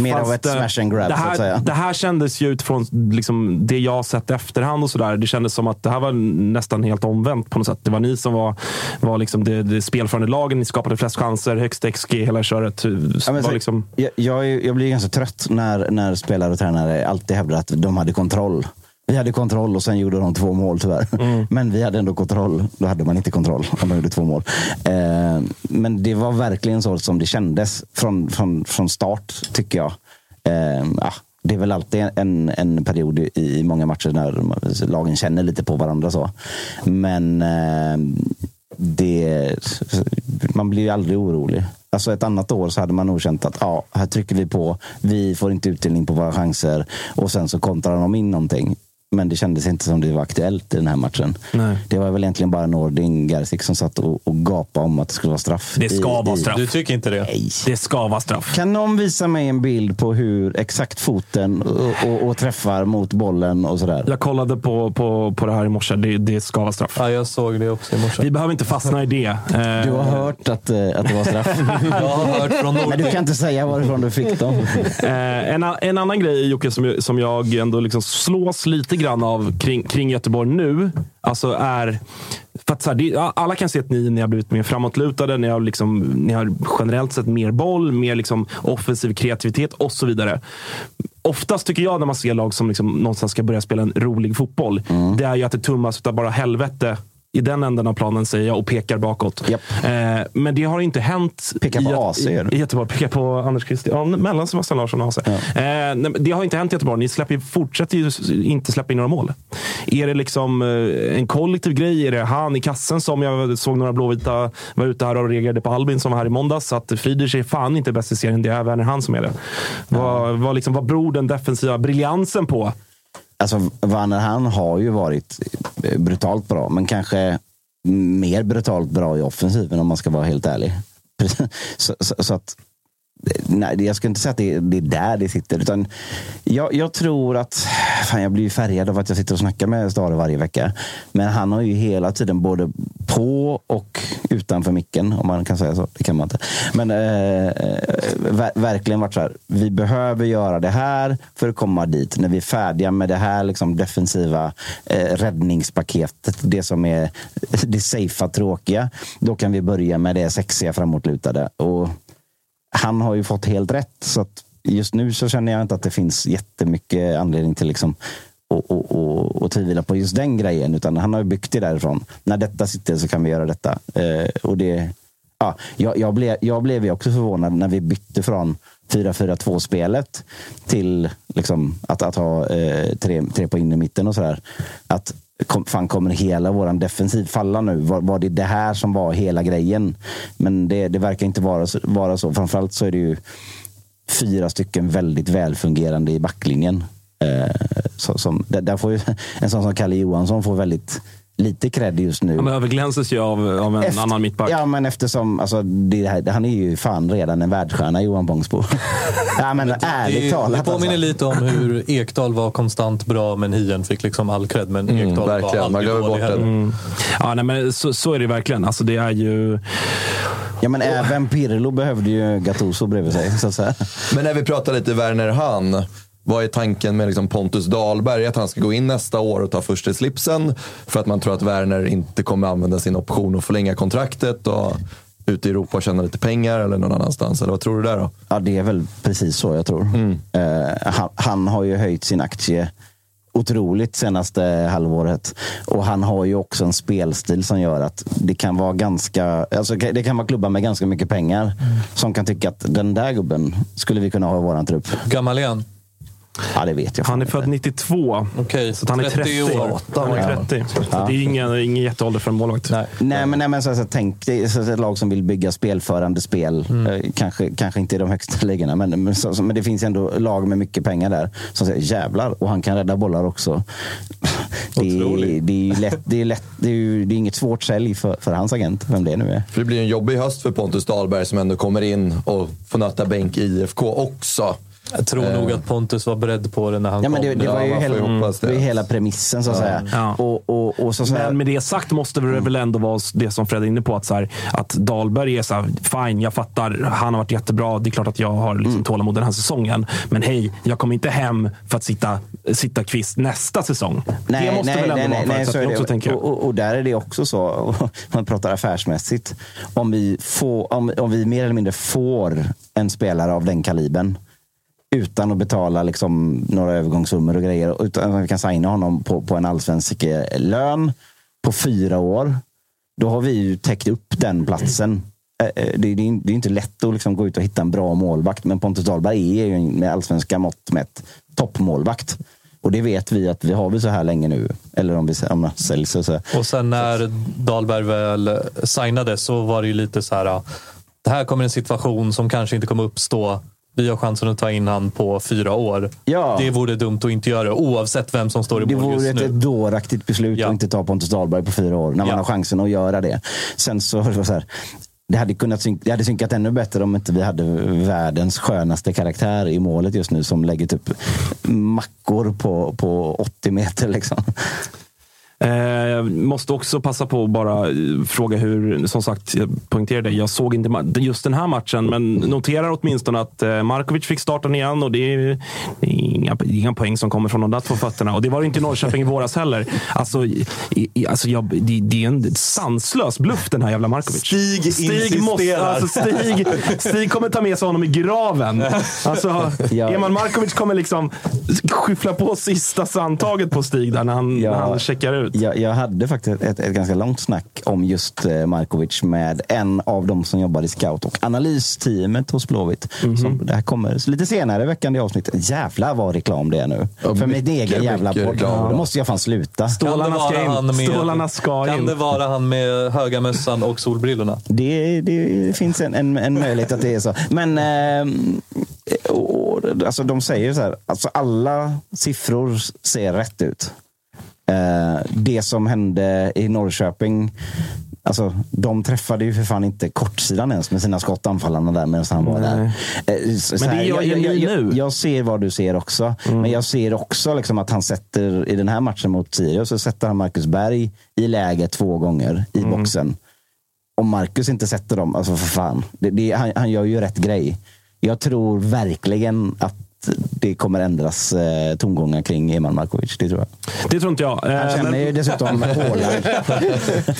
Mer av Fast, ett eh, smash and grab, det så här, att säga. Det här kändes ju utifrån liksom, det jag sett efterhand och sådär. Det kändes som att det här var nästan helt omvänt på något sätt. Det var ni som var, var liksom det, det spelförande lagen. Ni skapade flest chanser, högst XG, hela köret. Ja, men var så, liksom, jag, jag, jag blir ganska trött när, när spelare och tränare alltid hävdar att de hade kontroll. Vi hade kontroll och sen gjorde de två mål tyvärr. Mm. Men vi hade ändå kontroll. Då hade man inte kontroll om de gjorde två mål. Eh, men det var verkligen så som det kändes från, från, från start, tycker jag. Eh, ja, det är väl alltid en, en period i, i många matcher när lagen känner lite på varandra. så. Men eh, det, man blir ju aldrig orolig. Alltså ett annat år så hade man nog känt att ja, här trycker vi på. Vi får inte utdelning på våra chanser och sen så kontrar de in någonting. Men det kändes inte som det var aktuellt i den här matchen. Nej. Det var väl egentligen bara Nordin Gerzik som satt och, och gapade om att det skulle vara straff. Det ska i, vara i- straff. Du tycker inte det? Nej. det ska vara straff. Kan någon visa mig en bild på hur exakt foten och, och, och träffar mot bollen och sådär? Jag kollade på, på, på det här i morse. Det, det ska vara straff. Ja, jag såg det också i morse. Vi behöver inte fastna i det. Eh, Du har hört att, eh, att det var straff. <laughs> Jag har hört från Men Nordin. du kan inte säga varifrån du fick dem. Eh, en, en annan grej Jocke som, jag- som jag ändå liksom slås lite grann av kring, kring Göteborg nu. Alltså är för att så här, det, alla kan se att ni, ni har blivit mer framåtlutade. Ni har, liksom, ni har generellt sett mer boll, mer liksom offensiv kreativitet och så vidare. Oftast tycker jag när man ser lag som liksom någonstans ska börja spela en rolig fotboll. Det är ju att det tummas utav bara helvete i den änden av planen säger jag och pekar bakåt. Japp. Eh, men det har inte hänt Pekar på AC, i, i Göteborg. Pekar på Anders Christian. Ja, mellan Sebastian Larsson och AC. Eh, nej, det har inte hänt i Göteborg. Ni släpper, fortsätter ju inte släppa in några mål. Är det liksom eh, en kollektiv grej? Är det han i kassen som jag såg några blåvita var ute här och reagerade på Albin som var här i måndags. Att Friedrich är fan inte bäst i serien. Det är Werner han som är det. Vad, vad, liksom, vad beror den defensiva briljansen på? Alltså, han har ju varit brutalt bra, men kanske mer brutalt bra i offensiven om man ska vara helt ärlig. <laughs> Så, så, så att, nej, jag skulle inte säga att det, det är där det sitter. Utan jag, jag tror att, fan jag blir färgad av att jag sitter och snackar med Stare varje vecka. Men han har ju hela tiden både på och utanför micken, om man kan säga så. Det kan man inte. Men eh, eh ver, verkligen varit så här, vi behöver göra det här för att komma dit. När vi är färdiga med det här liksom, defensiva eh, räddningspaketet, det som är det safea, tråkiga, då kan vi börja med det sexiga framåtlutade. Och han har ju fått helt rätt. Så att just nu så känner jag inte att det finns jättemycket anledning till liksom och, och, och, och tvivla på just den grejen. Utan han har ju byggt det därifrån. När detta sitter så kan vi göra detta. Eh, och det, ja, jag, jag, blev, jag blev ju också förvånad när vi bytte från 4-4-2-spelet till liksom, att, att ha eh, tre, tre på in i mitten och sådär. Att kom, fan kommer hela vår defensiv falla nu? Var, var det det här som var hela grejen? Men det, det verkar inte vara så, vara så. Framförallt så är det ju fyra stycken väldigt välfungerande i backlinjen. Eh, så, som, där, där får ju, en sån som Kalle Johansson får väldigt lite cred just nu. Han överglänses ju av, av en Efter- annan mittback. Ja, men eftersom alltså, det här, han är ju fan redan en världsstjärna, Johan Bångsbo. <laughs> ja, men ärligt det, talat. det påminner alltså. lite om hur <laughs> Ekdal var konstant bra, men Hien fick liksom all cred. Men Mm, Ekdal var verkligen. Man aldrig glömmer dålig bort det. heller. Mm. Ja, nej, men så, så är det verkligen. Alltså, det är ju... Ja, men även Pirlo behövde ju Gattuso bredvid sig. Så att säga. Men när vi pratar lite Werner Hahn. Vad är tanken med liksom Pontus Dahlberg? Att han ska gå in nästa år och ta första slipsen för att man tror att Werner inte kommer använda sin option och förlänga kontraktet och ut i Europa och tjäna lite pengar eller någon annanstans? Eller vad tror du där då? Ja, det är väl precis så jag tror. Eh, han, han har ju höjt sin aktie otroligt senaste halvåret. Och han har ju också en spelstil som gör att det kan vara ganska, alltså det kan vara klubbar med ganska mycket pengar som kan tycka att den där gubben skulle vi kunna ha i våran trupp. Gammal igen. Ja, det vet jag. Han är född inte. 92. Okej, Så att han är 30 30 år. Han är 30. Så det är ingen, ingen jätteålder för en målvakt. Nej. Nej, men, nej, men så, så, tänk dig ett lag som vill bygga spelförande spel. Eh, kanske, kanske inte i de högsta <laughs> ligorna, men, men, så, så, men det finns ändå lag med mycket pengar där som säger jävlar, och han kan rädda bollar också. <laughs> Det är, Otroligt. det är, ju lätt, det är, lätt, det är, ju, det är inget svårt sälj för, för hans agent, vem det nu är. För det blir en jobbig höst för Pontus Dahlberg som ändå kommer in och får nöta bänk i IFK också. Jag tror nog att Pontus var beredd på det när han Ja, men det, kom. det, var ju hela, hoppas det det. var ju hela premissen, så att säga. Ja. Och, och, och så, här, Men med det sagt måste det väl ändå vara det som Fred är inne på. Att, så här, att Dahlberg är så här, fine, jag fattar. Han har varit jättebra. Det är klart att jag har liksom Mm. tålamod den här säsongen. Men hej, jag kommer inte hem för att sitta, sitta kvist nästa säsong. det måste väl ändå vara så är förutsättningen det. också. Och, och, och där är det också så, <laughs> man pratar affärsmässigt. Om vi, får, om, om vi mer eller mindre får en spelare av den kalibern utan att betala liksom några övergångssummor och grejer. Utan att vi kan signa honom på, på en allsvensk eh, lön på fyra år. Då har vi ju täckt upp den platsen. Eh, eh, det är, det är det är inte lätt att liksom gå ut och hitta en bra målvakt. Men Pontus Dahlberg är ju med allsvenska mått mätt toppmålvakt. Och det vet vi att vi har vi så här länge nu. Eller om vi om det säljs. och Så. Och sen när Dahlberg väl signade så var det ju lite så här. Det här kommer en situation som kanske inte kommer uppstå. Vi har chansen att ta in han på fyra år. Ja. Det vore dumt att inte göra oavsett vem som står i Det mål vore just ett, nu. ett dåraktigt beslut Ja. att inte ta Pontus Dahlberg på fyra år. När man Ja. har chansen att göra det. Sen så, <laughs> det så här, det hade, kunnat syn- det hade synkat ännu bättre om inte vi hade världens skönaste karaktär i målet just nu som lägger typ mackor på, på 80 meter. Liksom. Eh, måste också passa på att bara eh, fråga hur, som sagt, jag poängterade, jag såg inte just den här matchen, men noterar åtminstone att eh, Markovic fick starten igen och det är, det är inga, det inga poäng som kommer från de där två fötterna. Och det var det inte i Norrköping i våras heller. Alltså, i, i, alltså jag, det, det är en sanslös bluff den här jävla Markovic. Stig Stig, måste, alltså Stig, Stig kommer ta med sig honom i graven. Alltså, Ja. Eman Markovic kommer liksom skyffla på sista sandtaget på Stig där när han, Ja. när han checkar ut. Jag, jag hade faktiskt ett, ett ganska långt snack om just eh, Markovic med en av de som jobbar i scout och analysteamet hos Blåvitt. Mhm. Som det här kommer lite senare i veckan i avsnittet. Jävlar vad reklam det är nu. Ja, För min mycket, egen jävla podd. Ja, måste jag fan sluta. Kan Stålarna ska vara in. han med- Stålarna ska Kan in. det vara han med höga mössan och solbrillorna? Det, det finns en, en, en möjlighet att det är så. Men eh, och, alltså, de säger så här, alltså alla siffror ser rätt ut. Eh, det som hände i Norrköping, alltså, de träffade ju för fan inte kortsidan ens med sina skott, anfallarna där medan han var där. Eh, så- Men det gör ju jag, jag, nu. jag ser vad du ser också. Men jag ser också liksom att han sätter, i den här matchen mot Sirius, så sätter han Marcus Berg i läge två gånger i boxen om Marcus inte sätter dem, alltså för fan. Det, det, han, han gör ju rätt grej. Jag tror verkligen att det kommer ändras eh, tongångar kring Eman Markovic. Det tror jag. Det tror inte jag. Han Eh, känner men- ju dessutom <laughs> Haaland.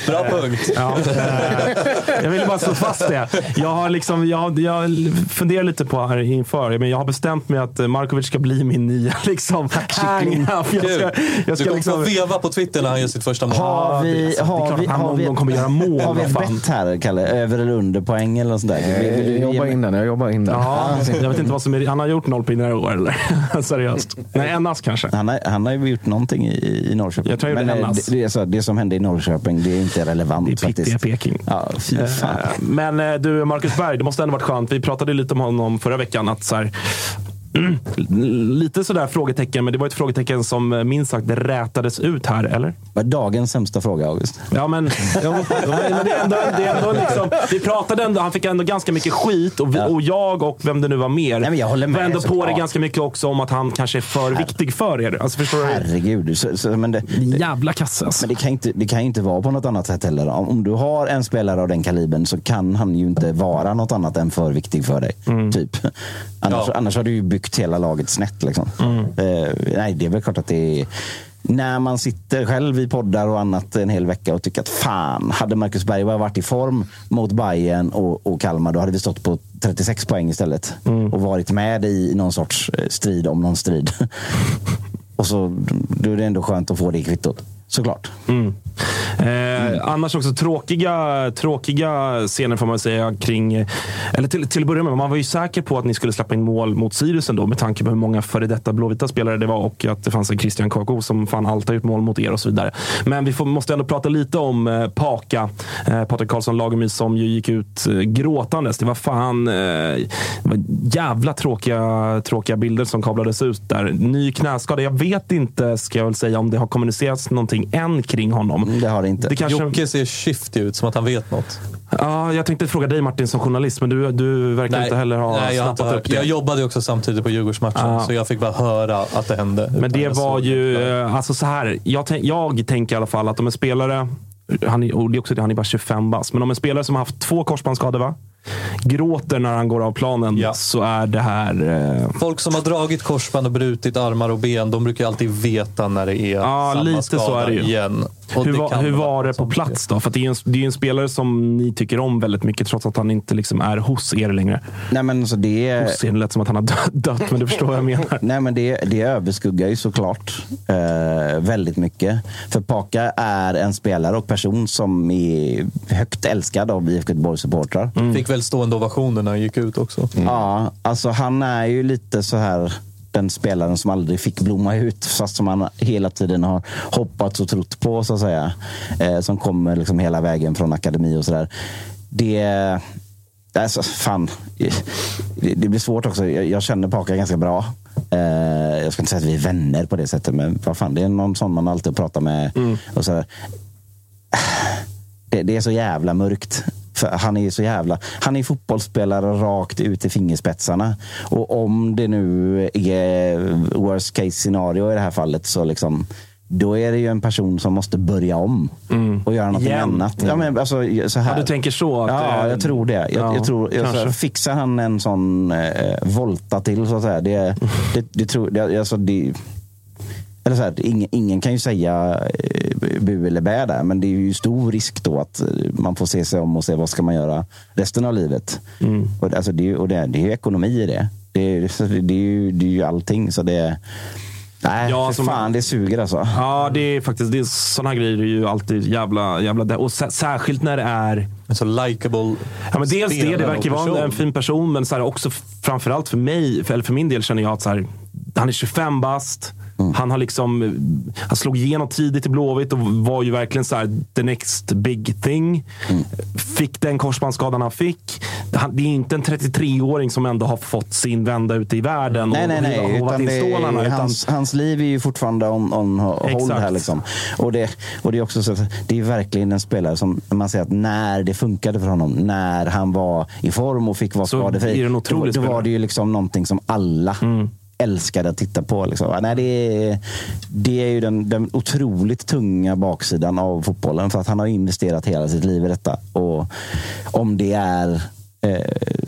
Bra punkt. Ja, eh, jag vill bara slå fast det. Jag har, liksom, jag, jag funderar lite på här inför, men jag har bestämt mig att eh, Markovic ska bli min nya liksom, kyckling. <laughs> Jag ska, jag Du ska kommer liksom, få veva på Twitter när han gör sitt första mål. Har vi, det är har klart vi, att han har någon vi, gång kommer göra mål, Har vi ett bett här, Kalle? Över eller under poäng eller något sånt där? In den. Jag jobbar in den. Ja, jag vet inte vad som är... Han har gjort noll pinnar i år, eller? <laughs> Seriöst. Nej, en ass kanske. Han har, han har ju gjort någonting i, i Norrköping. Jag tror jag Men en eh, det, det, så, det som hände i Norrköping, det är inte relevant Det är pittiga. Peking. Ja, fy fan. Eh, Men eh, du, Marcus Berg, det måste ändå varit skönt. Vi pratade lite om honom förra veckan. Att så här, lite sådär frågetecken, men det var ett frågetecken som eh, minst sagt rätades ut här, eller? Vad är dagens sämsta fråga, August? Ja, men, <laughs> ja, men det är ändå, det är ändå liksom, vi pratade ändå, han fick ändå ganska mycket skit och, vi, och jag och vem det nu var mer Nej, men jag håller med, var ändå på det ganska mycket också om att han kanske är för viktig för er. Alltså, förstår? Herregud. Så, så, men det, det, Jävla kasse alltså. men det kan, inte, det kan ju inte vara på något annat sätt heller. Om, om du har en spelare av den kalibern så kan han ju inte vara något annat än för viktig för dig. Mm. Typ. Annars, Ja. annars har du ju byggt hela laget snett. Liksom. Mm. Eh, nej, det är väl klart att det är... När man sitter själv i poddar och annat en hel vecka och tycker att fan, hade Marcus Berg bara varit i form mot Bayern och, och Kalmar, då hade vi stått på 36 poäng istället. Mm. Och varit med i någon sorts eh, strid om någon strid. <laughs> och så då är det ändå skönt att få det kvittot. Såklart. Mm. Eh, annars också tråkiga, tråkiga scener får man säga kring... Eller till, till att börja med, man var ju säker på att ni skulle släppa in mål mot Sirius ändå med tanke på hur många före detta blåvita spelare det var och att det fanns en Christian Kako som fan alltid har gjort mål mot er och så vidare. Men vi får, måste ändå prata lite om eh, Paka, eh, Patrik Karlsson Lagemyr som ju gick ut eh, gråtandes. Det var fan eh, det var jävla tråkiga, tråkiga bilder som kablades ut där. Ny knäskada. Jag vet inte, ska jag väl säga, om det har kommunicerats någonting än kring honom. Det har det inte. Det kanske, Jocke ser shifty ut, som att han vet något. ja, jag tänkte fråga dig Martin som journalist, men du, du verkar inte heller ha nej, snappat hört. upp det. jag jobbade också samtidigt på Djurgårdsmatchen, Ja. så jag fick bara höra att det hände. Men det var ju, det. eh, alltså så här. Jag, jag tänker i alla fall att om en spelare, han är, och det är också det, han är bara 25 bast, men om en spelare som har haft två korsbandsskador, va? Gråter när han går av planen, Ja. så är det här... Eh, Folk som har dragit korsband och brutit armar och ben, de brukar alltid veta när det är Ja, samma lite skada så är det ju. igen. Och hur det var, kan hur var det på plats då? För att det är en, det är en spelare som ni tycker om väldigt mycket, trots att han inte liksom är hos er längre. Nej, men så det är... Hos er, det lät som att han har dö- <laughs> dött, men du förstår vad jag menar. <laughs> Nej, men det, det överskuggar ju såklart eh, väldigt mycket. För Paka är en spelare och person som är högt älskad av IFK Göteborgs supportrar. Mm. Fick väl stående ovationer när han gick ut också. Ja, alltså han är ju lite så här den spelaren som aldrig fick blomma ut fast som han hela tiden har hoppats och trott på så att säga. Eh, som kommer liksom hela vägen från akademi och sådär. Det... Alltså, fan. Det, blir svårt också. Jag, jag känner Paka ganska bra. Eh, jag ska inte säga att vi är vänner på det sättet, men vad fan, det är någon sån man alltid pratar med. Och så här. Det, det är så jävla mörkt. För han är så jävla... Han är fotbollsspelare rakt ut i fingerspetsarna. Och om det nu är worst case scenario i det här fallet så liksom... Då är det ju en person som måste börja om och göra något annat. Ja, men alltså, så här. Ja, du tänker så? Att, Ja, eh, jag tror det. Jag, ja, jag tror, jag, så, fixar han en sån eh, volta till, så att säga. Det, det, det, tror, det, alltså, det, eller så här, ingen, ingen kan ju säga eh, bu eller bä där, men det är ju stor risk då att eh, man får se sig om och se vad ska man göra resten av livet. Mm. Och, alltså, det, och det, det är ju ekonomi i det. Det, <laughs> det, det, är ju, det är ju allting. Så det, nej, Ja, för fan, det suger alltså. Ja, det är faktiskt det är, sådana grejer är ju alltid jävla... jävla och sä- särskilt när det är... En så likable Ja, men dels det, det verkar och vara en, fin person, men så här, också framförallt för mig, för, eller för min del känner jag att så här, han är 25 bast. Han har liksom, han slog igenom tidigt i Blåvitt och var ju verkligen så här, the next big thing. Fick den korsbandsskadan han fick. Han, det är inte en 33-åring som ändå har fått sin vända ute i världen Nej, nej, och nej. hovat Utan in stålarna. Utan, hans, hans liv är ju fortfarande on, on hold här. Liksom. Och, det, och det är också så att det är verkligen en spelare som man säger att när det funkade för honom, när han var i form och fick vara Så skadefri, då, då spelare. var det ju liksom någonting som alla älskade att titta på. Liksom. Nej, det, är, det är ju den, den otroligt tunga baksidan av fotbollen. För att han har investerat hela sitt liv i detta. Och om det är eh,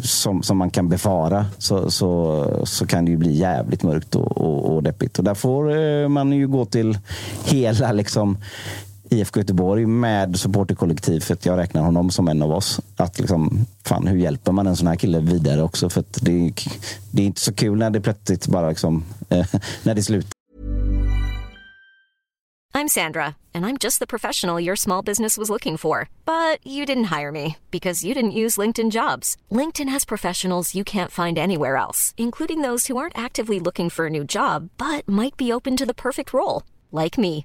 som, som man kan befara så, så, så kan det ju bli jävligt mörkt och, och, och deppigt. Och där får eh, man ju gå till hela liksom, IFK Göteborg med supporterkollektiv för att Jag räknar honom som en av oss. Att liksom, fan, hur hjälper man en sån här kille vidare också? För att det, är- det är inte så kul när det plötsligt bara liksom, <laughs> eh, när det slutar. I'm Sandra, and I'm just the professional your small business was looking for. But you didn't hire me because you didn't use LinkedIn jobs. LinkedIn has professionals you can't find anywhere else, including those who aren't actively looking for a new job but might be open to the perfect role, like me.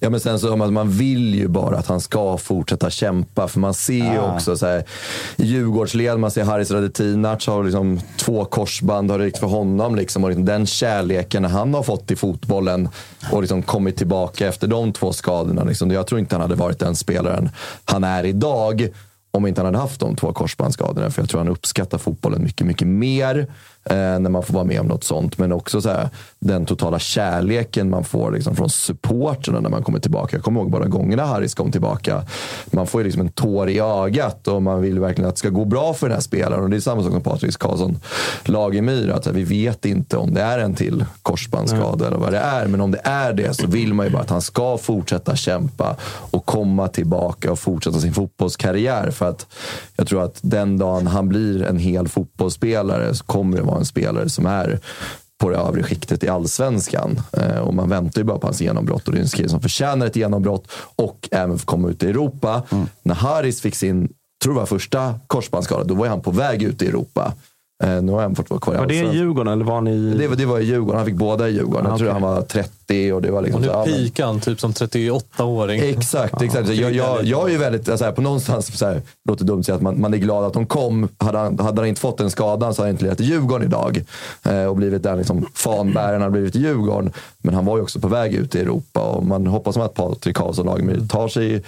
Ja, men sen så man, man vill ju bara att han ska fortsätta kämpa. För man ser ju Ah. också så här, i Djurgårdsled, man ser Haris Radetinac har liksom två korsband har ryckt för honom. Liksom, och liksom den kärleken han har fått i fotbollen och liksom kommit tillbaka efter de två skadorna. Liksom. Jag tror inte han hade varit den spelaren han är idag om inte han hade haft de två korsbandsskadorna. För jag tror han uppskattar fotbollen mycket, mycket mer när man får vara med om något sånt. Men också så här, den totala kärleken man får liksom, från supporterna när man kommer tillbaka. Jag kommer ihåg bara gångerna Harris kom tillbaka. Man får ju liksom en tår i ögat och man vill verkligen att det ska gå bra för den här spelaren. Och det är samma sak som Patrik Karlsson Lagemyr. Att vi vet inte om det är en till korsbandsskada eller vad det är. Men om det är det så vill man ju bara att han ska fortsätta kämpa och komma tillbaka och fortsätta sin fotbollskarriär. För att jag tror att den dagen han blir en hel fotbollsspelare så kommer det vara en spelare som är på det övre skiktet i allsvenskan. Eh, och man väntar ju bara på hans genombrott och det är en kille som förtjänar ett genombrott och även få komma ut i Europa. När Haris fick sin, tror jag var första korsbandsskada, då var han på väg ut i Europa. Eh, nu har han fått vara kvar i Var det i. Djurgården eller var ni... Det, var- det var i Djurgården. Han fick båda i Djurgården. Ah, Jag tror okej. han var 30 och det var liksom Och nu så, ja, men- pikar han typ som 38-åring. Exakt, exakt. Jag, jag, jag är ju väldigt, alltså här, på någonstans, så här, låter dumt att säga att man, man är glad att de kom. Hade han, hade han inte fått den skadan så hade han inte lirat i Djurgården idag. Eh, och blivit den liksom, fanbäraren han blivit i Djurgården. Men han var ju också på väg ut i Europa och man hoppas att Patrik Karlsson Lagemyr tar sig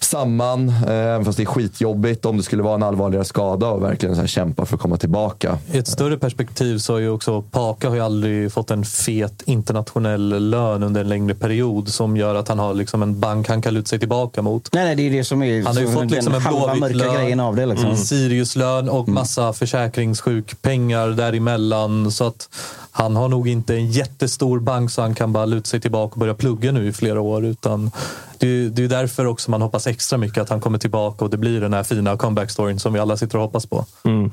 samman. Eh, även fast det är skitjobbigt om det skulle vara en allvarligare skada och verkligen så här, kämpa för att komma tillbaka. I ett större perspektiv så har ju också Paka har ju aldrig fått en fet internationell lön under en längre period som gör att han har liksom en bank han kan luta sig tillbaka mot. Nej, nej, det är det som är Han har ju fått liksom en lön, av det. Liksom. mm. Siriuslön och massa försäkringssjukpengar däremellan. Så att han har nog inte en jättestor bank så han kan bara luta sig tillbaka och börja plugga nu i flera år. Utan det, är- det är därför också man hoppas extra mycket att han kommer tillbaka och det blir den här fina comeback-storyn som vi alla sitter och hoppas på. Mm.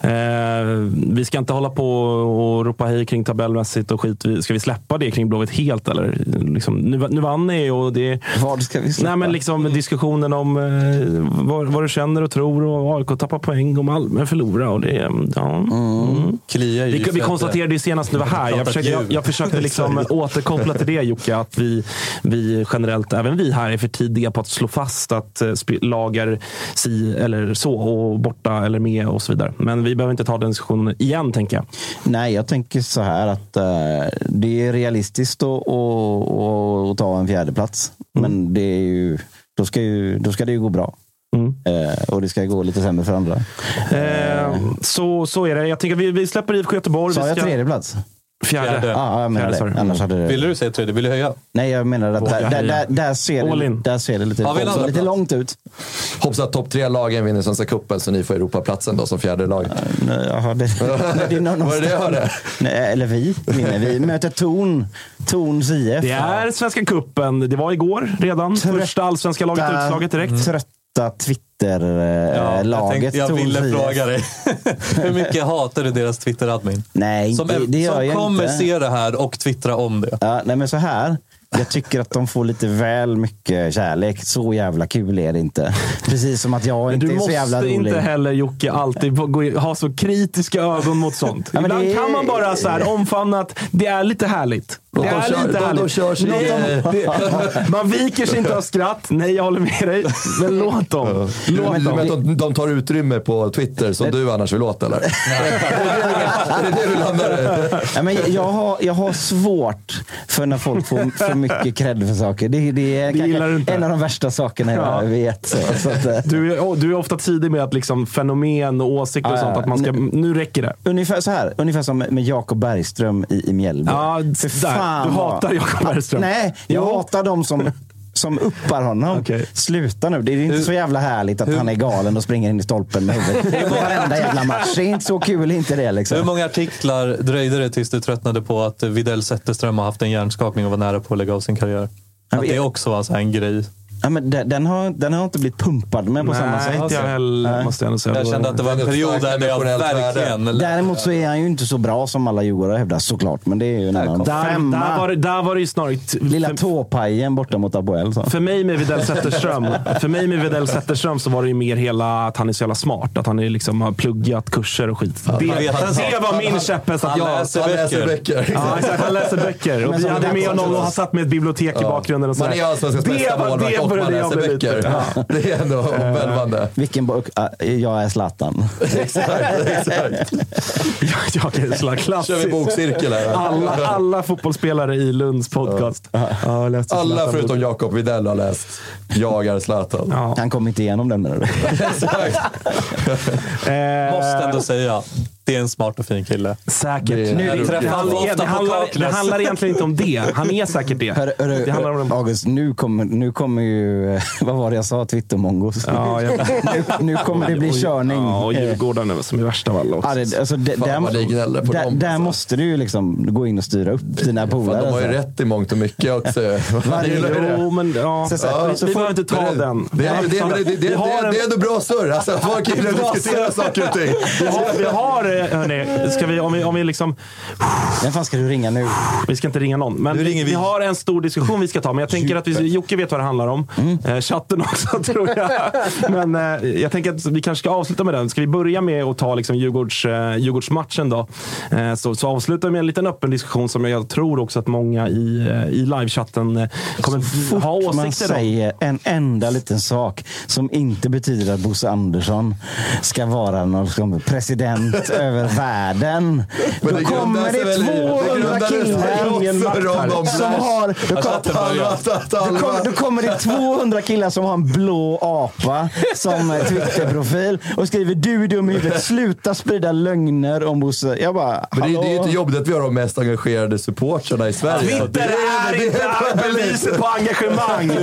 Eh, vi ska inte hålla på och ropa hej kring tabellmässigt och skit. Ska vi släppa det kring Blåvitt helt? Eller? Liksom, nu, nu vann ni och det... Vad ska vi släppa? Nej, men liksom diskussionen om eh, vad, vad du känner och tror och AIK tappar poäng och Malmö förlorar. Och det, ja. Mm. Kliar ju Vi, vi konstaterade ju senast vi var här. Jag försökte, jag, jag försökte liksom <laughs> återkoppla till det Jocke. Att vi, vi generellt, även vi här, är för tidiga på att slå fast att eh, sp- lag är si eller så och borta eller med och så vidare. Men vi behöver inte ta den diskussionen igen, tänker jag. Nej, jag tänker så här att eh, det är realistiskt att, att, att, att ta en fjärde plats. Men det är ju, då, ska ju, då ska det ju gå bra. Eh, och det ska gå lite sämre för andra. Eh, så, så är det. Jag tänker vi, vi släpper IFK Göteborg. Sa jag ska- tredje plats? Fjärde. Ja, jag menar Fjärde, det. Annars hade det... Ville du säga tredje? Vill du höja? Nej, jag menar att där, där, där, där, ser All det, in. där ser det lite, Ja, lite långt ut. Hoppas att topp tre-lagen vinner Svenska cupen så ni får Europaplatsen då som fjärde lag. Nej, Jaha, det, <laughs> det är någon Var det det jag hörde? <laughs> Nej, eller vi vinner. Vi möter Torn. Torns IF. Det är Svenska Cupen. Det var igår redan. Första allsvenska laget utslaget direkt. Trötta Twitter-laget. jag, tänkte, jag Torns ville fråga dig. <laughs> Hur mycket hatar du deras Twitter-admin? Nej, Som, det, det gör som jag kommer inte. se det här och twittra om det. Ja, nej, men så här. Jag tycker att de får lite väl mycket kärlek. Så jävla kul är det inte. Precis som att jag inte du är så jävla måste rolig. inte heller Jocke alltid ha så kritiska ögon mot sånt. Ja, men Ibland det är- kan man bara så här omfamna att det är lite härligt. Låt Det dem är köra- lite de- de kör egen- det- Man viker sig inte av skratt. Nej, jag håller med dig. Men låt dem. Låt menar dem. de, de tar utrymme på Twitter som du annars vill åt eller? är det det du landar? Ja, men jag, har, jag har svårt för när folk får för mycket cred för saker. Det, det är kanske inte. en av de värsta sakerna jag Ja. vet. Så, så att, eh, Du är, du är ofta tidig med att liksom fenomen och åsikter och sånt. Att man ska, nu räcker det. ungefär så här. Ungefär som med Jakob Bergström i, i Mjällby. Ja, För där. Fan Du hatar Jakob Bergström. Nej, jag Jo. hatar de som som uppar honom. Okej. Sluta nu. Det är inte så jävla härligt att han är galen och springer in i stolpen med huvudet. Varenda jävla match. Det är inte så kul inte det liksom. Hur många artiklar dröjde det tills du tröttnade på att Videll Zetterström har haft en hjärnskakning och var nära på att lägga av sin karriär? Att det också var en grej. Ja, men den, den, har, den har inte blivit pumpad med på samma sätt. Nej, inte jag heller, Nej. måste jag ändå säga. Jag kände att det var en period där jag verkligen... Däremot så är han ju inte så bra som alla djurgårdare hävdar såklart. Men det är ju en annan Där, femma. där, var det, där var det ju snarare... Lilla tåpajen borta mot Apoel. Så. För mig med Widell Zetterström, för mig med Widell Zetterström så var det ju mer hela att han är så jävla smart. Att han är liksom har pluggat kurser och skit. det, det var min käpphäst. att Han jag- läser Han läser böcker. böcker. <laughs> Ja, exakt. Han läser böcker. Och vi hade med honom och har satt med ett bibliotek i bakgrunden. Och Man sådär. är allsvenskans Det bästa var- målvakt det man läser böcker. Ja. Det är ändå <laughs> omvälvande. Vilken bok? Jag är Zlatan. exakt, exakt. <laughs> Jag är så klassiskt. kör vi bokcirkel här. Alla, alla fotbollsspelare i Lunds podcast. Ja, läste Alla Zlatan. förutom Jakob Widell har läst Jag är Zlatan. Ja. Han kom inte igenom den menar du? <laughs> Exakt. Eh, Måste ändå säga, det är en smart och fin kille. Säkert. Det är- Nu, det, honom handlar, det, handlar, det handlar egentligen inte om det. Han är säkert det. Hörru, hörru, Det handlar om... August, nu kommer, nu kommer ju... eh, <laughs> Vad var det jag sa? Twittermongos. Ja, jag, <laughs> nu, nu kommer det bli körning. Ja, och Eh, Djurgården som är värsta av alla också. Ja, det, alltså, det, Fan, där, på där, dem, där alltså. måste du ju liksom gå in och styra upp dina polare. de har ju alltså. rätt i mångt och mycket också. <laughs> Varje- det. Jo, men ja. Så- så- Ja, så vi behöver inte ta den. Det, är- det, är- det, det, det, det är ändå bra surr. Alltså, folk gillar att diskutera saker och ting. Vi har, vi har hörni, ska vi, om vi, om vi liksom... Vem fan ska du ringa nu? Vi ska inte ringa någon. Men vi. vi. har en stor diskussion vi ska ta. Men jag tänker att vi, Jocke vet vad det handlar om. Eh, chatten också, <laughs> tror jag. Men eh, jag tänker att vi kanske ska avsluta med den. Ska vi börja med att ta liksom, Djurgårds, eh, Djurgårdsmatchen då? Eh, så, så avslutar vi med en liten öppen diskussion som jag tror också att många i, eh, i livechatten eh, kommer ha Fort man åsikter om. säger en enda liten sak som inte betyder att Bosse Andersson ska vara någon president <laughs> över världen. Men Då det kommer det väl i- 200 det grundar sig killar som har... Då kom, att då, kommer, då kommer det 200 killar som har en blå apa som eh, Twitterprofil och skriver du är dum i huvudet, sluta sprida lögner om Bosse. Jag bara, Men det, är- det är ju inte jobbigt att vi har de mest engagerade supportrarna i Sverige. Twitter är inte beviset på engagemang. Och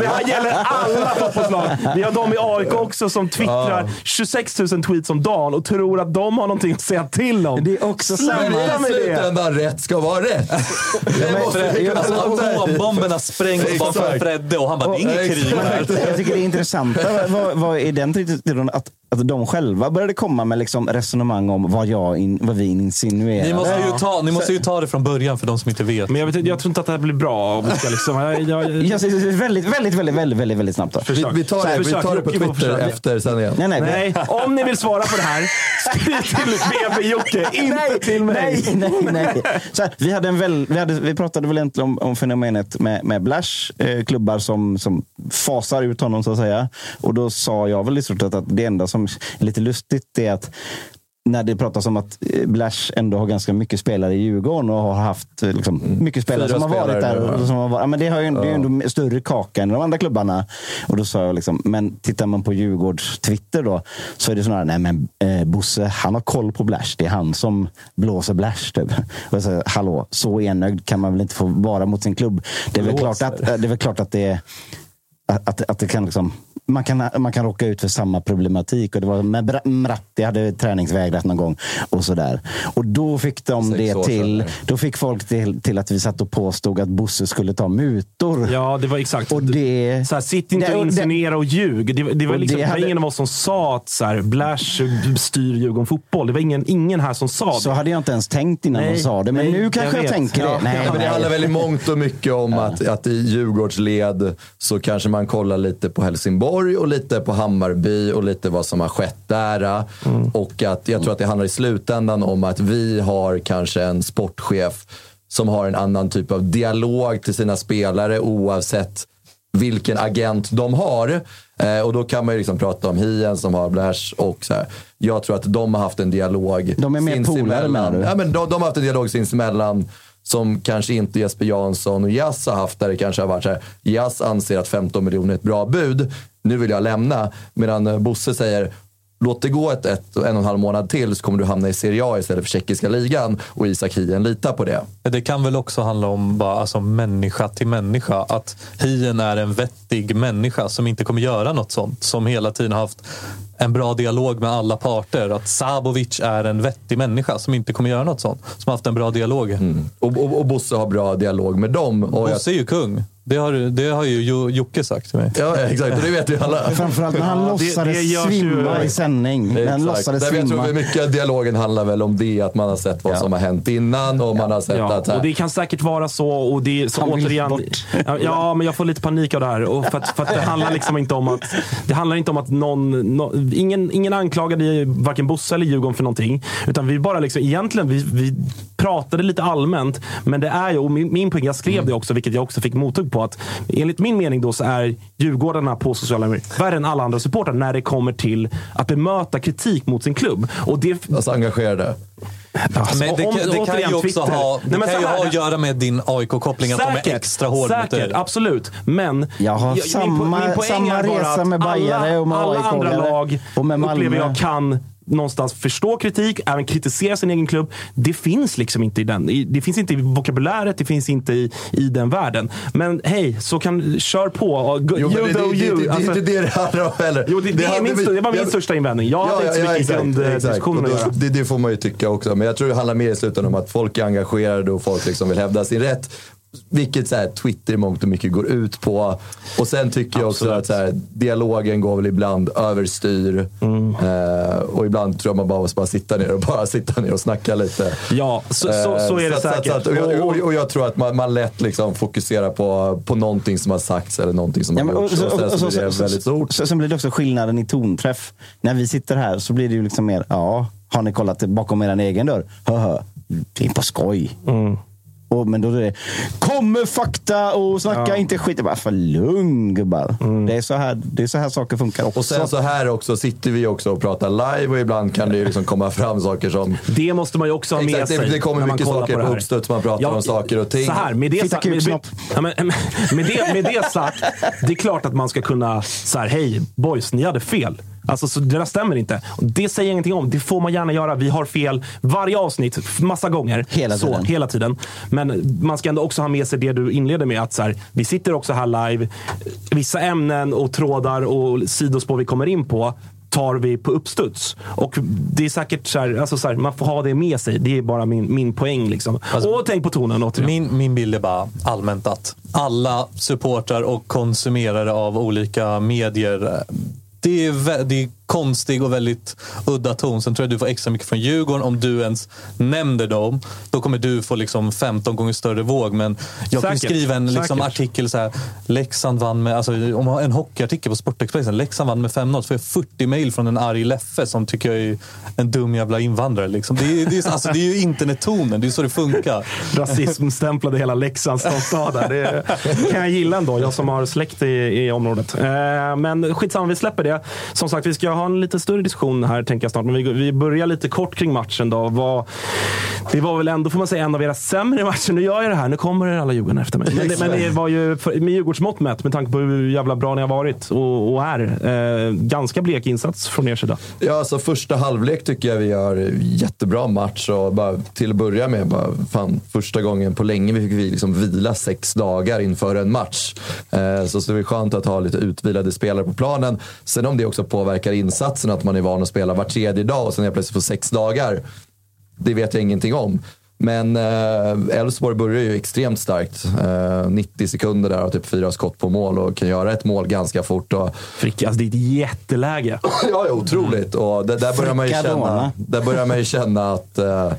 Det här gäller alla fotbollslag. Vi har de i AIK också som twittrar 26 000 tweets om dagen och tror att de har någonting att säga till om. Det är också Sluta med i det! slutändan, rätt ska vara rätt. Alltså, i. atombomberna sprängs Exakt. Fredde och han bara, det är inget krig här. Jag tycker det är intressanta vad, vad är den tiden att, att de själva började komma med liksom resonemang om vad, jag in, vad vi insinuerade. Ni måste, ju ta, ni måste ju ta det från början för de som inte vet. Men jag, vet, jag tror inte att det här blir bra. Om vi ska liksom, jag, jag, Jag väldigt, väldigt, väldigt, väldigt, väldigt, väldigt snabbt. Vi, vi tar det, vi tar det på Twitter efter sändningen. Nej, nej, Nej, om ni vill svara på det här, skriv till BB Jocke, inte till mig. Nej, nej, nej. Så här, vi, hade en väl, vi, hade, vi pratade väl egentligen om, om fenomenet med, med Blash, eh, klubbar som, som fasar ut honom så att säga. Och då sa jag väl i stort sett att det enda som är lite lustigt är att när det pratas om att eh, Blash ändå har ganska mycket spelare i Djurgården och har haft eh, liksom, mycket spelare Fyra som har varit där. och som har varit, ja, men det, har ju, det är ju Ja. ändå större kaka än de andra klubbarna. Och då sa jag liksom, men tittar man på Djurgårds Twitter då, så är det snarare, nej men eh, Bosse, han har koll på Blash. Det är han som blåser Blash. Typ. <laughs> Och jag säger, hallå, så enögd kan man väl inte få vara mot sin klubb. Det är väl klart att, eh, det, är väl klart att det är att, att det kan liksom, man, kan, man kan råka ut för samma problematik. Och det var med Mratti hade träningsvägrat någon gång. Och sådär. Och då fick de Sex det till, då fick folk till, till att vi satt och påstod att Bosse skulle ta mutor. Ja, det var exakt. Och det, Så här, sitt inte det- och insinuera och ljug. Det, det, var liksom, det hade- ingen av oss som sa att så här, Blash styr Djurgården fotboll. Det var ingen, ingen här som sa så det. hade jag inte ens tänkt innan Nej, de sa det. Men nej, nu kanske jag jag, tänker Ja. det. Nej, Ja, men det handlar väl i mångt och mycket om att, att i Djurgårdsled så kanske man kollar lite på Helsingborg och lite på Hammarby och lite vad som har skett där. Och att jag tror att det handlar i slutändan om att vi har kanske en sportchef som har en annan typ av dialog till sina spelare oavsett vilken agent de har. Eh, och då kan man ju liksom prata om Hien som har Blash och så här. Jag tror att de har haft en dialog De är mer polare, menar du? Ja, men de, de har haft en dialog sinsemellan som kanske inte Jesper Jansson och Jas har haft. Där det kanske har varit så här. Jas anser att 15 miljoner är ett bra bud. Nu vill jag lämna. Medan eh, Bosse säger Låt det gå ett, ett, en och en halv månad till så kommer du hamna i Serie A istället för tjeckiska ligan. Och Isak Hien litar på det. Det kan väl också handla om bara, alltså, människa till människa. Att Hien är en vettig människa som inte kommer göra något sånt. Som hela tiden har haft en bra dialog med alla parter. Att Sabovic är en vettig människa som inte kommer göra något sånt. Som har haft en bra dialog. Och, och, och Bosse har bra dialog med dem. Och jag, Bosse är ju kung. Det har, det har ju Jo- Jocke sagt till mig. ja, exakt. Och det vet vi alla. Framförallt när han Ja, det- låtsades det ju- svimma i sändning. När han Exakt. låtsades Där jag svimma. tror mycket av dialogen handlar väl om det, att man har sett vad Ja. som har hänt innan och man har sett Ja, att... och det kan säkert vara så. Och det så Han vill återigen, bort. ja, ja, men jag får lite panik av det här. Och för, att, för att det handlar liksom inte om att, det handlar inte om att någon... nå- ingen, ingen anklagade varken Bosse eller Djurgården för någonting. Utan vi bara liksom, egentligen, vi, vi pratade lite allmänt. Men det är ju, och min, min poäng, jag skrev Mm. det också, vilket jag också fick mothugg på. Att enligt min mening då så är Djurgårdarna på sociala medier värre än alla andra supportrar när det kommer till att bemöta kritik mot sin klubb. Och det, Alltså engagerade. alltså, Men det, om- kan- det kan ju också Twitter. ha, det Nej, kan ju ha att göra med din AIK-koppling. Att de är extra hårda mot säkert, dig. absolut. Men Jag har min po- samma- min poäng samma är bara resa att med Bajare alla, och med alla andra AIK-are lag och med Malmö. upplever jag kan någonstans förstå kritik, även kritisera sin egen klubb. Det finns liksom inte i den. Det finns inte i vokabuläret, det finns inte i, i den världen. Men hej, så kan, kör på. Go- Jo, you det, do det, you. det, det, Alltså- det är inte det det handlar om heller. Jo, det, det, är hade min, det var min jag- största invändning. Jag hade inte så mycket exakt, grunddiskussioner Och att göra. det, det, det får man ju tycka också. Men jag tror det handlar mer i slutändan om att folk är engagerade och folk liksom vill hävda sin rätt. Vilket så här, Twitter i mångt och mycket går ut på. Och sen tycker jag också Absolut. att så här, dialogen går väl ibland överstyr. Mm. Eh, och ibland tror jag man bara måste bara sitta ner och bara sitta ner och snacka lite. Ja, så, så, så är det Eh, så säkert. Så att, och, jag, och, och jag tror att man, man lätt liksom fokuserar på, på någonting som har sagts eller någonting som Ja, har och, gjorts. Och, och, sen och, så, blir det så, väldigt stort. så, sen blir det också skillnaden i tonträff. När vi sitter här så blir det ju liksom mer, ja, har ni kollat bakom er egen dörr? Höhö, det är på skoj. Mm. Och, men då är det, kom med fakta och snacka inte skit. Jag bara, för lugn gubbar. Det, är så här, det är så här saker funkar också. Och sen så här också sitter vi också och pratar live och ibland kan det ju liksom komma fram saker som... Det måste man ju också ha med Exakt, det- sig. det kommer när man mycket saker det på uppstuds, man pratar om saker och ting. Så här, med det, sa- med, ja, men, med, det, med det sagt, det är klart att man ska kunna så här, hej boys, ni hade fel. Alltså, så det där stämmer inte. Det säger jag ingenting om. Det får man gärna göra. Vi har fel varje avsnitt, massa gånger. Hela så, tiden. Hela tiden. Men man ska ändå också ha med sig det du inleder med. att så här, Vi sitter också här live. Vissa ämnen och trådar och sidospår vi kommer in på tar vi på uppstuds. Och det är säkert så här, alltså så här, man får ha det med sig. Det är bara min, min poäng. Liksom. och tänk på tonen återigen. Min, min bild är bara allmänt att alla supportrar och konsumerare av olika medier eh, det är, det är konstig och väldigt udda ton. Sen tror jag du får extra mycket från Djurgården. Om du ens nämner dem, då kommer du få liksom 15 gånger större våg. Men jag kan Säkert, skriva en liksom artikel så här. Leksand vann med, alltså, om man har en hockeyartikel på Sportexpressen. Leksand vann med 5-0. Så får jag 40 mejl från en arg Leffe som tycker jag är en dum jävla invandrare. Liksom. Det, är, det, är, alltså, det är ju internettonen. Det är så det funkar. Rasismstämplade hela Leksands stad där. Det kan jag gilla ändå, jag som har släkt i, i området. Eh, men skitsamma, vi släpper det. Som sagt, vi ska ha en lite större diskussion här tänker jag snart. Men vi, vi börjar lite kort kring matchen då. Vad, det var väl ändå, får man säga, en av era sämre matcher. Nu gör jag det här. Nu kommer alla Djurgården efter mig. Men, det- men det var ju, för, med Djurgårdsmått mätt, med tanke på hur jävla bra ni har varit och, och är, eh, ganska blek insats från er sida. Ja, alltså första halvlek tycker jag vi gör jättebra match. Och bara, till att börja med, bara, fan, första gången på länge vi fick vi liksom vila sex dagar inför en match. Eh, så, så det är skönt att ha lite utvilade spelare på planen. Sen om det också påverkar insatsen, att man är van att spela var tredje dag och sen helt plötsligt får sex dagar. Det vet jag ingenting om. Men eh, Elfsborg börjar ju extremt starkt. Eh, 90 sekunder där och typ fyra skott på mål och kan göra ett mål ganska fort. Och, Fricka, alltså det är ett jätteläge. <laughs> ja, otroligt. Och det, där, börjar man ju känna, där börjar man ju känna att eh,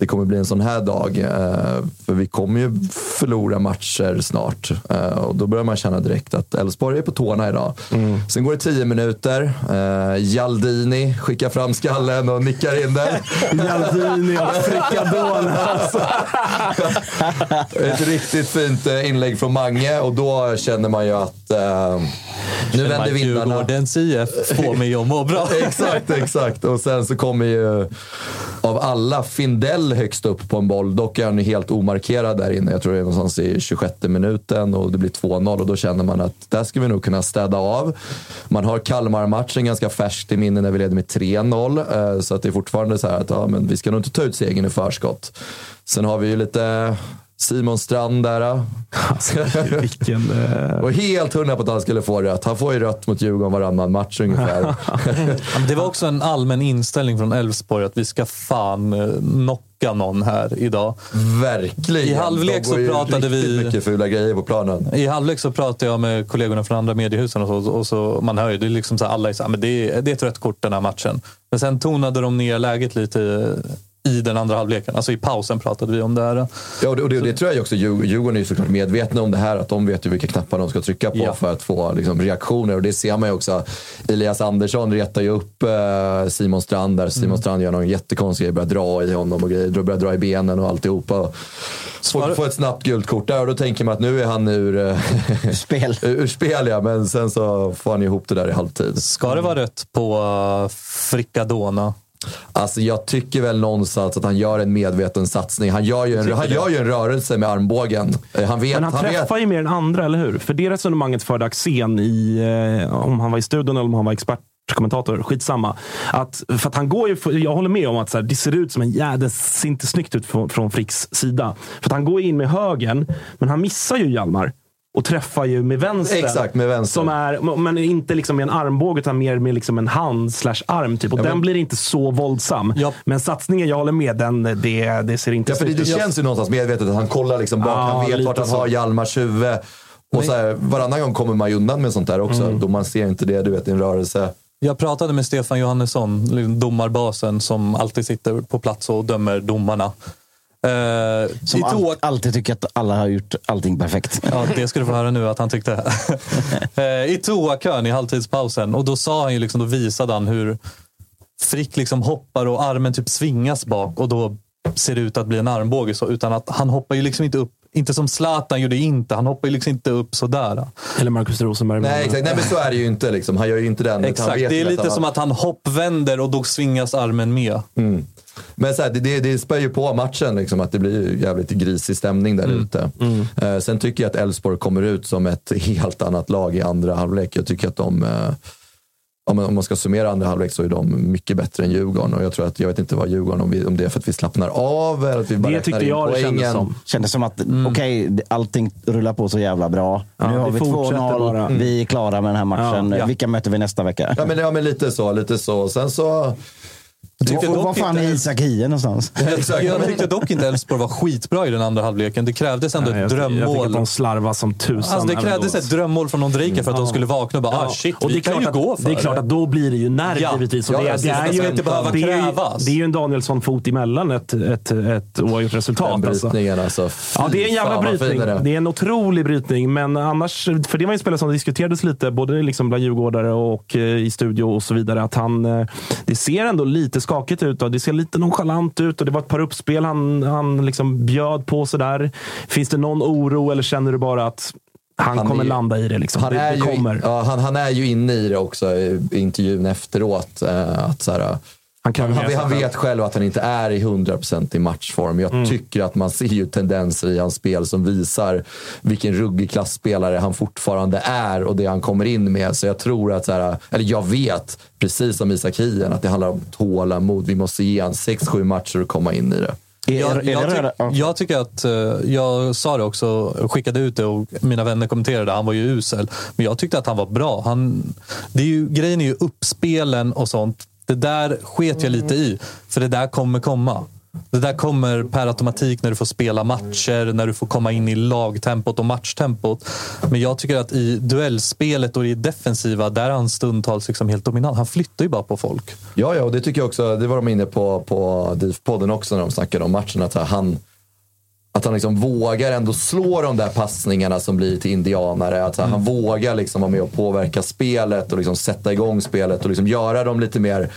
det kommer bli en sån här dag. Eh, för vi kommer ju förlora matcher snart. Eh, och då börjar man känna direkt att Elfsborg är på tårna idag. Sen går det tio minuter. Eh, Jaldini skickar fram skallen och nickar in den. <laughs> Jaldini och Fricadona. Alltså. <laughs> Ett riktigt fint inlägg från Mange och då känner man ju att eh, nu vänder vindarna. Djurgårdens IF får mig att må bra. <laughs> exakt, exakt. Och sen så kommer ju av alla Findell högst upp på en boll. Dock är han ju helt omarkerad där inne. Jag tror det är någonstans i 26 minuten och det blir 2-0 och då känner man att där ska vi nog kunna städa av. Man har Kalmar-matchen ganska färskt i minne när vi leder med 3-0. Eh, så att det är fortfarande så här att ja, men vi ska nog inte ta ut segern i förskott. Sen har vi ju lite Simon Strand där. eh. Vilken... Eh... <laughs> Och helt hundra på att han skulle få rött. Han får ju rött mot Djurgården varannan match ungefär. <laughs> Det var också en allmän inställning från Elfsborg att vi ska fan eh, knocka någon här idag. Verkligen. I halvlek så pratade vi- mycket fula grejer på planen. I halvlek så pratade jag med kollegorna från andra mediehusen och så, och så man hör ju, det är liksom så här, alla är så här, men det är, det är ett rött kort den här matchen. Men sen tonade de ner läget lite i den andra halvleken. Alltså i pausen pratade vi om det här. Ja, och det, och det, och det tror jag också. Djur- Djurgården är ju såklart medvetna om det här. Att de vet ju vilka knappar de ska trycka på Ja. för att få liksom, reaktioner. Och det ser man ju också. Elias Andersson retar ju upp eh, Simon Strand där. Simon Mm. Strand gör någon jättekonstig grej. Börjar dra i honom och grejer. Börjar dra i benen och alltihopa. Får, får ett snabbt gult kort där och då tänker man att nu är han ur, eh, Spel. <laughs> ur spel. Ja. Men sen så får han ihop det där i halvtid. Ska det vara rött på uh, Fricadona? Alltså jag tycker väl någonstans att han gör en medveten satsning. Han gör ju en, han gör ju en rörelse med armbågen. Eh, Han vet, Men han, han vet, träffar ju mer än andra, eller hur? För det resonemanget förde Axén i, eh, om han var i studion eller om han var expertkommentator, skitsamma. Att, för att han går ju, för, jag håller med om att så här, det ser ut som en jävla, det ser inte snyggt ut från, från Fricks sida. För att han går in med högen, men han missar ju Hjalmar. Och träffar ju med vänster. Exakt, med vänster. Som är, men inte liksom med en armbåge, utan mer med liksom en hand slash arm. Typ. Och Ja, den men- blir inte så våldsam. Men satsningen, jag håller med, den, det, det ser inte Ja, för det, snyggt det ut. känns ju någonstans medvetet att han kollar liksom bak. Ja, han vet vart han så. har Hjalmars huvud. Och så här, varannan gång kommer man undan med sånt där också. Mm. Då man ser inte det, du vet, i en rörelse. Jag pratade med Stefan Johannesson, liksom domarbasen som alltid sitter på plats och dömer domarna. Eh, Som i all, alltid tycker att alla har gjort allting perfekt. Ja, det ska du få höra nu att han tyckte. <laughs> Eh, I toakön i halvtidspausen. Och då sa han ju liksom, då visade han hur Frick liksom hoppar och armen typ svingas bak och då ser det ut att bli en armbåge. Så, utan att han hoppar ju liksom inte upp, inte som Zlatan gjorde inte. Han hoppar ju liksom inte upp sådär. Eller Marcus Rosenberg. Nej, exakt. Nej, men så är det ju inte. Liksom. Han gör ju inte den. Exakt, vet det är lite som att han hoppvänder och då svingas armen med. Mm. Men så här, det, det, det spär ju på matchen, liksom, att det blir ju jävligt grisig stämning där Mm. ute. Eh, sen tycker jag att Elfsborg kommer ut som ett <laughs> helt annat lag i andra halvlek. Jag tycker att de, eh, om man, om man ska summera andra halvlek så är de mycket bättre än Djurgården. Och jag tror att, jag vet inte vad Djurgården, om, vi, om det är för att vi slappnar av eller att vi bara Det räknar tyckte in jag det poängen. kändes som. Kändes som att okej, allting rullar på så jävla bra. Ja, nu har det vi fortsätter 2-0. bara. Vi är klara med den här matchen. Ja, ja. Vilka möter vi nästa vecka? Ja men, ja, men lite så, lite så. Sen så... tyckte Var, fan inte- är Isak Hie någonstans? Exakt. Jag tyckte dock inte Elfsborg var skitbra i den andra halvleken. Det krävdes ändå Nej, ett ty- jag tycker att drömmål. de slarvar som tusan. Alltså det krävdes ett drömmål från Ondrejka för att de skulle vakna och bara ah, shit, och det vi är kan klart ju att, gå för Det är klart att då blir det ju nerv Ja. givetvis. Och Ja, det, ja, det, det är ska ju, inte behöva det, är ju, krävas. det är ju en Danielsson-fot emellan ett, ett, ett oavgjort resultat. Den Alltså. brytningen alltså. Ja, det är en jävla brytning. är. Det är en otrolig brytning. Men annars, för det var ju en spelare som diskuterades lite, både liksom bland djurgårdare och eh, i studio och så vidare. Att han, eh, det ser ändå lite skakigt ut och det ser lite nonchalant ut. Och det var ett par uppspel han, han liksom bjöd på sådär. Finns det någon oro eller känner du bara att Han, Han kommer ju- landa i det. Liksom. Han det, är, det ju, ja, han, han är ju inne i det också i intervjun efteråt. Eh, att så här, Han kan han, han, vet själv att han inte är i 100% i matchform. Jag Mm. tycker att man ser ju tendenser i hans spel som visar vilken ruggig klassspelare han fortfarande är och det han kommer in med. Så jag tror att, så här, eller jag vet, precis som Isak Hien, att det handlar om tålamod. Vi måste ge han 6-7 matcher och komma in i det. Jag, jag, tyck- jag tycker att, eh, jag sa det också, skickade ut det och mina vänner kommenterade, han var ju usel. Men jag tyckte att han var bra. Han, det är ju, grejen är ju uppspelen och sånt. Det där sket jag lite i, för det där kommer komma. Det där kommer per automatik när du får spela matcher, när du får komma in i lagtempot och matchtempot. Men jag tycker att i duellspelet och i defensiva, där är han stundtals liksom helt dominant. Han flyttar ju bara på folk. Ja, ja, och det tycker jag också. Det var de inne på på DIF-podden också när de snackade om matchen. Att han, att han liksom vågar ändå slå de där passningarna som blir till indianare. Att han vågar liksom vara med och påverka spelet och liksom sätta igång spelet och liksom göra de lite mer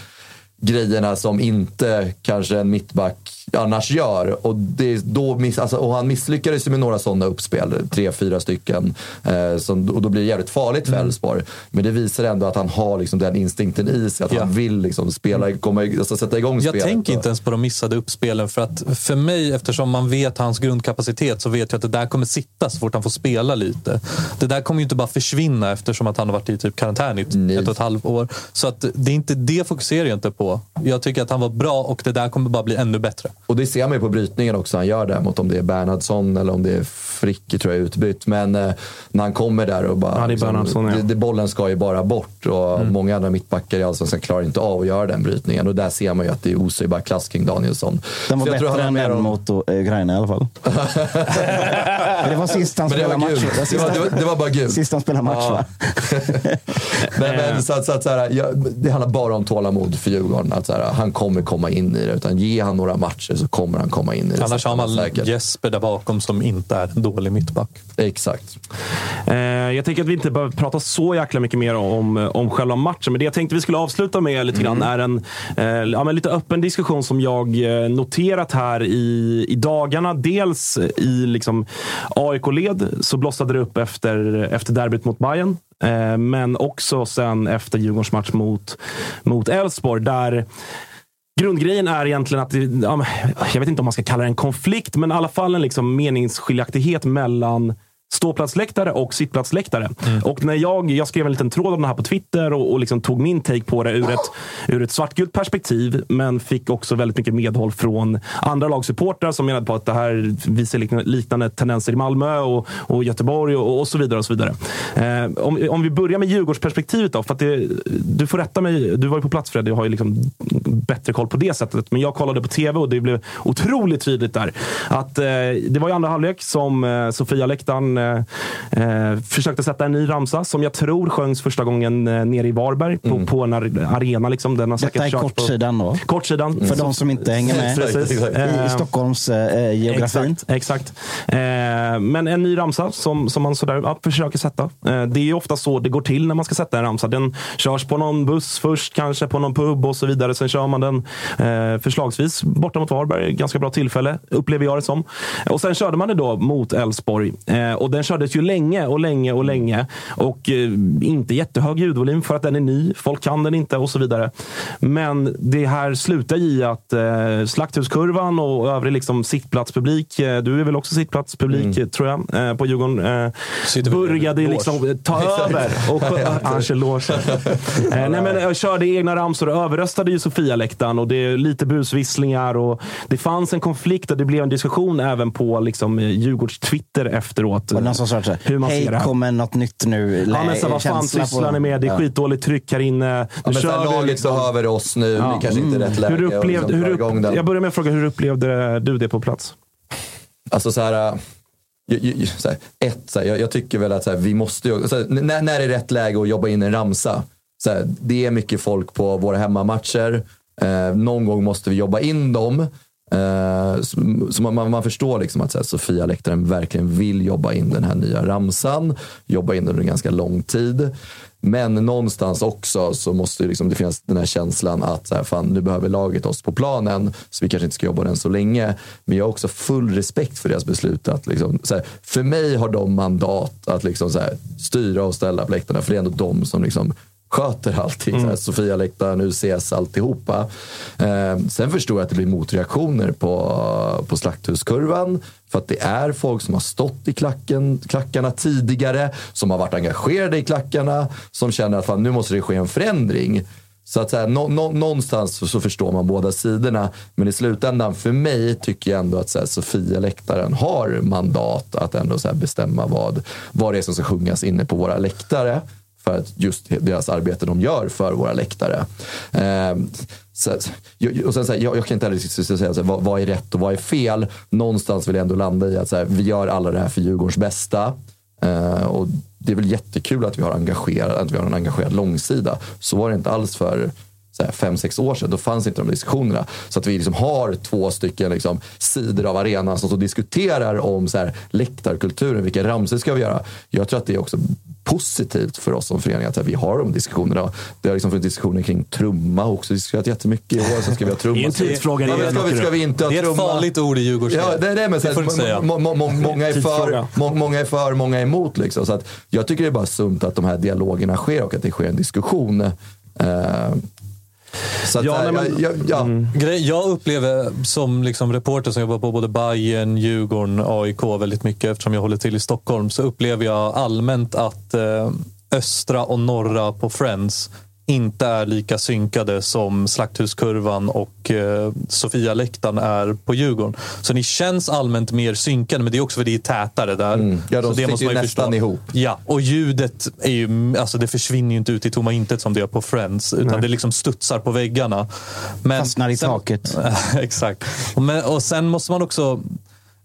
grejerna som inte kanske en mittback annars gör. Och, det, då miss, alltså, och han misslyckades ju med några sådana uppspel, tre, fyra stycken. Eh, som, och då blir det jävligt farligt för Elfsborg. Men det visar ändå att han har liksom den instinkten i sig, att Ja. han vill liksom spela, komma, alltså, sätta igång Jag spelet. tänker inte ens på de missade uppspelen. För att för mig, eftersom man vet hans grundkapacitet, så vet jag att det där kommer sitta så fort han får spela lite. Det där kommer ju inte bara försvinna eftersom att han har varit i typ karantän i ett, ett och ett halvt år. Så att det är inte det fokuserar jag inte på. Jag tycker att han var bra och det där kommer bara bli ännu bättre. Och det ser man ju på brytningen också. Han gör det mot om det är Bernhardsson eller om det är Fricke tror jag är utbytt. Men eh, när han kommer där och bara... Ja, det är Bernhardsson, ja. Mm. det, det, bollen ska ju bara bort. Och många andra mittbackar i Allsvenskan klarar inte av att göra den brytningen. Och där ser man ju att det osar ju bara klass kring Danielsson. Den var Så jag tror bättre han än den om- mot eh, Ukraina i alla fall. <laughs> Det var sist han spelade var match. Det var, det, var, det var bara gult. Sist han spelade match Ja. va? <laughs> men, men, så att, så att, så här, ja, det handlar bara om tålamod för Djurgården. Att, så här, han kommer komma in i det. Utan ge han några matcher så kommer han komma in i det. Annars har man säkert. Jesper där bakom som inte är en dålig mittback. Exakt. Eh, jag tänker att vi inte behöver prata så jäkla mycket mer om, om själva matchen. Men det jag tänkte vi skulle avsluta med lite grann är en eh, ja, men lite öppen diskussion som jag eh, noterat här i, i dagarna. Dels i liksom, AIK-led så blossade det upp efter, efter derbyt mot Bayern. Eh, men också sen efter Djurgårdens match mot mot Elfsborg. Där Grundgrejen är egentligen att, jag vet inte om man ska kalla det en konflikt, men i alla fall en liksom meningsskiljaktighet mellan ståplatsläktare och sittplatsläktare. Och när jag, jag skrev en liten tråd om det här på Twitter och, och liksom tog min take på det ur ett, ur ett svartgult perspektiv, men fick också väldigt mycket medhåll från andra lagsupportrar som menade på att det här visar liknande, liknande tendenser i Malmö och, och Göteborg och, och så vidare. och så vidare. Eh, om, om vi börjar med Djurgårdsperspektivet då, för det, du får rätta mig. Du var ju på plats Fred, jag har ju liksom bättre koll på det sättet. Men jag kollade på tv och det blev otroligt tydligt där. Att eh, det var i andra halvlek som eh, Sofia Läktaren eh, eh, försökte sätta en ny ramsa som jag tror sjöngs första gången eh, nere i Varberg på, på en ar- arena. Liksom. Den har säkert Detta är körts på- kortsidan då. Kortsidan. För Så- de som inte hänger med Precis. i, i Eh, Stockholms eh, geografin. Exakt. exakt. Eh, men en ny ramsa som, som man sådär, ja, försöker sätta. Eh, det är ju ofta så det går till när man ska sätta en ramsa. Den körs på någon buss först, kanske på någon pub och så vidare. Sen kör man den eh, förslagsvis borta mot Varberg. Ganska bra tillfälle, upplever jag det som. Och sen körde man det då mot Elfsborg. Eh, och den kördes ju länge och länge och länge. Och eh, inte jättehög ljudvolym för att den är ny. Folk kan den inte och så vidare. Men det här slutar i att eh, Slakthuskurvan och övrig liksom sittplatspublik, eh, du är väl också sittplatspublik eh, tror jag, eh, på Djurgården, eh, började liksom ta <laughs> över. Och, Annars är loge. eh, nej, men jag körde egna ramsor och överröstade ju Sofia-läktaren och det är lite busvisslingar och det fanns en konflikt och det blev en diskussion även på liksom, eh, Djurgårds Twitter efteråt. Och någon som sa Hur man ser det hej här. kommer något nytt nu. Ja, men så, vad fan sysslar ni med? Det är Ja. skitdåligt tryck här inne. Ja, Nu så kör här, laget liksom. behöver oss nu. Ja. Det kanske inte är rätt läge Hur att upplevde, liksom hur den. Jag börjar med att fråga, hur upplevde du det på plats? Alltså så här, så här, ett, så här, jag, jag tycker väl att så här, vi måste så här, när, när är rätt läge att jobba in en ramsa? Så här, det är mycket folk på våra hemmamatcher. Eh, någon gång måste vi jobba in dem. Eh, så så man, man, förstår liksom att så här, Sofia Läktaren verkligen vill jobba in den här nya ramsan. Jobba in den under ganska lång tid. Men någonstans också så måste det, liksom, det finnas den här känslan att så här, fan, nu behöver laget oss på planen så vi kanske inte ska jobba den så länge. Men jag har också full respekt för deras beslut. Att, liksom, så här, för mig har de mandat att liksom, så här, styra och ställa på läktarna för det är ändå de som liksom, sköter allting. Så här, Sofia läktaren, UCS, alltihopa. Eh, sen förstår jag att det blir motreaktioner på, på slakthuskurvan. För att det är folk som har stått i klacken, klackarna tidigare, som har varit engagerade i klackarna, som känner att fan, nu måste det ske en förändring. Så att så här, nå, nå, någonstans så, förstår man båda sidorna. Men i slutändan, för mig, tycker jag ändå att så här, Sofia läktaren har mandat att ändå så bestämma vad, vad det är som ska sjungas inne på våra läktare för att just deras arbete de gör för våra läktare. Eh, så, jag- och sen, så här, jag, jag kan inte heller säga så här, vad, vad är rätt och vad är fel. Någonstans vill jag ändå landa i att så här, vi gör alla det här för Djurgårdens bästa. Eh, och det är väl jättekul att vi har, engagerat, att vi har en engagerad långsida. Så var det inte alls för så här, fem, sex år sedan. Då fanns inte de diskussionerna. Så att vi liksom har två stycken liksom, sidor av arenan som så diskuterar om så här, läktarkulturen. Vilka ramsor ska vi göra? Jag tror att det är också positivt för oss som förening att vi har de diskussionerna. Det har liksom funnits diskussioner kring trumma också diskuterat jättemycket i år. Sen ska vi ha trumma. Det är en tidsfråga, Ja, det men ska, vi, ska vi inte ha Det är ett farligt ord i Djurgårdssnack. Ja, det är det. Men så Det får du säga. må, må, må, många, är för, må, många är för, många är emot. Liksom. Så att jag tycker det är bara sunt att de här dialogerna sker och att det sker en diskussion. Eh, att, Ja, nej, men- ja, ja, Grej, jag upplever som liksom reporter som jobbar på både Bayern, Djurgården, AIK väldigt mycket eftersom jag håller till i Stockholm så upplever jag allmänt att eh, östra och norra på Friends inte är lika synkade som Slakthuskurvan och eh, Sofia-läktaren är på Djurgården. Så ni känns allmänt mer synkade, men det är också för det är tätare där. Mm. Ja, de så det sitter måste ju man ju nästan förstå. ihop. Ja, och ljudet är ju, alltså det försvinner ju inte ut i tomma intet som det gör på Friends, utan Nej. det liksom studsar på väggarna. Men Fastnar i sen- taket. <laughs> Exakt. Och, men, och sen måste man också...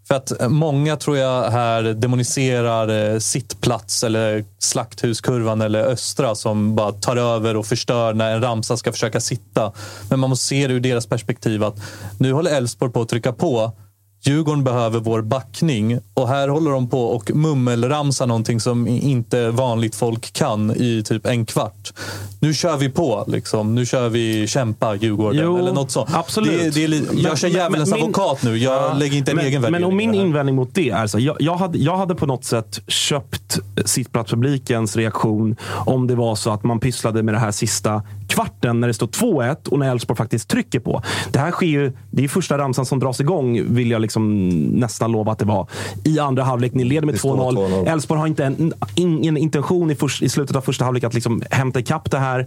För att eh, många tror jag här demoniserar eh, sittplats eller slakthuskurvan eller östra som bara tar över och förstör när en ramsa ska försöka sitta. Men man måste se det ur deras perspektiv att nu håller Elfsborg på att trycka på. Djurgården behöver vår backning och här håller de på och mummelramsa någonting som inte vanligt folk kan i typ en kvart. Nu kör vi på, liksom. nu kör vi kämpa Djurgården Jo, eller något sånt. absolut. Det, det är Men- jag kör djävulens advokat nu. Jag Ja, lägger inte en men, egen värdering Men och min invändning mot det är så, jag, jag, hade, jag hade på något sätt köpt sittplatspublikens reaktion om det var så att man pysslade med det här sista kvarten när det står 2-1 och när Elfsborg faktiskt trycker på. Det här sker ju, det är första ramsan som dras igång, vill jag liksom nästan lova att det var. I andra halvlek, ni leder med Det står 2-0. 2-0. Elfsborg har inte en, ingen intention i, först, i slutet av första halvlek att liksom hämta ikapp det här.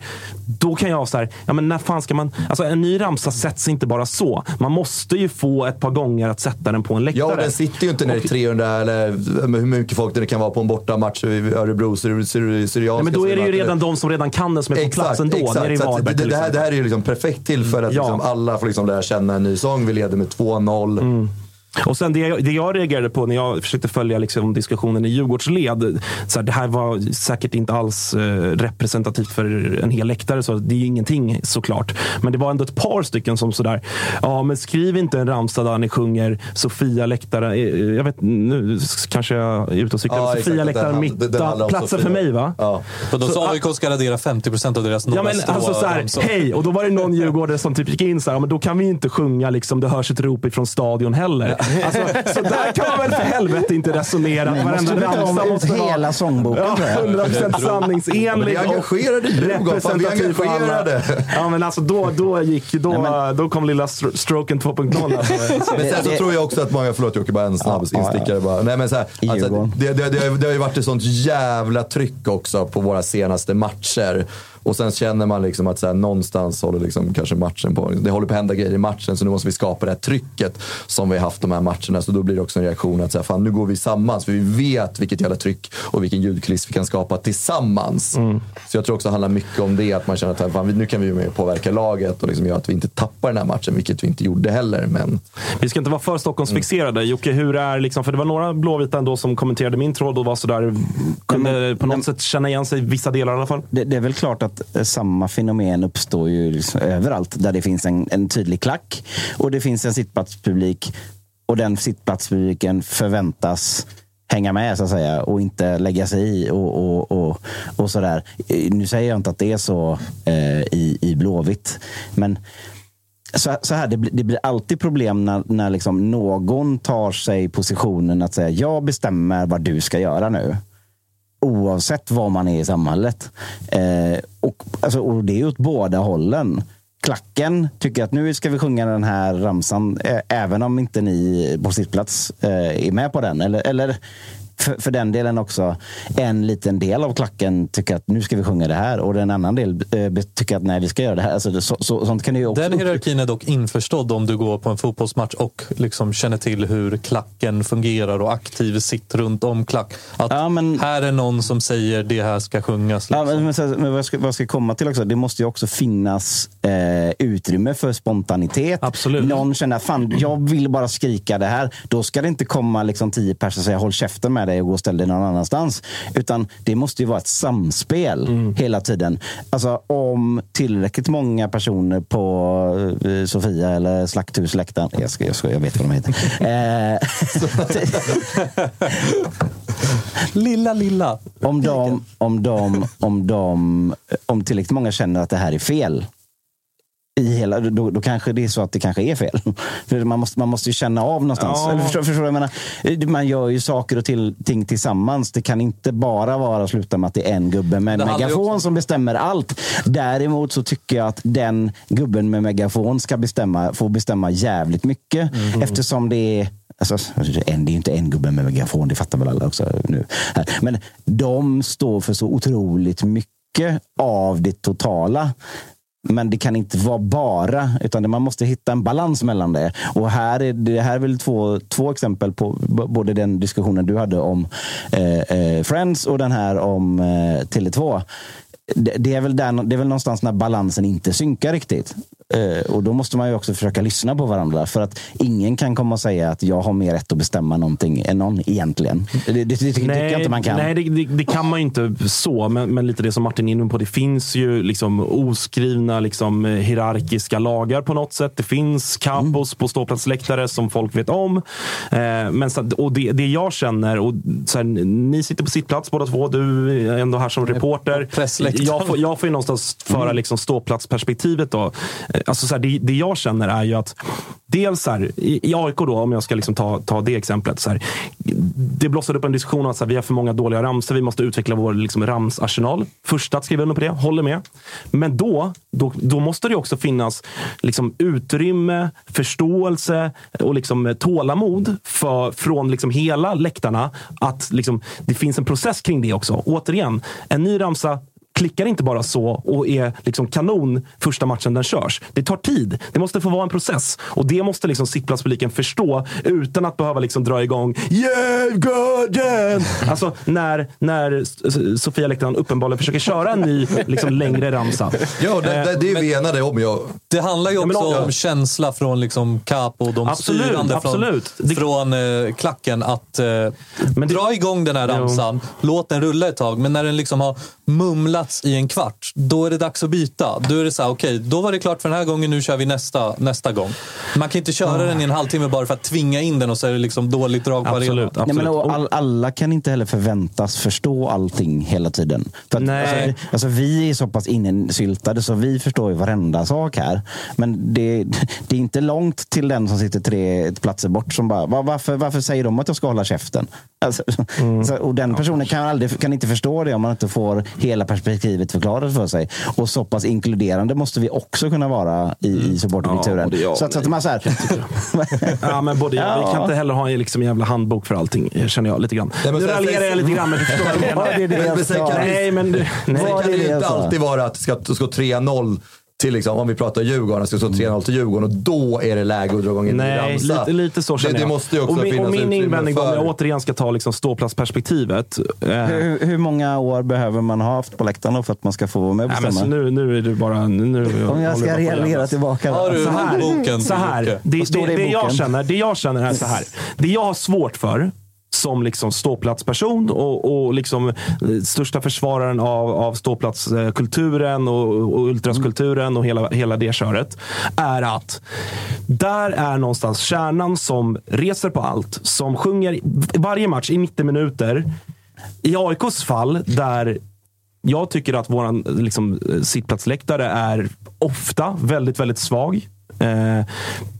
Då kan jag säga, ja men när fan ska man... Alltså en ny ramsa sätts inte bara så. Man måste ju få ett par gånger att sätta den på en läktare. Ja, och den sitter ju inte det är 300 eller hur mycket folk det kan vara på en bortamatch i Örebro, Syri- Syri- Syrianska. Men då är det ju redan de som redan kan det som är på plats ändå. Nere i Så Varberg det, det, här, det här är ju liksom perfekt tillfälle att Ja. liksom alla får liksom lära känna en ny sång. Vi leder med 2-0. Och sen det, jag- det jag reagerade på när jag försökte följa liksom diskussionen i Djurgårdsled. Så här, det här var säkert inte alls eh, representativt för en hel läktare. Så det är ju ingenting såklart. Men det var ändå ett par stycken som sådär. Ja, men skriv inte en ramsa där ni sjunger Sofia läktare. eh, Jag vet, nu kanske jag är ute och cyklar. Ja. Sofia läktare, mitta Sofia. för mig va? Ja. Och då Så- sa AIK ska radera 50% av deras Ja, men alltså så här, hej! Och då var det någon djurgårdare som typ gick in så här, men då kan vi inte sjunga liksom, det hörs ett rop ifrån stadion heller. <laughs> Alltså, så där kan man väl för helvete inte resonera. Måste Varenda ramsa måste vara hela sångboken ja, tror jag. 100% sanningsenlig Men är engagerade fan, vi är representativ för alla. engagerade. Ja, men alltså då, då, gick, då, då kom lilla stro- stroken 2.0. Alltså. <laughs> Men sen så tror jag också att många, förlåt Jocke, bara en snabb Ja, ja, instickare bara. Nej, men så här, alltså, det, det, det, har- det har ju varit ett sånt jävla tryck också på våra senaste matcher. Och sen känner man liksom att så här, någonstans håller liksom kanske matchen på, det håller på att hända grejer i matchen så nu måste vi skapa det här trycket som vi har haft de här matcherna. Så då blir det också en reaktion att så här, fan, nu går vi tillsammans för vi vet vilket jävla tryck och vilken ljudkuliss vi kan skapa tillsammans. Så jag tror också det handlar mycket om det, att man känner att fan, vi- nu kan vi med påverka laget och liksom göra att vi inte tappar den här matchen, vilket vi inte gjorde heller. Men Vi ska inte vara för Stockholmsfixerade. Jocke, hur är liksom, för det var några blåvita ändå som kommenterade min tråd och var sådär, kunde på något sätt känna igen sig vissa delar i alla fall. Det, det är väl klart att att eh, samma fenomen uppstår ju liksom överallt där det finns en, en tydlig klack och det finns en sittplatspublik och den sittplatspubliken förväntas hänga med så att säga och inte lägga sig i och, och, och, och sådär. Eh, nu säger jag inte att det är så eh, i, i Blåvitt, men så, så här, det, blir, det blir alltid problem när, när liksom någon tar sig positionen att säga jag bestämmer vad du ska göra nu. Oavsett var man är i samhället. Eh, och, alltså, och det är åt båda hållen. Klacken tycker att nu ska vi sjunga den här ramsan, eh, även om inte ni på sittplats eh, är med på den. Eller, eller för, för den delen också, en liten del av klacken tycker att nu ska vi sjunga det här och en annan del eh, tycker att nej, vi ska göra det här. Alltså, det, så, så, sånt kan det ju också Den hierarkin är dock införstådd om du går på en fotbollsmatch och liksom känner till hur klacken fungerar och aktiv sitt runt om klack. Att här är någon som säger det här ska sjungas. Ja, Liksom. men, men, så- men vad, jag ska, vad jag ska komma till också, det måste ju också finnas eh, utrymme för spontanitet. Absolut. Någon känner fan, jag vill bara skrika det här. Då ska det inte komma liksom tio personer och säga håll käften med dig och gå och ställ dig någon annanstans. Utan det måste ju vara ett samspel hela tiden. Alltså om tillräckligt många personer på eh, Sofia eller Slakthusläktaren, jag, ska, jag, ska, jag vet vad de heter. <laughs> Eh, <laughs> lilla, lilla. Om de, om de, om de, om tillräckligt många känner att det här är fel. I hela, då, då kanske det är så att det kanske är fel. <laughs> För man måste, man måste ju känna av någonstans. Ja. Eller förstår, förstår jag menar, man gör ju saker och till, ting tillsammans. Det kan inte bara vara att sluta med att det är en gubbe med Det megafon som bestämmer allt. Däremot så tycker jag att den gubben med megafon ska bestämma, få bestämma jävligt mycket. Mhm. Eftersom det är Alltså, en, det är ju inte en gubbe med megafon, det fattar väl alla också nu. Men de står för så otroligt mycket av det totala. Men det kan inte vara bara, utan man måste hitta en balans mellan det. Och här är det här är väl två, två exempel på både den diskussionen du hade om eh, eh, Friends och den här om eh, Tele2. Det, det, är väl där, det är väl någonstans när balansen inte synkar riktigt. Eh, och då måste man ju också försöka lyssna på varandra. För att ingen kan komma och säga att jag har mer rätt att bestämma någonting än någon egentligen. Det, det, det, det tycker jag inte man kan. Nej, det, det, det kan man ju inte så. Men, men lite det som Martin är inne på. Det finns ju liksom oskrivna liksom, eh, hierarkiska lagar på något sätt. Det finns kapos på ståplatsläktare som folk vet om. Eh, men så, och det, det jag känner, och så här, ni sitter på sittplats båda två. Du är ändå här som reporter. Jag får, jag får ju någonstans föra liksom ståplatsperspektivet. Då. Alltså så här, det, det jag känner är ju att dels så här, i, i AIK, då, om jag ska liksom ta, ta det exemplet. Så här, det blossade upp en diskussion om att så här, vi har för många dåliga ramsor. Vi måste utveckla vår liksom, ramsarsenal. Första att skriva under på det, håller med. Men då, då, då måste det också finnas liksom, utrymme, förståelse och liksom, tålamod för, från liksom, hela läktarna. Att liksom, det finns en process kring det också. Återigen, en ny ramsa klickar inte bara så och är liksom kanon första matchen den körs. Det tar tid. Det måste få vara en process. Och det måste liksom sittplatspubliken förstå utan att behöva liksom dra igång Yeah, Gordon! Alltså när, när Sofia Lektaren uppenbarligen försöker köra en ny liksom, längre ramsa. Ja, det, det, det är vi enade om. Jag. Det handlar ju Ja, också om- om känsla från liksom Capo och de Absolut, styrande absolut. från, från eh, klacken att eh, dra igång den här Jo. ramsan, låt den rulla ett tag, men när den liksom har mumlats i en kvart, då är det dags att byta. Då är det så här, okej, då var det klart för den här gången, nu kör vi nästa, nästa gång. Man kan inte köra den i en halvtimme bara för att tvinga in den och så är det liksom dåligt drag på arenan. Nej, men, och all, alla kan inte heller förväntas förstå allting hela tiden. För att, Nej. Alltså, alltså, vi är så pass insyltade så vi förstår ju varenda sak här. Men det, det är inte långt till den som sitter tre platser bort som bara, "Va- varför, varför säger de att jag ska hålla käften? Alltså, Mm. så, och den personen kan, aldrig, kan inte förstå det om man inte får hela perspektivet förklarat för sig. Och så pass inkluderande måste vi också kunna vara i, i supporterkulturen. Ja, ja, så att, så att man så här, <laughs> Ja, men både jag, Vi Ja. kan inte heller ha en liksom, jävla handbok för allting, känner jag lite grann. Nej, men nu raljerar jag lite grann, men du förstår vad jag menar. <laughs> Ja, det Men sen kan det- Nej, men... du- Nej. Sen Vad kan är det det ju inte alltid vara att det ska, det ska 3-0 till, liksom, om vi pratar Djurgården, det ska stå 3-0 till Djurgården och då är det läge att dra igång en Nej, ramsa. lite, lite så känner det, jag. det måste ju också och min, finnas och min invändning då, om för... jag återigen ska ta liksom ståplatsperspektivet. Eh, Hur, hur många år behöver man ha haft på läktaren för att man ska få vara med och nej, men bestämma? så nu, nu är du bara... Nu, Om jag ska reagera tillbaka. Har du så här, handboken så här det, det, det det, jag boken? känner, det jag känner är så här. Det jag har svårt för, som liksom ståplatsperson och, och liksom eh, största försvararen av, av ståplatskulturen och, och ultraskulturen och hela, hela det köret. Är att där är någonstans kärnan som reser på allt. Som sjunger varje match i 90 minuter. I AIKs fall, där jag tycker att vår liksom, sittplatsläktare är ofta väldigt, väldigt svag. Eh,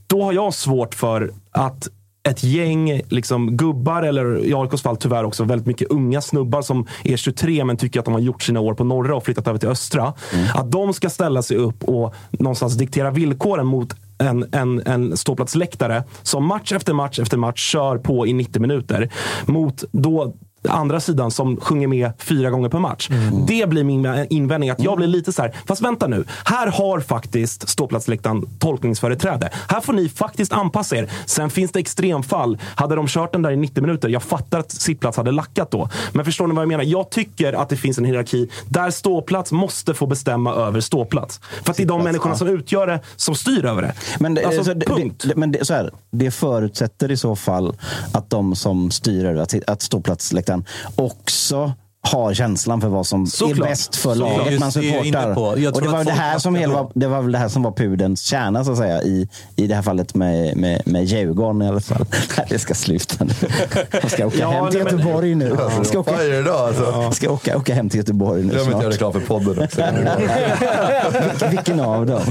då har jag svårt för att ett gäng liksom, gubbar, eller i AIKs fall tyvärr också väldigt mycket unga snubbar som är 23 men tycker att de har gjort sina år på norra och flyttat över till östra. Mm. Att de ska ställa sig upp och någonstans diktera villkoren mot en, en, en ståplatsläktare som match efter match efter match kör på i 90 minuter. Mot då andra sidan som sjunger med fyra gånger per match. Mm. Det blir min invändning. Att jag blir lite så här, fast vänta nu. Här har faktiskt ståplatsläktaren tolkningsföreträde. Här får ni faktiskt anpassa er. Sen finns det extremfall. Hade de kört den där i 90 minuter, jag fattar att sittplats hade lackat då. Men förstår ni vad jag menar? Jag tycker att det finns en hierarki där ståplats måste få bestämma över ståplats. För att det är de människorna som utgör det som styr över det. Men det, alltså, punkt. Det, men det, så här, det förutsätter i så fall att de som styr över att, att ståplatsläktaren makten också har känslan för vad som Såklart. är bäst för så laget man supportar. Och det var, det, här som hela, det var väl det här som var pudens kärna så att säga i, i det här fallet med, med, med Djurgården i alla fall. <laughs> det ska sluta nu. Jag ska åka ja, hem till Göteborg nu. Ja, ska åka, alltså. ska åka, åka hem till Göteborg nu Jag vill inte göra reklam för podden också. <laughs> Vilken av dem?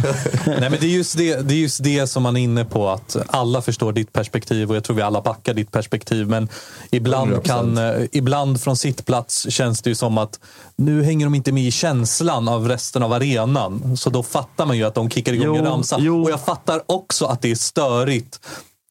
Nej, men det, är just det, det är just det som man är inne på. Att alla förstår ditt perspektiv och jag tror vi alla backar ditt perspektiv. Men ibland, kan, eh, ibland från sitt plats känns det ju som att nu hänger de inte med i känslan av resten av arenan. Så då fattar man ju att de kickar igång jo, en ramsa. Jo. Och jag fattar också att det är störigt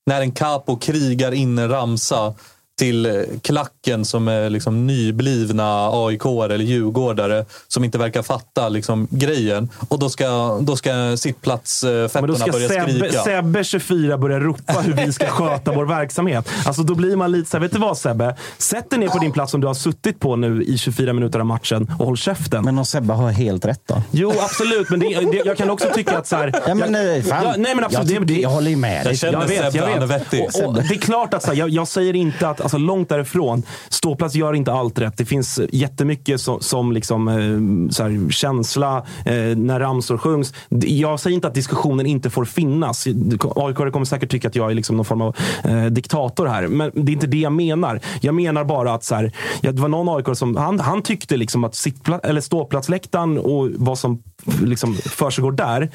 när en capo krigar in en ramsa till eh, klacken som är liksom nyblivna AIK eller Djurgårdare som inte verkar fatta liksom grejen. Och då ska, då ska sittplatsfettorna börja Sebbe, skrika. Sebbe 24 börja ropa hur vi ska <laughs> sköta vår verksamhet. Alltså då blir man lite så här, vet du vad Sebbe? Sätt dig ner på din plats som du har suttit på nu i 24 minuter av matchen och håll käften. Men om Sebbe har helt rätt då? Jo, absolut. Men det, det, jag kan också tycka att så här, ja, men, nej, fan. Jag, nej, men absolut. Jag, det, jag håller med. Jag känner jag vet, Sebbe, jag vet. han är vettig. Och, och, det är klart att så här, jag, jag säger inte att alltså, långt därifrån. Ståplats gör inte allt rätt. Det finns jättemycket som, som liksom, eh, så här, känsla eh, när ramsor sjungs. Jag säger inte att diskussionen inte får finnas. AIK kommer säkert tycka att jag är liksom någon form av eh, diktator här. Men det är inte det jag menar. Jag menar bara att så här, det var någon AIK som han, han tyckte liksom att sittpla, eller ståplatsläktaren och vad som liksom försiggår där,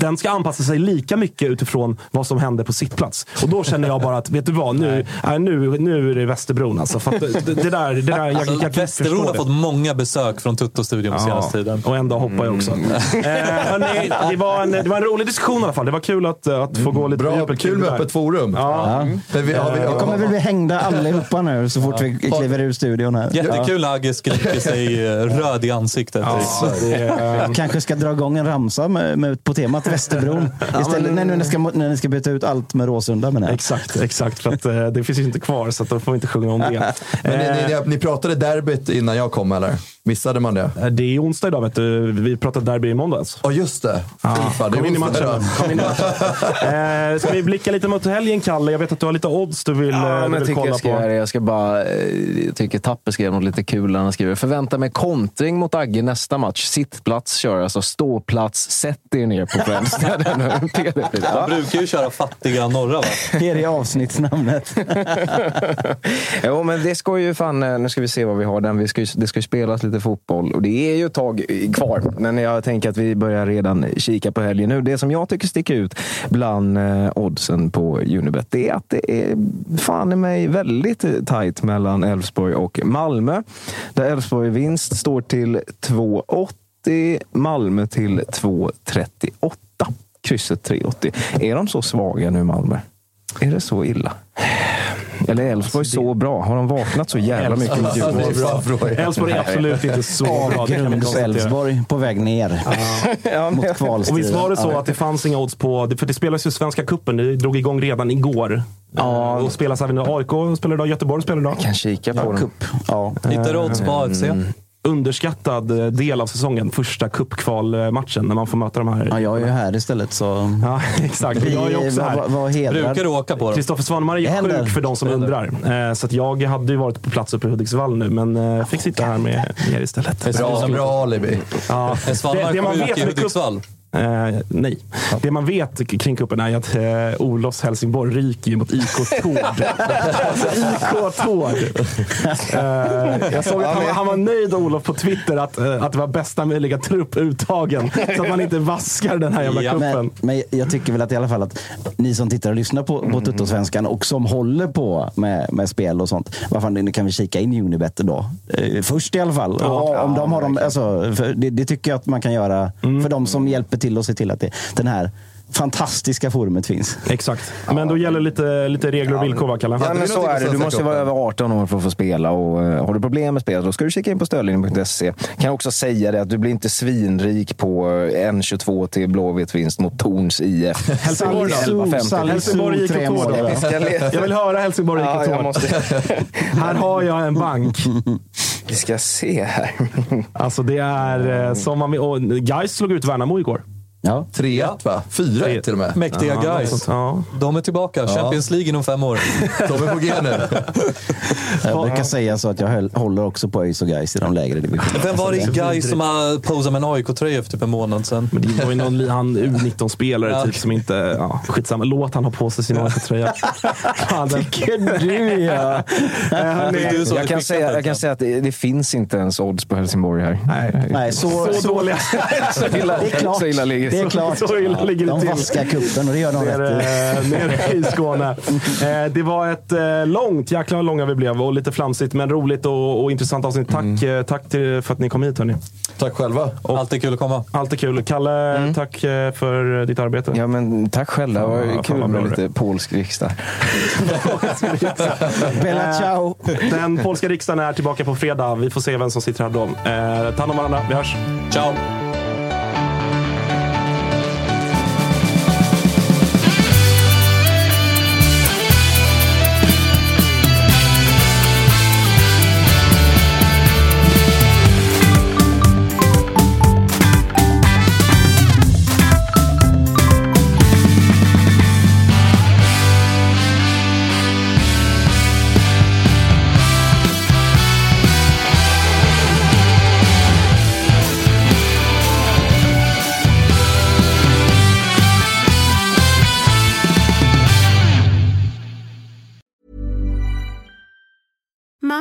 den ska anpassa sig lika mycket utifrån vad som händer på sittplats. Och då känner jag bara att, vet du vad, nu, äh, nu, nu det Västerbron. Alltså, för det, det, där, det där, jag, alltså, jag, jag Västerbron har fått många besök från Tutto-studion ja, senaste tiden. Och en dag hoppar jag också. Mm. eh, nej, det, var en, det var en rolig diskussion i alla fall. Det var kul att, att få gå lite Bra, Kul med öppet forum. Ja. Mm. Vi, vi, vi, vi kommer väl bli hängda allihopa nu så fort vi kliver ur studion här. Jättekul när Agge skriker sig röd i ansiktet. Ja, det, kanske ska dra igång en ramsa med, med, på temat Västerbron. Istället när, ni ska, när ni ska byta ut allt med Råsunda. Men exakt, exakt. För att, eh, det finns ju inte kvar så då får vi inte sjunga om det. <laughs> men ni, ni, ni, pratade derbyt innan jag kom eller? Missade man det? Eh, det är onsdag idag vet du. Vi pratade derby i måndags. Ja, oh, just det. Ja, Fifa, kom, in i matchen. kom in i matchen. <laughs> eh, ska vi blicka lite mot helgen, Kalle? Jag vet att du har lite odds du vill, ja, eh, du vill kolla jag ska på. Jag ska bara... Eh, jag tycker Tapper skrev något lite kul han skriver. Förvänta mig kontring mot Agge nästa match. Sittplats kör alltså ståplats. Sätt er ner på fönstret. <laughs> Han brukar ju köra fattiga norra va? Det är det avsnittsnamnet. <laughs> jo, men det ska ju fan... Eh, nu ska vi se vad vi har. Den. Vi ska, det ska ju spelas lite fotboll. Och det är ju ett tag kvar, men jag tänker att vi börjar redan kika på helgen nu. Det som jag tycker sticker ut bland eh, oddsen på Unibet, det är att det är fan i mig väldigt tajt mellan Elfsborg och Malmö. Där Elfsborg vinst står till 2,80, Malmö till 2,38. Krysset 3,80. Är de så svaga nu, Malmö? Är det så illa? Eller är Elfsborg alltså, så bra? Har de vaknat så jävla mycket med Djurgården? Elfsborg är absolut inte så bra. Elfsborg på väg ner ja. <laughs> mot kvalstriden. Och visst var det så att det fanns inga odds på... För det spelas ju Svenska cupen. Det drog igång redan igår. Ja. Och spelas även AIK spelar idag, Göteborg spelar idag. Jag kan kika på ja, den. Ja. Hittar du odds på AFC? Mm. Underskattad eh, del av säsongen. Första cupkvalmatchen när man får möta de här. Ja, jag är ju här istället så... <laughs> Ja, exakt. Vi Jag är också här. var hedrad. Brukar du åka på dem? Kristoffer Svanemar är Det sjuk för de som undrar. Eh, Så att jag hade ju varit på plats uppe i Hudiksvall nu, men eh, fick sitta här med er istället. Bra, bra alibi. Ja. Är Svanemar sjuk i Hudiksvall? Eh, nej. Det man vet kring cupen är att eh, Olofs Helsingborg ryker mot IK Tord. <laughs> IK Tord. Eh, jag såg att han, var- han var nöjd, Olof, på Twitter att, eh, att det var bästa möjliga trupp uttagen. Så att man inte vaskar den här jävla Ja. cupen. Men, men jag tycker väl att i alla fall att ni som tittar och lyssnar på, på Tuttosvenskan och som håller på med, med spel och sånt. Vad fan, nu kan vi kika in Unibet då. Eh, först i alla fall. och, om de har dem, alltså, det, det tycker jag att man kan göra för de som hjälper till och se till att det, den här fantastiska forumet finns. Exakt. Men då gäller lite, lite regler och villkor, va, Kalle? Ja, men så är det. Du måste vara över 18 år för att få spela. Och, eh, har du problem med spel, då ska du kika in på stödlinjen.se. Kan också säga det att du blir inte svinrik på eh, N22 till Blåvitt vinst mot Torns IF. <laughs> Helsingborg då? 11-50. Helsingborg IK då. Jag vill höra Helsingborg Ja, IK måste... <laughs> Här har jag en bank. Vi ska se här. Alltså det är eh, som man Gais slog ut Värnamo igår. Ja. 3-1 va? 4-1 till och med. Mäktiga Ja, guys. Ja. De är tillbaka. Champions League inom fem år. <laughs> De är på G nu. <laughs> Jag brukar säga så att jag håller också på ÖIS och Gais i de lägre divisionerna. Vem var det guys som har posat med en AIK-tröja för typ en månad sedan? Men det var ju någon li- han U19-spelare <laughs> Ja. typ som inte... Ja, skitsamma. Låt han ha på sig sin AIK-tröja. Tycker du ja. Jag kan, säga, jag kan säga att det, det finns inte ens odds på Helsingborg här. Nej, Nej, så, så dåliga. Så klart. så illa ligger Det är klart. Så illa ligger det De till. vaskar kuppen och det gör de rätt i. nere, nere i Skåne. <laughs> Eh, det var ett eh, långt, jäkla vad långa vi blev och lite flamsigt men roligt och, och intressant avsnitt. Tack, eh, tack till, för att ni kom hit hörni. Tack själva. Alltid kul att komma. Alltid kul. Kalle, tack eh, för ditt arbete. Ja, men tack själv. Det var Ja, kul med det. lite polsk riksdag. <laughs> Bella ciao. Den polska riksdagen är tillbaka på fredag. Vi får se vem som sitter här då. Eh, ta hand om varandra. Vi hörs. Ciao!